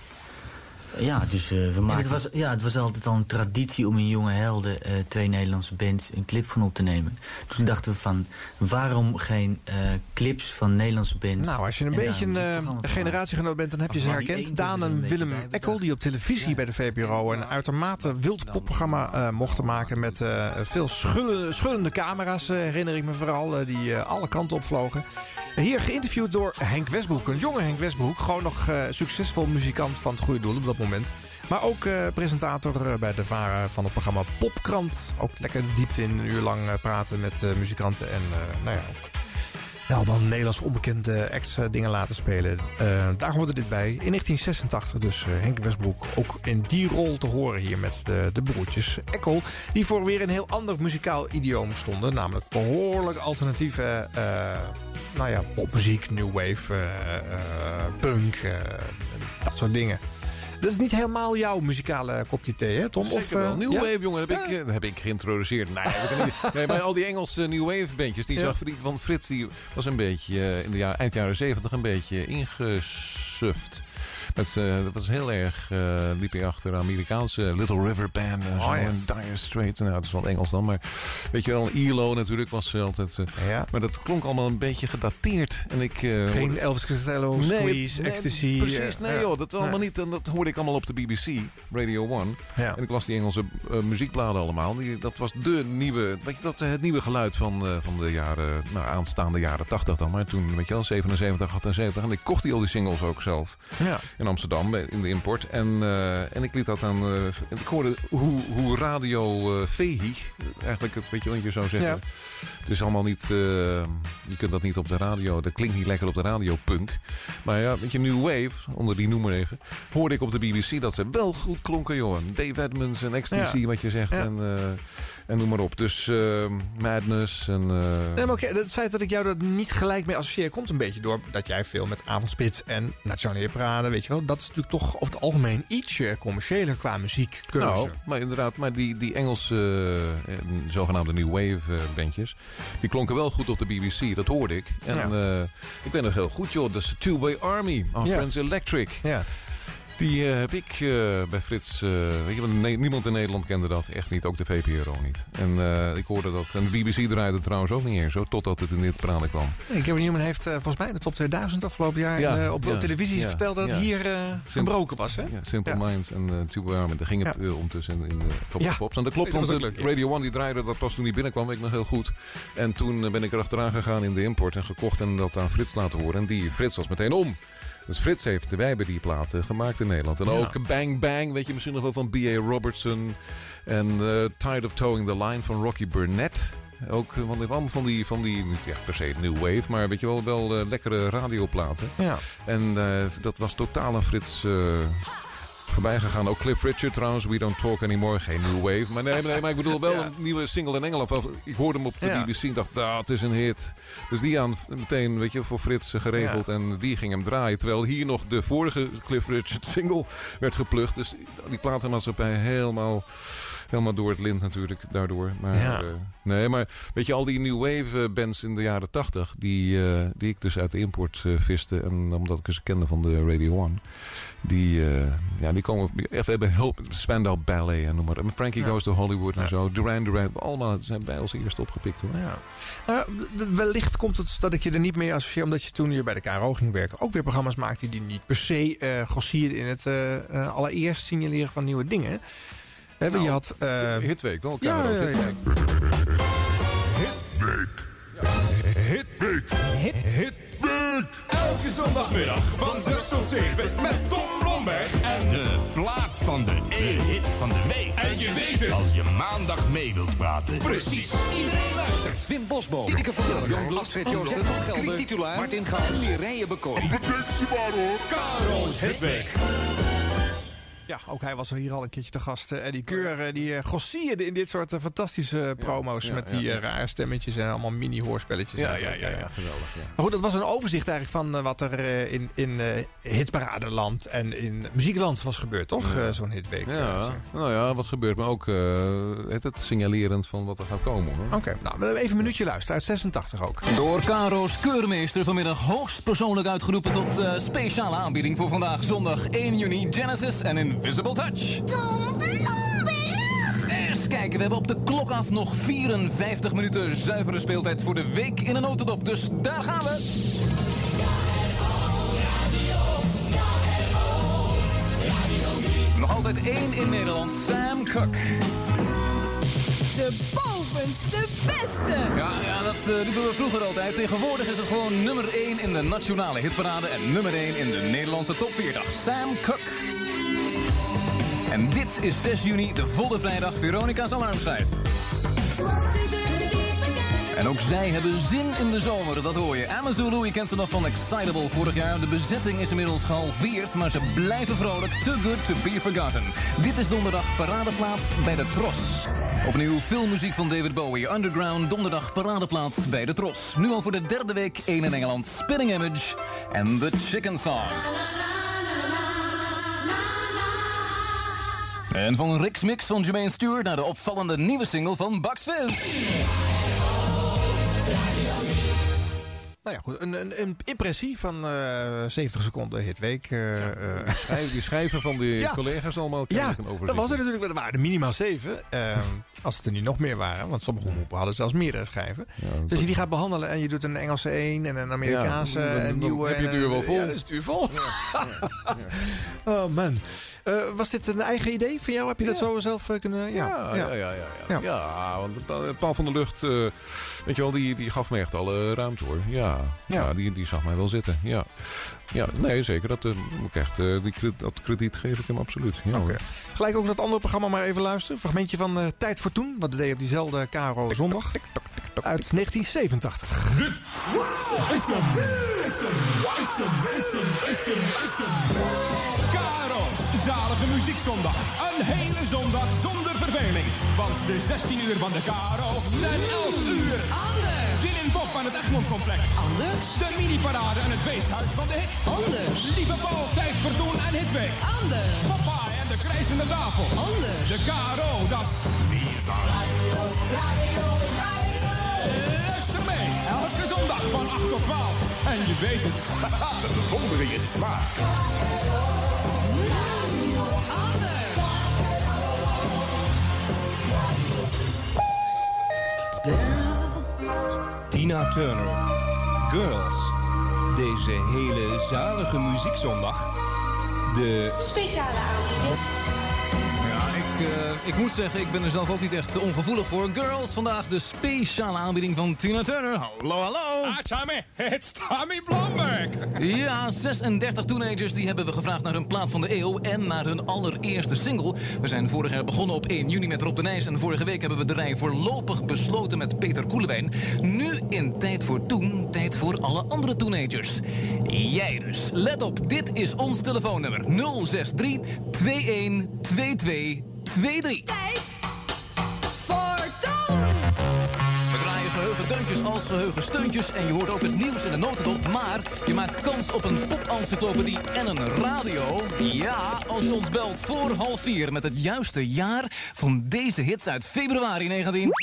Ja, dus eh, we maken... Het was, ja, het was altijd al een traditie om in Jonge Helden eh, twee Nederlandse bands een clip van op te nemen. Dus toen dachten we van, waarom geen eh, clips van Nederlandse bands? Nou, als je een En beetje een generatiegenoot bent, dan heb je ze herkend. Daan en Willem Eckel, die op televisie bij de VPRO een uitermate wild popprogramma eh, mochten maken. Met eh, veel schullende, schullende camera's, herinner ik me vooral, die alle kanten opvlogen. Hier geïnterviewd door Henk Westbroek, een jonge Henk Westbroek. Gewoon nog eh, succesvol muzikant van het goede doel op dat moment. Maar ook eh, presentator eh, bij de varen van het programma Popkrant. Ook lekker diepte in een uur lang eh, praten met muzikanten. En nou ja, ook Nederlands onbekende eh, dingen laten spelen. Daar hoorde dit bij. In 1986 dus Henk Westbroek ook in die rol te horen hier met de, de broertjes Ekkel. Die voor weer een heel ander muzikaal idioom stonden. Namelijk behoorlijk alternatieve, nou ja, popmuziek, new wave, punk, dat soort dingen. Dat is niet helemaal jouw muzikale kopje thee, hè Tom? Zeker wel. eh, New ja? Wave, jongen, heb, ik, eh, heb ik geïntroduceerd. Nee, niet- nee, bij al die Engelse New Wave bandjes, die Ja. zag Friet, want Frits die was een beetje eh, in de jaar, eind jaren zeventig een beetje ingesuft. Met, eh, dat was heel erg, eh liep hij achter Amerikaanse Little River Band Oh, ja. en Dire Straits. Nou, dat is wel Engels dan, maar weet je wel, ELO natuurlijk was eh, altijd... eh, Maar dat klonk allemaal een beetje gedateerd. En ik, eh, Geen hoorde- Elvis Costello, Squeeze, Ecstasy. Precies, eh, nee joh, dat allemaal Nee. niet. En dat hoorde ik allemaal op de BBC, Radio 1. Ja. En ik las die Engelse eh, muziekbladen allemaal. Die, dat was de nieuwe, weet je, dat, eh, het nieuwe geluid van, eh, van de jaren, nou aanstaande jaren 80 dan. Maar toen, weet je wel, 77, 78. En ik kocht die al die singles ook zelf. Ja. En in Amsterdam in de import. En, eh, en ik liet dat aan. eh, ik hoorde hoe, hoe radio eh Vehi, eigenlijk het weet je wat je zou zeggen. Ja. Het is allemaal niet. je kunt dat niet op de radio. Dat klinkt niet lekker op de radio punk. Maar ja, weet je, New Wave, onder die noemer even. Hoorde ik op de BBC dat ze wel goed klonken, joh. Dave Edmonds en XTC, Ja. wat je zegt. Ja. En, en noem maar op. Dus eh, Madness en. eh, Nee, maar oké, het feit dat ik jou er niet gelijk mee associeer... komt een beetje door dat jij veel met Avondspits en Nationale Parade... weet je wel, dat is natuurlijk toch over het algemeen ietsje commerciëler qua muziekkeuze. Nou, maar inderdaad, maar die, die Engelse eh, zogenaamde New Wave eh, bandjes, die klonken wel goed op de BBC, dat hoorde ik. En ik ben nog heel goed, joh, dat is Two Way Army, Our Ja. Friends Electric. Ja. Die eh, heb ik eh, bij Frits, eh, weet je, want niemand in Nederland kende dat, echt niet, ook de VPRO niet. En ik hoorde dat, en de BBC draaide trouwens ook niet eens, hoor, totdat het in dit praten kwam. Nee, Gary Newman heeft volgens mij de top 2000 afgelopen jaar Ja, op, ja, op televisie ja, verteld dat het hier gebroken was. Hè? Simple. Minds en Two Way Army. Daar ging het ondertussen in, in de top Ja. of pops. En dat klopt, want leuk. Radio One die draaide dat pas toen die binnenkwam, weet ik nog heel goed. En toen ben ik er achteraan gegaan in de import en gekocht en dat aan Frits laten horen. En die Frits was meteen om. Dus Frits heeft, wij hebben die platen gemaakt in Nederland. En Ja. ook Bang Bang, weet je misschien nog wel van B.A. Robertson. En eh Tide of Towing the Line van Rocky Burnett. Ook eh, van die, van die, van die, niet echt per se new wave, maar weet je wel, wel eh, lekkere radioplaten. Ja. En eh, dat was totaal aan Frits eh, voorbij gegaan. Ook Cliff Richard trouwens, We Don't Talk Anymore. Geen new wave. Maar nee, nee maar ik bedoel wel Ja. een nieuwe single in Engeland. Ik hoorde hem op de Ja. BBC en dacht, dat het is een hit. Dus die aan meteen, weet je, voor Frits geregeld. En die ging hem draaien. Terwijl hier nog de vorige Cliff Richard single werd geplukt. Dus die platenmaatschappij helemaal... Helemaal door het lint natuurlijk, daardoor. Maar, Ja. eh, nee, maar weet je, al die new wave eh, bands in de jaren tachtig... Die, eh, die ik dus uit de import eh, viste... en omdat ik ze kende van de Radio One... die, ja, die komen... We hebben hulp, Spandau Ballet en noem maar op. Frankie Ja. Goes to Hollywood en zo. Duran Duran, allemaal zijn bij ons eerst opgepikt hoor. Ja. Nou, wellicht komt het dat ik je er niet mee associeer... omdat je toen je bij de KRO ging werken... ook weer programma's maakte die niet per se grossierden... in het allereerst signaleren van nieuwe dingen. Want je had... eh, Hitweek, wel. ja, ja, ja. Hitweek. Hitweek. Hitweek. Elke zondagmiddag van 6 tot 7 met Tom Blomberg en De plaat van de E-hit van de week. En je weet het. Als je maandag mee wilt praten. precies iedereen luistert. Wim Bosboom, Tineke van Jan, Astrid Joosten, van Gelder, titulaar, Martin Gaus, Mireille Bekoor. Karo's Hitweek. Ja, ook hij was er hier al een keertje te gast. eh, Eddie Keur, eh, die grossierde in dit soort eh, fantastische promo's... ja, met die eh, ja. rare stemmetjes en allemaal mini-hoorspelletjes. Ja, ja, ja, eh. ja, geweldig. Ja. Maar goed, dat was een overzicht eigenlijk van eh, wat er eh, in, in eh, hitparadeland en in muziekland was gebeurd, toch? Eh, Zo'n hitweek. eh, Ja, nou ja, wat gebeurt me ook eh, het, het signalerend van wat er gaat komen. Hoor. Oké, nou, we hebben even een minuutje luisteren. Uit 86 ook. Door Caro's keurmeester vanmiddag hoogstpersoonlijk uitgeroepen tot eh, speciale aanbieding voor vandaag zondag 1 juni Genesis en Invisible Touch. Tom! Eens kijken, we hebben op de klok af nog 54 minuten zuivere speeltijd voor de week in een notendop. Dus daar gaan we. Nog altijd één in Nederland, Sam Cook. De bovenste beste! Ja, ja dat riepen we vroeger altijd. Tegenwoordig is het gewoon nummer 1 in de nationale hitparade en nummer 1 in de Nederlandse top 40. Sam Cook. En dit is 6 juni, de volle vrijdag, Veronica's Alarmschijf. En ook zij hebben zin in de zomer, dat hoor je. Amazulu, je kent ze nog van Excitable vorig jaar. De bezetting is inmiddels gehalveerd, maar ze blijven vrolijk. Too good to be forgotten. Dit is donderdag paradeplaat bij de Tros. Opnieuw filmmuziek van David Bowie. Underground, donderdag paradeplaat bij de Tros. Nu al voor de derde week, één in Engeland. Spinning Image en The Chicken Song. En van Rick's Mix van Jermaine Stewart naar de opvallende nieuwe single van Bugs Fizz. Nou ja, goed. Een, een, een impressie van eh 70 seconden hitweek. eh, eh. Schrijf- die schrijven van die Ja. collega's allemaal. Ja, dat was er natuurlijk. Er waren minimaal zeven. eh, als het er niet nog meer waren. Want sommige omroepen hadden zelfs meerdere schijven. dus als je die gaat behandelen en je doet een Engelse één en een Amerikaanse Ja, dan- en dan nieuwe. heb je het uur wel vol. Ja, dat is het uur vol. oh man. Eh, was dit een eigen idee van jou? Heb je dat zo zelf eh, kunnen... Ja, Ja, ja, ja. ja, ja. ja. want Pa- Paul van der Lucht, eh, weet je wel, die, die gaf me echt alle ruimte hoor. Ja, ja. die, die zag mij wel zitten. Ja, ja nee, zeker. Dat, eh, moet ik echt, eh, die, dat krediet geef ik hem absoluut. Ja, hoor. Gelijk ook dat andere programma maar even luisteren. Fragmentje van eh, Tijd voor Toen. Wat deed op diezelfde Caro zondag. Uit 1987. Muziekzondag. Een hele zondag zonder verveling. Want de 16 uur van de Karo zijn 11 uur. Anders. Zin in pop aan het Egmondcomplex. Anders. De mini-parade en het feesthuis van de hits. Anders. Lieve Paul, tijd voor doen en hitweek. Anders. Papa en de krijzende tafel. Anders. De Karo, dat is Radio, radio, Luister mee, elke zondag van 8 tot 12. En je weet het, de bewondering is. Tina Turner. Girls. Deze hele zalige muziekzondag. De Speciale avond. Ja, ik, eh, ik moet zeggen, ik ben er zelf ook niet echt ongevoelig voor. Girls, vandaag de speciale aanbieding van Tina Turner. Hallo, hallo. Ah, Tommy, it's Tommy Blomberg. Ja, 36 teenagers die hebben we gevraagd naar hun plaat van de eeuw en naar hun allereerste single. We zijn vorig jaar begonnen op 1 juni met Rob de Nijs en vorige week hebben we de rij voorlopig besloten met Peter Koelewijn. Nu in Tijd voor Toen, tijd voor alle andere teenagers. Jij dus. Let op, dit is ons telefoonnummer 063 2122 23. Voor Toon. We draaien geheugen deuntjes als geheugen steuntjes en je hoort ook het nieuws in de notendop. Maar je maakt kans op een pop-encyclopedie en een radio. Ja, als je ons belt voor half vier met het juiste jaar van deze hits uit februari 19...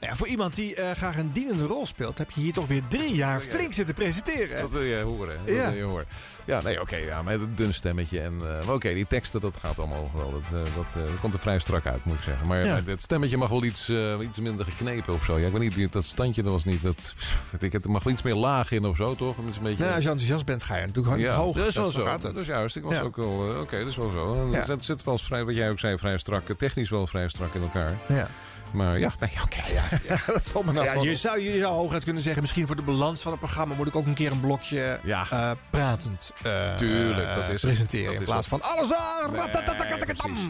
Nou ja, voor iemand die eh, graag een dienende rol speelt... heb je hier toch weer drie jaar flink zitten presenteren. Dat wil je horen. Dat Ja. wil je horen. Ja, nee, oké. ja, met een dun stemmetje. En, maar oké, die teksten, dat gaat allemaal wel. Dat, eh, dat, dat komt er vrij strak uit, moet ik zeggen. Maar, Ja. dat stemmetje mag wel iets, iets minder geknepen of zo. Ja, ik weet niet, dat standje dat was niet... Dat, ik, het mag wel iets meer laag in of zo, toch? Een beetje... Nou, als je enthousiast bent, ga je natuurlijk Ja, hoog. dat is wel zo zo. gaat het. Dat is juist. Ik was Ja. ook wel... Oké, dat is wel zo. Het zit wel eens vrij, wat jij ook zei, vrij strak. Technisch wel vrij strak in elkaar. Ja. Maar ja, nee, oké. Ja, dat valt me nou Ja, ja, je zou, je zou hooguit kunnen zeggen... misschien voor de balans van het programma... moet ik ook een keer een blokje eh, pratend eh, Tuurlijk, dat is presenteren. Dat in is plaats het. van alles aan...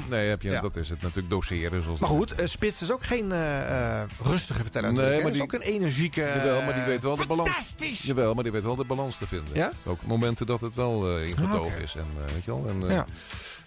Nee, heb je, Ja. dat is het. Natuurlijk doseren. Zoals Maar goed, eh, Spits is ook geen rustige verteller. Nee, hè. maar Het is die- ook een energieke... Jawel, maar die weet wel de balans. Fantastisch! Jawel, maar die weet wel de balans te vinden. Ja? Ook momenten dat het wel ingetogen Ah, is. En, weet je wel, en, Ja.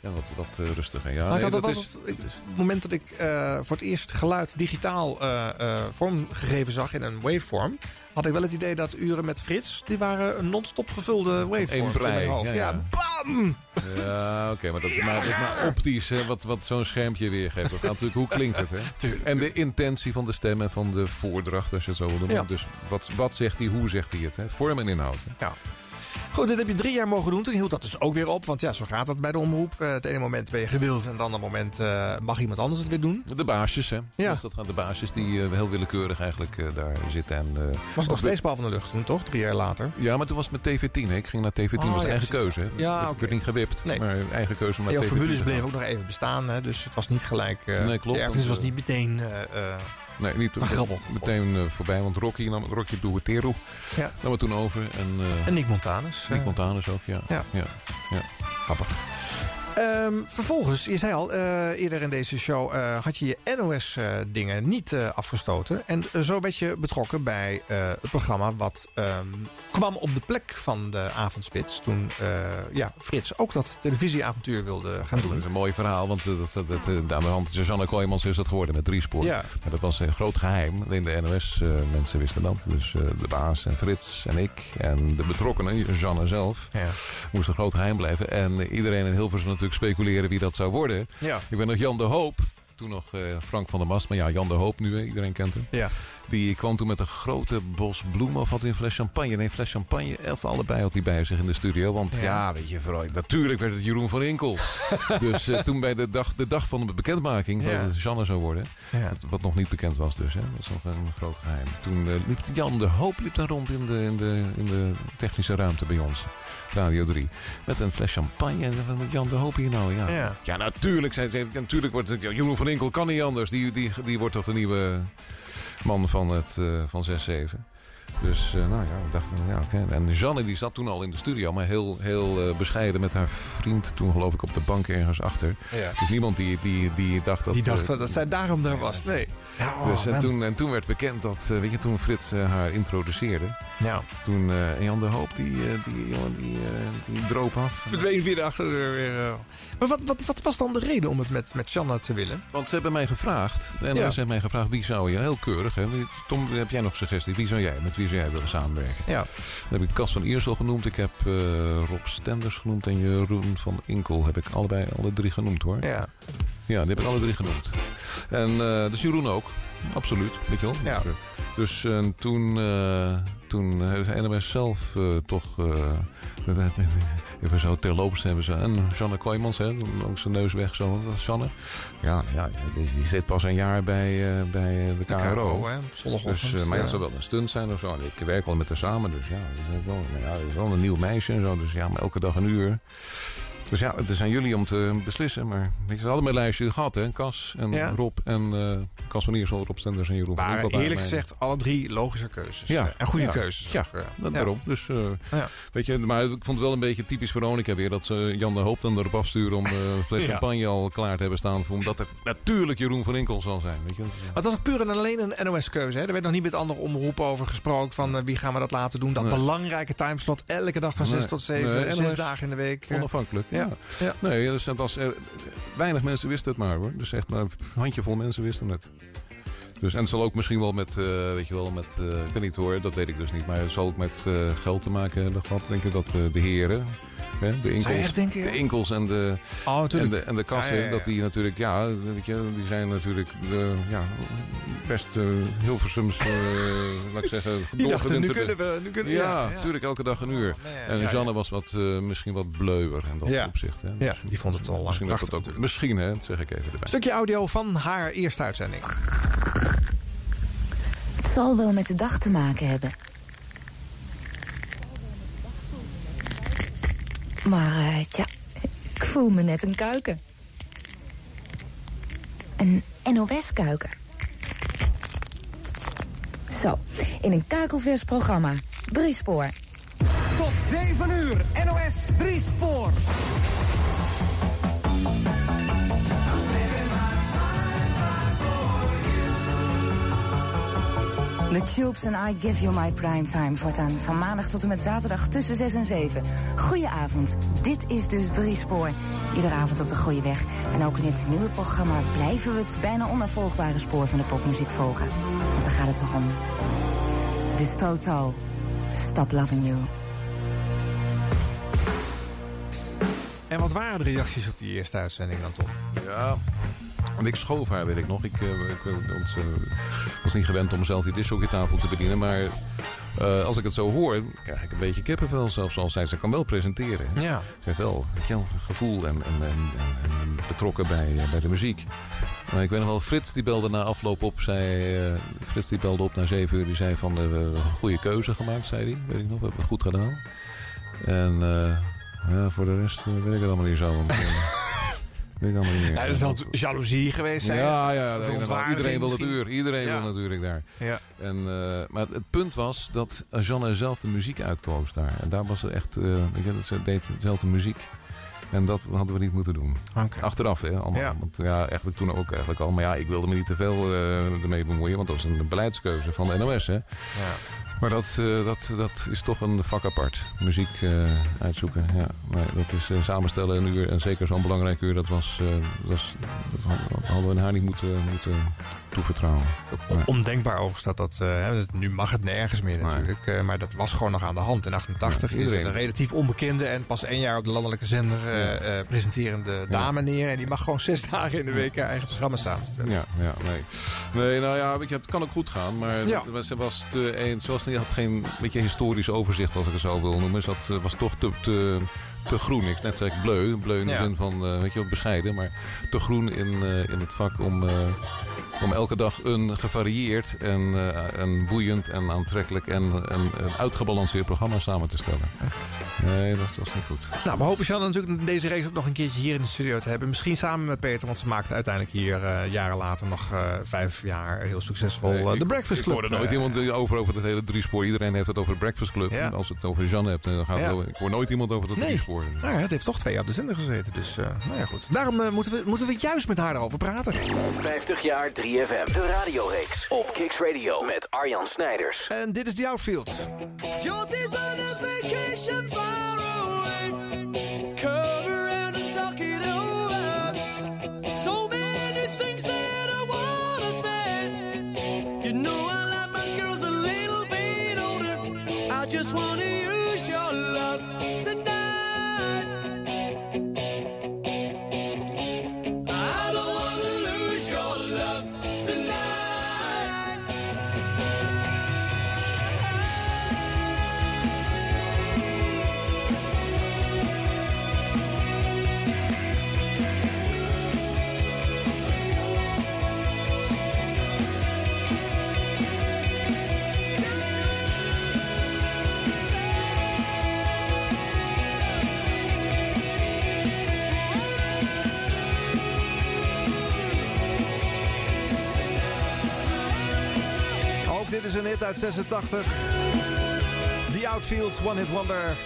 Ja. wat, wat eh, rustiger. Ja, Maar ik nee, had dat dat is, dat- het moment dat ik eh, voor het eerst geluid digitaal eh, vormgegeven zag in een waveform, had ik wel het idee dat uren met Frits, die waren een non-stop gevulde waveforms Eén in mijn hoofd. ja, Ja, ja. bam! Ja, oké, maar dat is maar, dat is maar optisch, hè, wat, wat zo'n schermpje weergeeft. Dat gaat natuurlijk, hoe klinkt het, hè? en de intentie van de stem en van de voordracht, als je het zo wil noemen. Ja. Dus wat, wat zegt hij, hoe zegt hij het, hè? Vorm en inhoud. Hè? Ja. Goed, dit heb je drie jaar mogen doen. Toen hield dat dus ook weer op. Want ja, zo gaat dat bij de omroep. Eh, het ene moment ben je gewild en het andere moment eh, mag iemand anders het weer doen. De baasjes, hè? Ja. Dus dat gaan de baasjes die eh, heel willekeurig eigenlijk daar zitten. En, Was het nog steeds Paul van de Lucht toen, toch? Drie jaar later. Ja, maar toen was het met TV10. Hè. Ik ging naar TV10, Oh, was ja, eigen precies. keuze. Hè. Ja, Ik oké. werd niet gewipt, Nee. maar eigen keuze En jouw TV10 formules bleven ook nog even bestaan. Hè? Dus het was niet gelijk... Nee, klopt, De erfenis was niet meteen... Nee, niet Maar grappig. meteen eh, voorbij, want Rocky nam Rocky Duetero Ja. nam het toen over. En, eh, En Nick Montanus. Nick eh. Montanus ook, ja. Ja. ja. ja. Grappig. Ehm, vervolgens, je zei al, eh, eerder in deze show eh, had je je NOS-dingen niet eh, afgestoten. En zo werd je betrokken bij het programma wat ehm, kwam op de plek van de avondspits. Toen ja, Frits ook dat televisieavontuur wilde gaan Dat doen. is een mooi verhaal, want dat, dat, dat, aan de hand Susanne Kooijmans is dat geworden met drie spoor. Ja. Maar dat was een groot geheim. Alleen de NOS-mensen wisten dat. Dus de baas en Frits en ik en de betrokkenen, Susanne zelf, Ja. moest een groot geheim blijven. En iedereen in Hilversum natuurlijk speculeren wie dat zou worden. Ja. Ik ben nog Jan de Hoop. toen nog eh, Frank van der Mast. Maar ja, Jan de Hoop nu, iedereen kent hem. Ja. Die kwam toen met een grote bos bloemen. Of had hij een fles champagne? Nee, een fles champagne. Of allebei had hij bij zich in de studio. Want ja, weet je, vooral, natuurlijk werd het Jeroen van Inkel. dus eh, toen bij de dag, de dag van de bekendmaking, dat het Janne zou worden. Wat, wat nog niet bekend was dus. Hè. Dat was nog een groot geheim. Toen eh, liep Jan de Hoop liep daar rond in de, in, de, in de technische ruimte bij ons. Radio 3. Met een fles champagne. En moet Jan de Hoop hier nou? Ja, Ja. natuurlijk. Zei, ze, natuurlijk wordt het, Jeroen van Inkel kan niet anders. Die, die, die wordt toch de nieuwe man van, het, eh, van 6-7. Dus eh, nou ja, we dachten, ja, oké. En Janne die zat toen al in de studio, maar heel, heel eh, bescheiden met haar vriend. Toen geloof ik op de bank ergens achter. Ja. Dus niemand die, die, die dacht dat... Die dacht eh, dat zij daarom daar was. Nee. Ja, oh, dus, en, man. toen, en toen werd bekend dat, eh, weet je, toen Frits eh, haar introduceerde. Ja. Toen eh, en Jan de Hoop, die, eh, die jongen, die, eh, die droop af. Verdween via de achterdeur weer. eh. Maar wat, wat, wat was dan de reden om het met, met Shanna te willen? Want ze hebben mij gevraagd, en Ja. ze hebben mij gevraagd, wie zou je, heel keurig, hè? Tom, heb jij nog suggesties? Wie zou jij, met wie zou jij willen samenwerken? Ja. Dan heb ik Cas van Iersel genoemd, ik heb eh, Rob Stenders genoemd en Jeroen van Inkel heb ik allebei, alle drie genoemd hoor. Ja. Ja, die heb ik alle drie genoemd. En uh, dus Jeroen ook, absoluut, weet je wel. Ja. Dus, uh, toen, uh, toen heeft NMS zelf uh, toch... Even zo terloops hebben ze. En Janne Kooijmans, hè, langs de neus weg zo. Janne. Ja, ja die, die zit pas een jaar bij, uh, bij de KRO. De KRO hè? Zondagochtend. Dus, uh, maar ja, zou wel een stunt zijn of zo. Ik werk al met haar samen, dus ja, dat is wel, nou ja, dat is wel een nieuw meisje en zo. Dus ja, maar elke dag een uur. Dus ja, het is aan jullie om te beslissen. Maar ik had allemaal mijn lijstje gehad, hè. Cas en Ja. Rob en uh, Cas van Iersel, Rob Stenders en Jeroen Maar eerlijk mij. gezegd, alle drie logische keuzes. Ja. En goede Ja. keuzes. Ja, eh. dat daarom. Dus, eh, Ja. weet je, maar ik vond het wel een beetje typisch Veronica weer... dat ze Jan de Hoop dan erop afsturen om Ja. champagne al klaar te hebben staan... omdat het natuurlijk Jeroen van Inkel zal zijn. Weet je? Maar het was puur en alleen een NOS-keuze. hè? Er werd nog niet met andere omroepen over gesproken. Van wie gaan we dat laten doen. Dat Nee. belangrijke timeslot. Elke dag van 6 Nee. tot 7. Nee, zes dagen in de week. Onafhankelijk, ja. Nee, dus het was, eh, weinig mensen wisten het maar hoor. Dus echt maar een handjevol mensen wisten het. Dus, en het zal ook misschien wel met, eh, weet je wel, met, eh, ik weet niet hoor, dat weet ik dus niet. Maar het zal ook met geld te maken hebben gehad. Denk ik dat de heren, hè, de inkels, echt denken, ja? de inkels en de, Oh, en de, en de kassen, Ja, ja, ja. dat die natuurlijk, ja, weet je, die zijn natuurlijk de, ja, best uh, Hilversums, eh, laat ik zeggen, Die dachten, nu kunnen we... Nu kunnen, ja, ja, ja. natuurlijk elke dag een uur. en ja, Janne ja. was wat, eh, misschien wat bleuwer in dat Ja. opzicht. Hè. Ja, die vond het al lang Misschien dat prachtig dat ook, misschien hè, dat zeg ik even erbij. Stukje audio van haar eerste uitzending. Het zal wel met de dag te maken hebben. Maar eh, tja, ik voel me net een kuiken. Een NOS-kuiken. Zo, in een kakelvers programma. Drie spoor. Tot 7 uur, NOS 3 Spoor. The Tubes and I Give You My Prime Time voortaan van maandag tot en met zaterdag tussen 6 en 7. Goedenavond, dit is dus Drie Spoor. Iedere avond op de goede weg. En ook in dit nieuwe programma blijven we het bijna onafvolgbare spoor van de popmuziek volgen. Want daar gaat het toch om. Dit is Toto. Stop Loving You. En wat waren de reacties op die eerste uitzending dan, Tom? Ja, en ik schoof haar, weet ik nog. Ik, eh, ik eh, eh, was niet gewend om zelf die discjockeystafel te bedienen. Maar als ik het zo hoor, krijg ik een beetje kippenvel. Zelfs al zij ze kan wel presenteren. hè. Ja. Ze heeft wel wel, gevoel en, en, en, en- en betrokken bij, bij de muziek. Maar ik weet nog wel, Frits die belde na afloop op. Zei, Frits die belde op na zeven uur. Die zei van, we hebben een goede keuze gemaakt, zei hij. Weet ik nog, we hebben het goed gedaan. En ja, voor de rest weet ik het allemaal niet zo. Weet allemaal niet meer. Ja, zal jaloezie geweest zijn. Ja, ja, iedereen wil het uur. Iedereen Ja. wil natuurlijk daar. Ja. En, eh, maar het punt was dat Jeanne zelf de muziek uitkoos daar. En daar was ze echt, weet je, ze deed dezelfde muziek. En dat hadden we niet moeten doen. Achteraf, hè, allemaal. Ja. Want ja, eigenlijk toen ook eigenlijk al. Maar ja, ik wilde me niet te veel eh, ermee bemoeien. Want dat was een beleidskeuze van de NOS, hè. Maar dat, eh, dat, dat is toch een vak apart. Muziek eh, uitzoeken, ja. Maar dat is samenstellen een uur. En zeker zo'n belangrijk uur, dat was... dat hadden we haar niet moeten, moeten toevertrouwen. Nee. Ondenkbaar overigens dat dat... eh, nu mag het nergens meer natuurlijk. eh, maar dat was gewoon nog aan de hand. In 88 Ja, is het een relatief onbekende... en pas één jaar op de landelijke zender eh, presenterende dame neer. En die mag gewoon zes dagen in de week haar eigen programma samenstellen. Ja, ja, nee. Nee, nou ja, weet je, het kan ook goed gaan. Maar Ja. ze was te een, ze had geen beetje historisch overzicht, als ik het zo wil noemen. Ze had, was toch te, te, te groen. Ik net zei ik bleu. Bleu in de Ja. zin van, eh, weet je wel, bescheiden. Maar te groen in, eh, in het vak om, eh, om elke dag een gevarieerd en, en boeiend en aantrekkelijk en een, een uitgebalanceerd programma samen te stellen. Nee, dat, dat is niet goed. Nou, we hopen Shannon natuurlijk deze race ook nog een keertje hier in de studio te hebben. Misschien samen met Peter, want ze maakte uiteindelijk hier jaren later nog vijf jaar heel succesvol Nee, de ik- Breakfast Ik Club. hoor er nooit iemand over, over het hele driespoor. Iedereen heeft het over de Breakfast Club. Ja. En als het over Jeanne hebt, dan gaat het over- Ik hoor nooit iemand over dat Nee. Nou ja, het heeft toch twee jaar op de zender gezeten. Dus eh, nou ja, goed. Daarom eh, moeten, we, moeten we juist met haar erover praten. 50 jaar 3FM. De radioreeks op Kicks Radio met Arjan Snijders. En dit is The Outfield. Josie's on a vacation far dit is een hit uit 86. The Outfield, One Hit Wonder.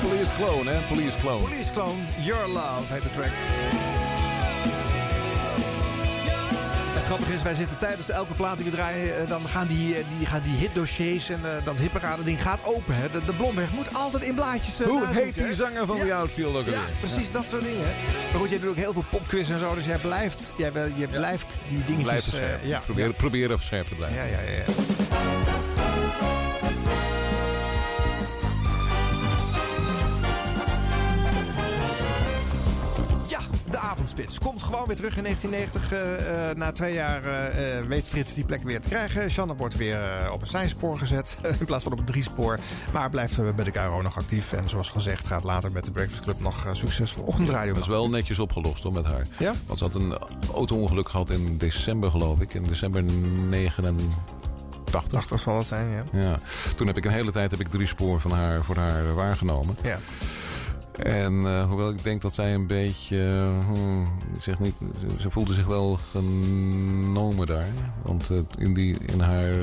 Police Clone, hè? Police Clone. Police Clone, Your Love heet de track. Het grappige is, wij zitten tijdens elke plaat die we draaien... eh, dan gaan die, eh, die, gaan die hitdossiers en eh, dat hipparade ding gaat open. Hè. De, de Blomberg moet altijd in blaadjes eh, Hoe heet die zanger van The Outfield ook Ja, alweer? precies dat soort dingen. Maar goed, jij doet ook heel veel popquiz en zo. Dus jij blijft, jij, je blijft die dingetjes... Blijf ja, Probeer, probeer even scherp te blijven. ja, ja, ja. ja. Avondspits. Komt gewoon weer terug in 1990. eh, eh, na twee jaar eh, weet Frits die plek weer te krijgen. Shannon wordt weer op een zijspoor gezet. in plaats van op een driespoor. Maar blijft bij de KRO nog actief. En zoals gezegd gaat later met de Breakfast Club nog succesvol ochtendradio. Dat is wel netjes opgelost hoor, met haar. Ja? Want ze had een auto-ongeluk gehad in december, geloof ik. In december 89. 80 zal het zijn, ja. Ja. Toen heb ik een hele tijd heb ik drie spoor van haar, voor haar waargenomen. Ja. En eh, hoewel ik denk dat zij een beetje... hmm, zeg niet, ze, ze voelde zich wel genomen daar. Want eh, in, die, in haar...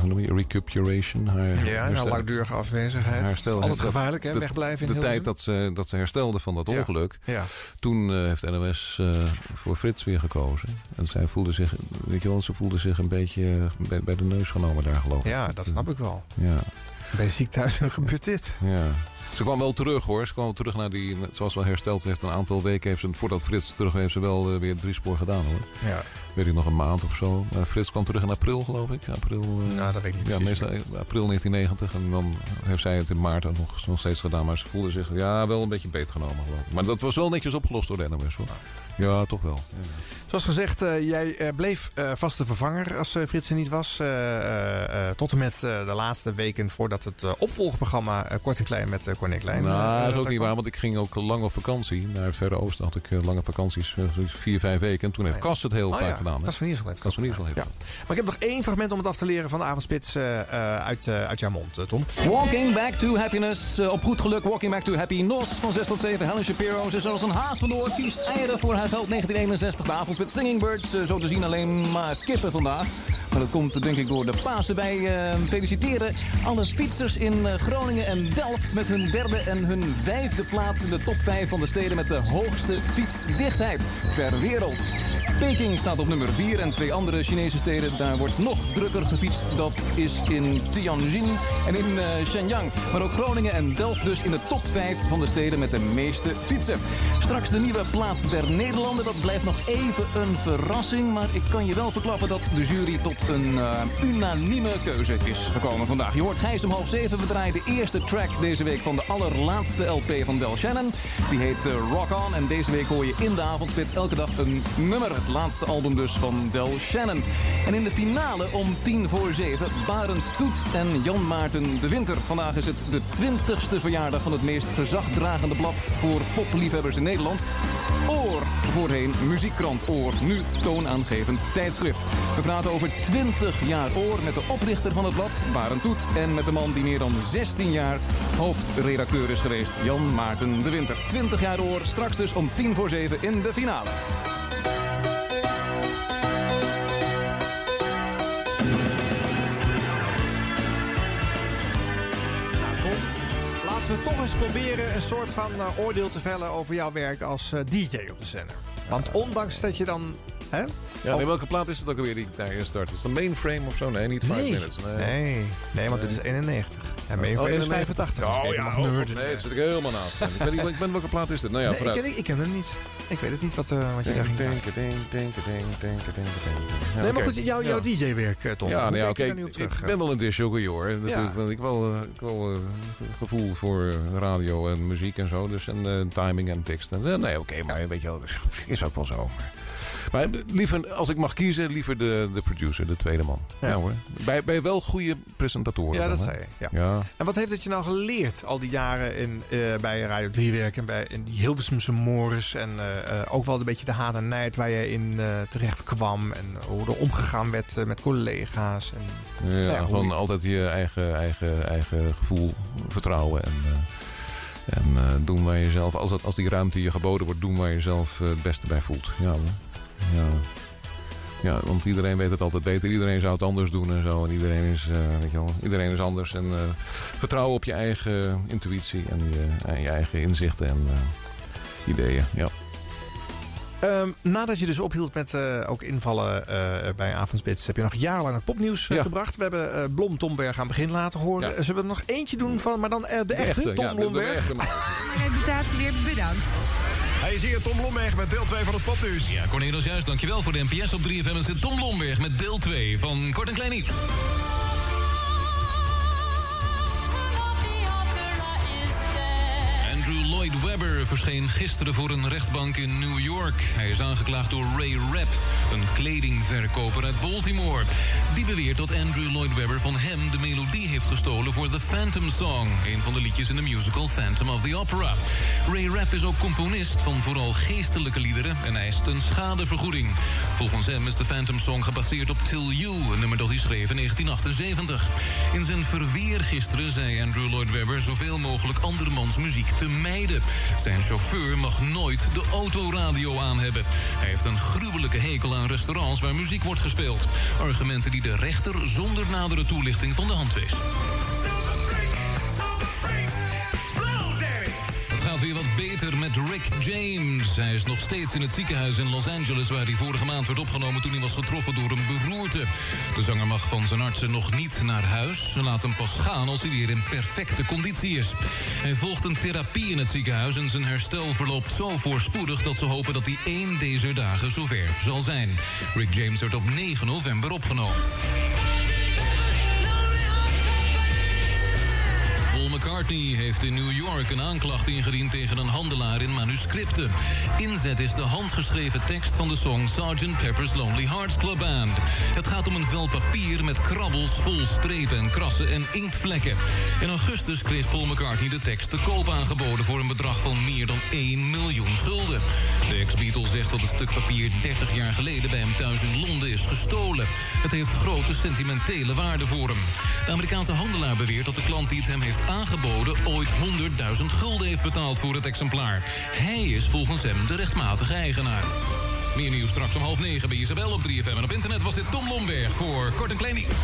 hoe noem je? Recuperation. Haar, Ja, herstel- langdurige afwezigheid. herstel- Altijd gevaarlijk, hè? Wegblijven in De tijd dat ze, dat ze herstelde van dat Ja. ongeluk. Ja. Toen heeft NOS voor Frits weer gekozen. En zij voelde zich, weet je wel, ze voelde zich een beetje bij, bij de neus genomen daar geloof ik. Ja, dat snap ik wel. Ja. Bij een ziekthuis gebeurt dit. Ja. Ze kwam wel terug hoor. Ze kwam wel terug naar die. Ze was wel hersteld. Ze heeft een aantal weken. Heeft ze, voordat Frits terug heeft ze wel eh, weer drie spoor gedaan hoor. Ja. Weet ik nog een maand of zo. Maar Frits kwam terug in april geloof ik. April, eh, Nou, dat weet ik niet Ja, meestal april 1990. En dan heeft zij het in maart ook nog, nog steeds gedaan. Maar ze voelde zich ja, wel een beetje beet genomen geloof ik. Maar dat was wel netjes opgelost door de NOS hoor. Ja, toch wel. Ja. Zoals gezegd, eh, jij eh, bleef eh, vaste vervanger als eh, Frits er niet was. eh, eh, eh, tot en met eh, de laatste weken voordat het eh, opvolgprogramma eh, Kort en Klein met Corné Klein. Nou, dat is ook niet kwam. waar, want ik ging ook lang op vakantie. Naar het Verre Oosten had ik lange vakanties, vier, vijf weken. En toen heeft Kas het heel Oh vaak ja, gedaan. hè. Kas van Iersel heeft Kas van Iersel heeft Ja. Maar ik heb nog één fragment om het af te leren van de avondspits eh, eh, uit, uit jouw mond, Tom. Walking Back to Happiness. Op goed geluk Walking Back to Happiness. Van 6 tot 7. Helen Shapiro. Ze is zoals een haas vandoor. Kiest eieren voor haar geld 1961. De avond met Singing Birds. Eh, zo te zien alleen maar kippen vandaag. Maar dat komt denk ik door de Pasen. Wij eh, feliciteren alle fietsers in eh, Groningen en Delft... met hun derde en hun vijfde plaats in de top 5 van de steden... met de hoogste fietsdichtheid ter wereld. Peking staat op nummer 4 en twee andere Chinese steden, daar wordt nog drukker gefietst. Dat is in Tianjin en in eh, Shenyang. Maar ook Groningen en Delft dus in de top 5 van de steden met de meeste fietsen. Straks de nieuwe plaat der Dat blijft nog even een verrassing. Maar ik kan je wel verklappen dat de jury tot een eh, unanieme keuze is gekomen vandaag. Je hoort Gijs om half 7, we draaien de eerste track deze week van de allerlaatste LP van Del Shannon. Die heet eh, Rock On en deze week hoor je in de avondspits elke dag een nummer. Het laatste album dus van Del Shannon. En in de finale om tien voor zeven Barend Toet en Jan Maarten de Winter. Vandaag is het de twintigste verjaardag van het meest gezagdragende blad voor popliefhebbers in Nederland. Oor, voorheen muziekkrant Oor, nu toonaangevend tijdschrift. We praten over 20 jaar Oor met de oprichter van het blad, Barend Toet. En met de man die meer dan 16 jaar hoofdredacteur is geweest, Jan Maarten de Winter. 20 jaar Oor, straks dus om tien voor zeven in de finale. We toch eens proberen een soort van eh, oordeel te vellen over jouw werk als eh, DJ op de zender. Want ondanks dat je dan. Hè, Ja, nee, welke plaat is het ook alweer die daar start? Is het een mainframe of zo? Nee, niet 5 Nee. minutes. Nee, nee, want dit is 91. En mainframe is 85. dus Oh ja, oh, nee, dat zit ik helemaal naast. ik, niet- ik ben welke plaat is dit? Nou ja, Nee, ik, ken, ik ken hem niet. Ik weet het niet wat, eh, wat je daar ging denken, denken, denken, denken. Ja, Nee, maar goed, jouw, jouw. DJ-werk, eh, Tom. Ja, je oké. daar nu op ik, terug? ik ben wel een disjockey hoor. Ik heb wel, eh, ik wel eh, gevoel voor eh, radio en muziek en zo. Dus en eh, timing en tekst. Eh, nee, oké, maar weet je wel, is ook wel zo. Maar liever, als ik mag kiezen, liever de, de producer, de tweede man. Ja, hoor. Bij, bij wel goede presentatoren. Ja, dat zei je. Ja. En wat heeft het je nou geleerd al die jaren in, eh, bij Radio 3 werken en bij in die Hilversumse Morris en eh, eh, ook wel een beetje de haat en nijd waar je in eh, terecht kwam en hoe er omgegaan werd eh, met collega's. En, Ja, Nou gewoon je- altijd je eigen, eigen, eigen gevoel vertrouwen. En, eh, en eh, doen waar je zelf, als, het, als die ruimte je geboden wordt, doen waar je zelf eh, het beste bij voelt. Ja, hoor. Ja. ja, want iedereen weet het altijd beter. Iedereen zou het anders doen en zo. En iedereen is, eh, weet je wel, iedereen is anders. En eh, vertrouwen op je eigen intuïtie en je, en je eigen inzichten en eh, ideeën. Ja. Ehm, nadat je dus ophield met eh, ook invallen eh, bij Avondspits, heb je nog jarenlang het popnieuws Ja. gebracht. We hebben eh, Blom Tomberg aan het begin laten horen. Ja. Zullen we er nog eentje doen van, maar dan de, echte, Tom ja, de- de Blomberg? echte man. Mijn reputatie weer bedankt. Hij is hier, Tom Blomberg, met deel 2 van het popnieuws. Ja, Cornelis, juist. Dankjewel voor de NPS op 3FM. Het Tom Lomberg met deel 2 van Kort en Klein Nieuws. Webber verscheen gisteren voor een rechtbank in New York. Hij is aangeklaagd door Ray Rapp, een kledingverkoper uit Baltimore. Die beweert dat Andrew Lloyd Webber van hem de melodie heeft gestolen voor The Phantom Song, een van de liedjes in de musical Phantom of the Opera. Ray Rapp is ook componist van vooral geestelijke liederen en eist een schadevergoeding. Volgens hem is de Phantom Song gebaseerd op Till You, een nummer dat hij schreef in 1978. In zijn verweer gisteren zei Andrew Lloyd Webber zoveel mogelijk andermans muziek te mijden. Zijn chauffeur mag nooit de autoradio aan hebben. Hij heeft een gruwelijke hekel aan restaurants waar muziek wordt gespeeld. Argumenten die de rechter zonder nadere toelichting van de hand wees. Beter met Rick James. Hij is nog steeds in het ziekenhuis in Los Angeles... waar hij vorige maand werd opgenomen toen hij was getroffen door een beroerte. De zanger mag van zijn artsen nog niet naar huis. Ze laten hem pas gaan als hij weer in perfecte conditie is. Hij volgt een therapie in het ziekenhuis... en zijn herstel verloopt zo voorspoedig... dat ze hopen dat hij één deze dagen zover zal zijn. Rick James werd op 9 november opgenomen. McCartney heeft in New York een aanklacht ingediend tegen een handelaar in manuscripten. Inzet is de handgeschreven tekst van de song Sgt. Pepper's Lonely Hearts Club Band. Het gaat om een vel papier met krabbels vol strepen en krassen en inktvlekken. In augustus kreeg Paul McCartney de tekst te koop aangeboden voor een bedrag van meer dan 1 miljoen gulden. De ex-Beatle zegt dat het stuk papier 30 jaar geleden bij hem thuis in Londen is gestolen. Het heeft grote sentimentele waarde voor hem. De Amerikaanse handelaar beweert dat de klant die het hem heeft aangeboden ooit 100.000 gulden heeft betaald voor het exemplaar. Hij is volgens hem de rechtmatige eigenaar. Meer nieuws straks om half negen bij Isabel op 3FM. En op internet was dit Tom Lomberg voor Kort en Klein Nieuws.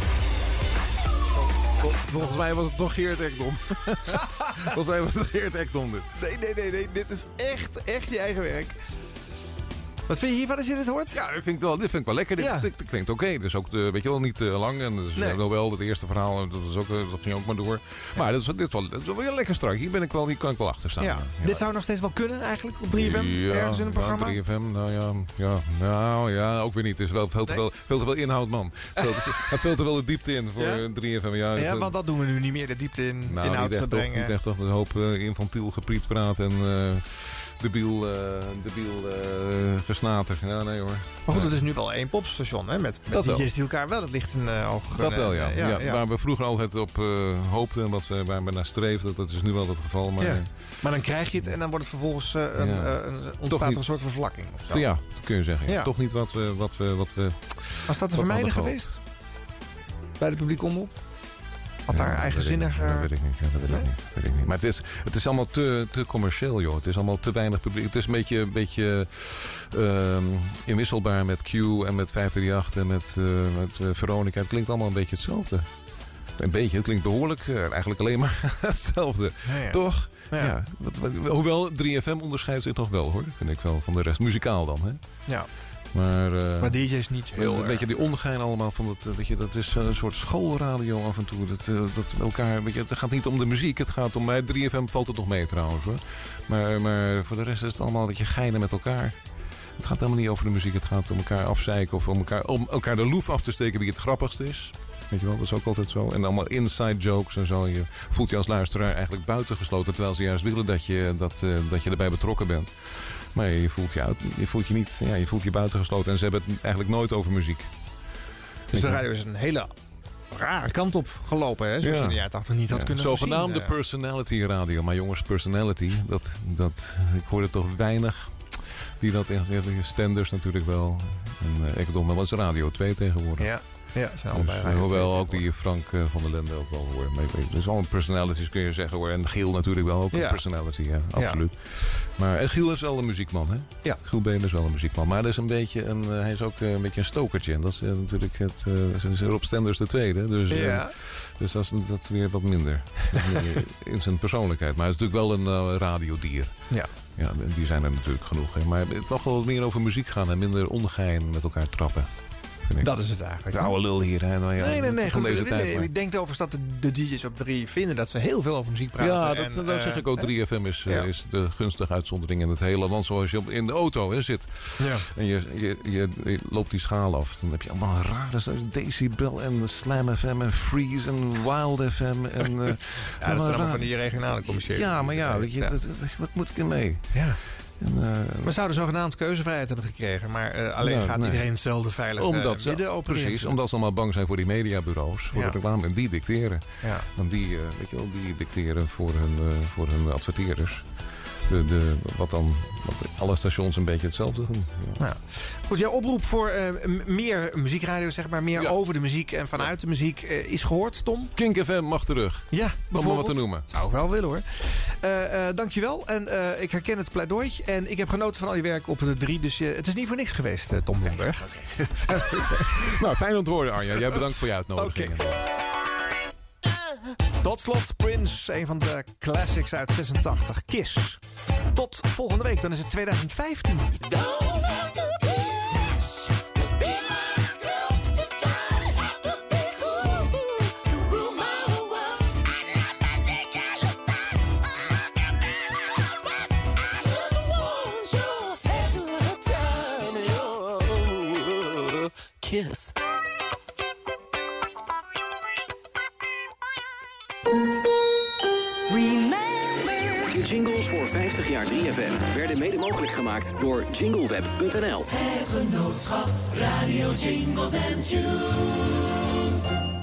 Volgens mij was het toch Geert Ekdom. Volgens mij was het Geert Ekdom dit. Nee, nee, nee, nee. Dit is echt, echt je eigen werk. Wat vind je hiervan als je dit hoort? Ja, dit vind ik wel, dit vind ik wel lekker. Dit, Ja. dit, dit klinkt oké. Dus ook, de, weet je wel, niet te lang. En dus, Nee. nog wel, het eerste verhaal, dat, is ook, eh, dat ging ook maar door. Maar dit is, dit wel, dit is wel lekker strak. Hier, ben ik wel, hier kan ik wel achter staan. Ja. Dit zou nog steeds wel kunnen eigenlijk op 3FM? Ja, ergens in een programma? Ja, 3FM, nou ja, ja, nou ja, ook weer niet. Het is wel veel te, veel, veel te veel inhoud, man. Veel te, het veel te veel de diepte in voor Ja? eh, 3FM. Ja, Ja, want dat doen we nu niet meer, de diepte in nou, inhoud te echt, toch, brengen. niet echt toch een hoop eh, infantiel gepriet praat en eh debiel, eh debiel eh gesnater. Ja, nee hoor. Maar goed, het is nu wel één popstation, hè? Met, met Dat DJ's die elkaar wel het licht in de ogen Dat wel, ja. Eh, ja, Waar we vroeger altijd op eh, hoopten en wat we, waar we naar streefden, dat is nu wel het geval. Maar. Maar dan krijg je het en dan wordt het vervolgens eh, een, eh, een- ontstaat er een soort vervlakking. Of zo. Ja, dat kun je zeggen. Toch niet wat we... Wat we, wat we Was dat te vermijden geweest? Bij de publieke omroep? Wat daar Ja, eigenzinnig... Dat eh, weet ik niet. Dat weet, ik niet. weet ik niet. Maar het is, het is allemaal te, te commercieel, joh. Het is allemaal te weinig publiek. Het is een beetje, een beetje ehm, inwisselbaar met Q en met 538 en met, eh, met eh, Veronica. Het klinkt allemaal een beetje hetzelfde. Een beetje, het klinkt behoorlijk. eh, eigenlijk alleen maar hetzelfde. Ja, ja. Toch? Ja. Ja. Wat- wat- hoewel 3FM onderscheidt zich toch wel, hoor. Vind ik wel van de rest. Muzikaal dan, hè. Ja. Maar, eh, Maar DJ's niet heel erg. beetje die ongein allemaal van dat, eh, weet je, dat is een soort schoolradio af en toe. Dat, eh, dat elkaar, weet je, het gaat niet om de muziek, het gaat om bij 3FM valt het nog mee trouwens hoor. Maar, maar voor de rest is het allemaal een beetje geinen met elkaar. Het gaat helemaal niet over de muziek, het gaat om elkaar afzeiken of om elkaar, om elkaar de loef af te steken wie het grappigst is. Weet je wel, dat is ook altijd zo. En allemaal inside jokes en zo. Je voelt je als luisteraar eigenlijk buitengesloten. Terwijl ze juist willen dat je, dat, eh, dat je erbij betrokken bent. Maar je voelt je, uit, je, voelt je niet, ja, je voelt je buitengesloten. En ze hebben het eigenlijk nooit over muziek. Dus de radio is een hele rare kant op gelopen, hè? Zoals je in de jaren 80 niet had Ja, kunnen Zogenaamde voorzien, eh. personality radio. Maar jongens, personality, dat, dat, ik hoorde toch weinig die dat echt... ja, de Stenders natuurlijk wel. En uh, Ekdom, dat was Radio 2 tegenwoordig. Ja, ja zijn Dus, allebei eh, Radio hoewel 2 ook die Frank eh, van der Lende ook wel hoor. Is allemaal personalities kun je zeggen hoor. En Giel natuurlijk wel ook Ja. een personality, ja, absoluut. Maar en Giel is wel een muziekman, hè? Ja. Giel Been is wel een muziekman. Maar dat is een beetje een, eh, hij is ook eh, een beetje een stokertje. En dat is eh, natuurlijk het, eh, is Rob Stenders de tweede. Dus, eh, Ja. dus dat is dat weer wat minder. in zijn persoonlijkheid. Maar hij is natuurlijk wel een eh, radiodier. Ja. Ja, die zijn er natuurlijk genoeg. Hè. Maar het mag wel wat meer over muziek gaan en minder ongein met elkaar trappen. Vind ik. Dat is het eigenlijk. De oude lul hier. Hè. Nou ja, nee, nee, nee. Goed, deze ik- tijd. ik denk overigens dat de, de DJ's op 3 vinden dat ze heel veel over muziek praten. Ja, dat, en, dat eh, zeg ik ook. 3FM is, eh, ja. is de gunstige uitzondering in het hele land. Zoals je in de auto hè, zit. Ja. En je, je, je, je loopt die schaal af. Dan heb je allemaal rare... Decibel en Slam FM en Freeze en Wild FM. En, eh, Ja, dat zijn allemaal van die regionale commerciële. Ja, maar ja, weet je, dat- wat moet ik ermee? Ja. En, eh, We zouden zogenaamd keuzevrijheid hebben gekregen, maar eh, alleen Nou, gaat nee. iedereen hetzelfde veilig eh, omdat midden opereren. precies, omdat ze allemaal bang zijn voor die mediabureaus, voor Ja. de reclame. En die dicteren. Ja. Want die, weet je wel, die dicteren voor hun, voor hun adverteerders. De, de, wat dan wat alle stations een beetje hetzelfde doen. Ja. Nou, goed, jouw oproep voor eh, meer muziekradio, zeg maar, meer over de muziek en vanuit de muziek eh, is gehoord, Tom? Kink FM mag terug. Ja, Om maar wat te noemen. Zou ik wel willen hoor. Eh, dankjewel. En ik herken het pleidooi. En ik heb genoten van al je werk op de drie. Dus het is niet voor niks geweest, Tom Bomberg. nou, fijn om te horen, Arja. Jij bedankt voor je uitnodiging. Tot slot Prince, een van de classics uit 86, Kiss. Tot volgende week, dan is het 2015. Kiss. 40 jaar 3FM werden mede mogelijk gemaakt door jingleweb.nl. Het genootschap Radio Jingles and Tunes.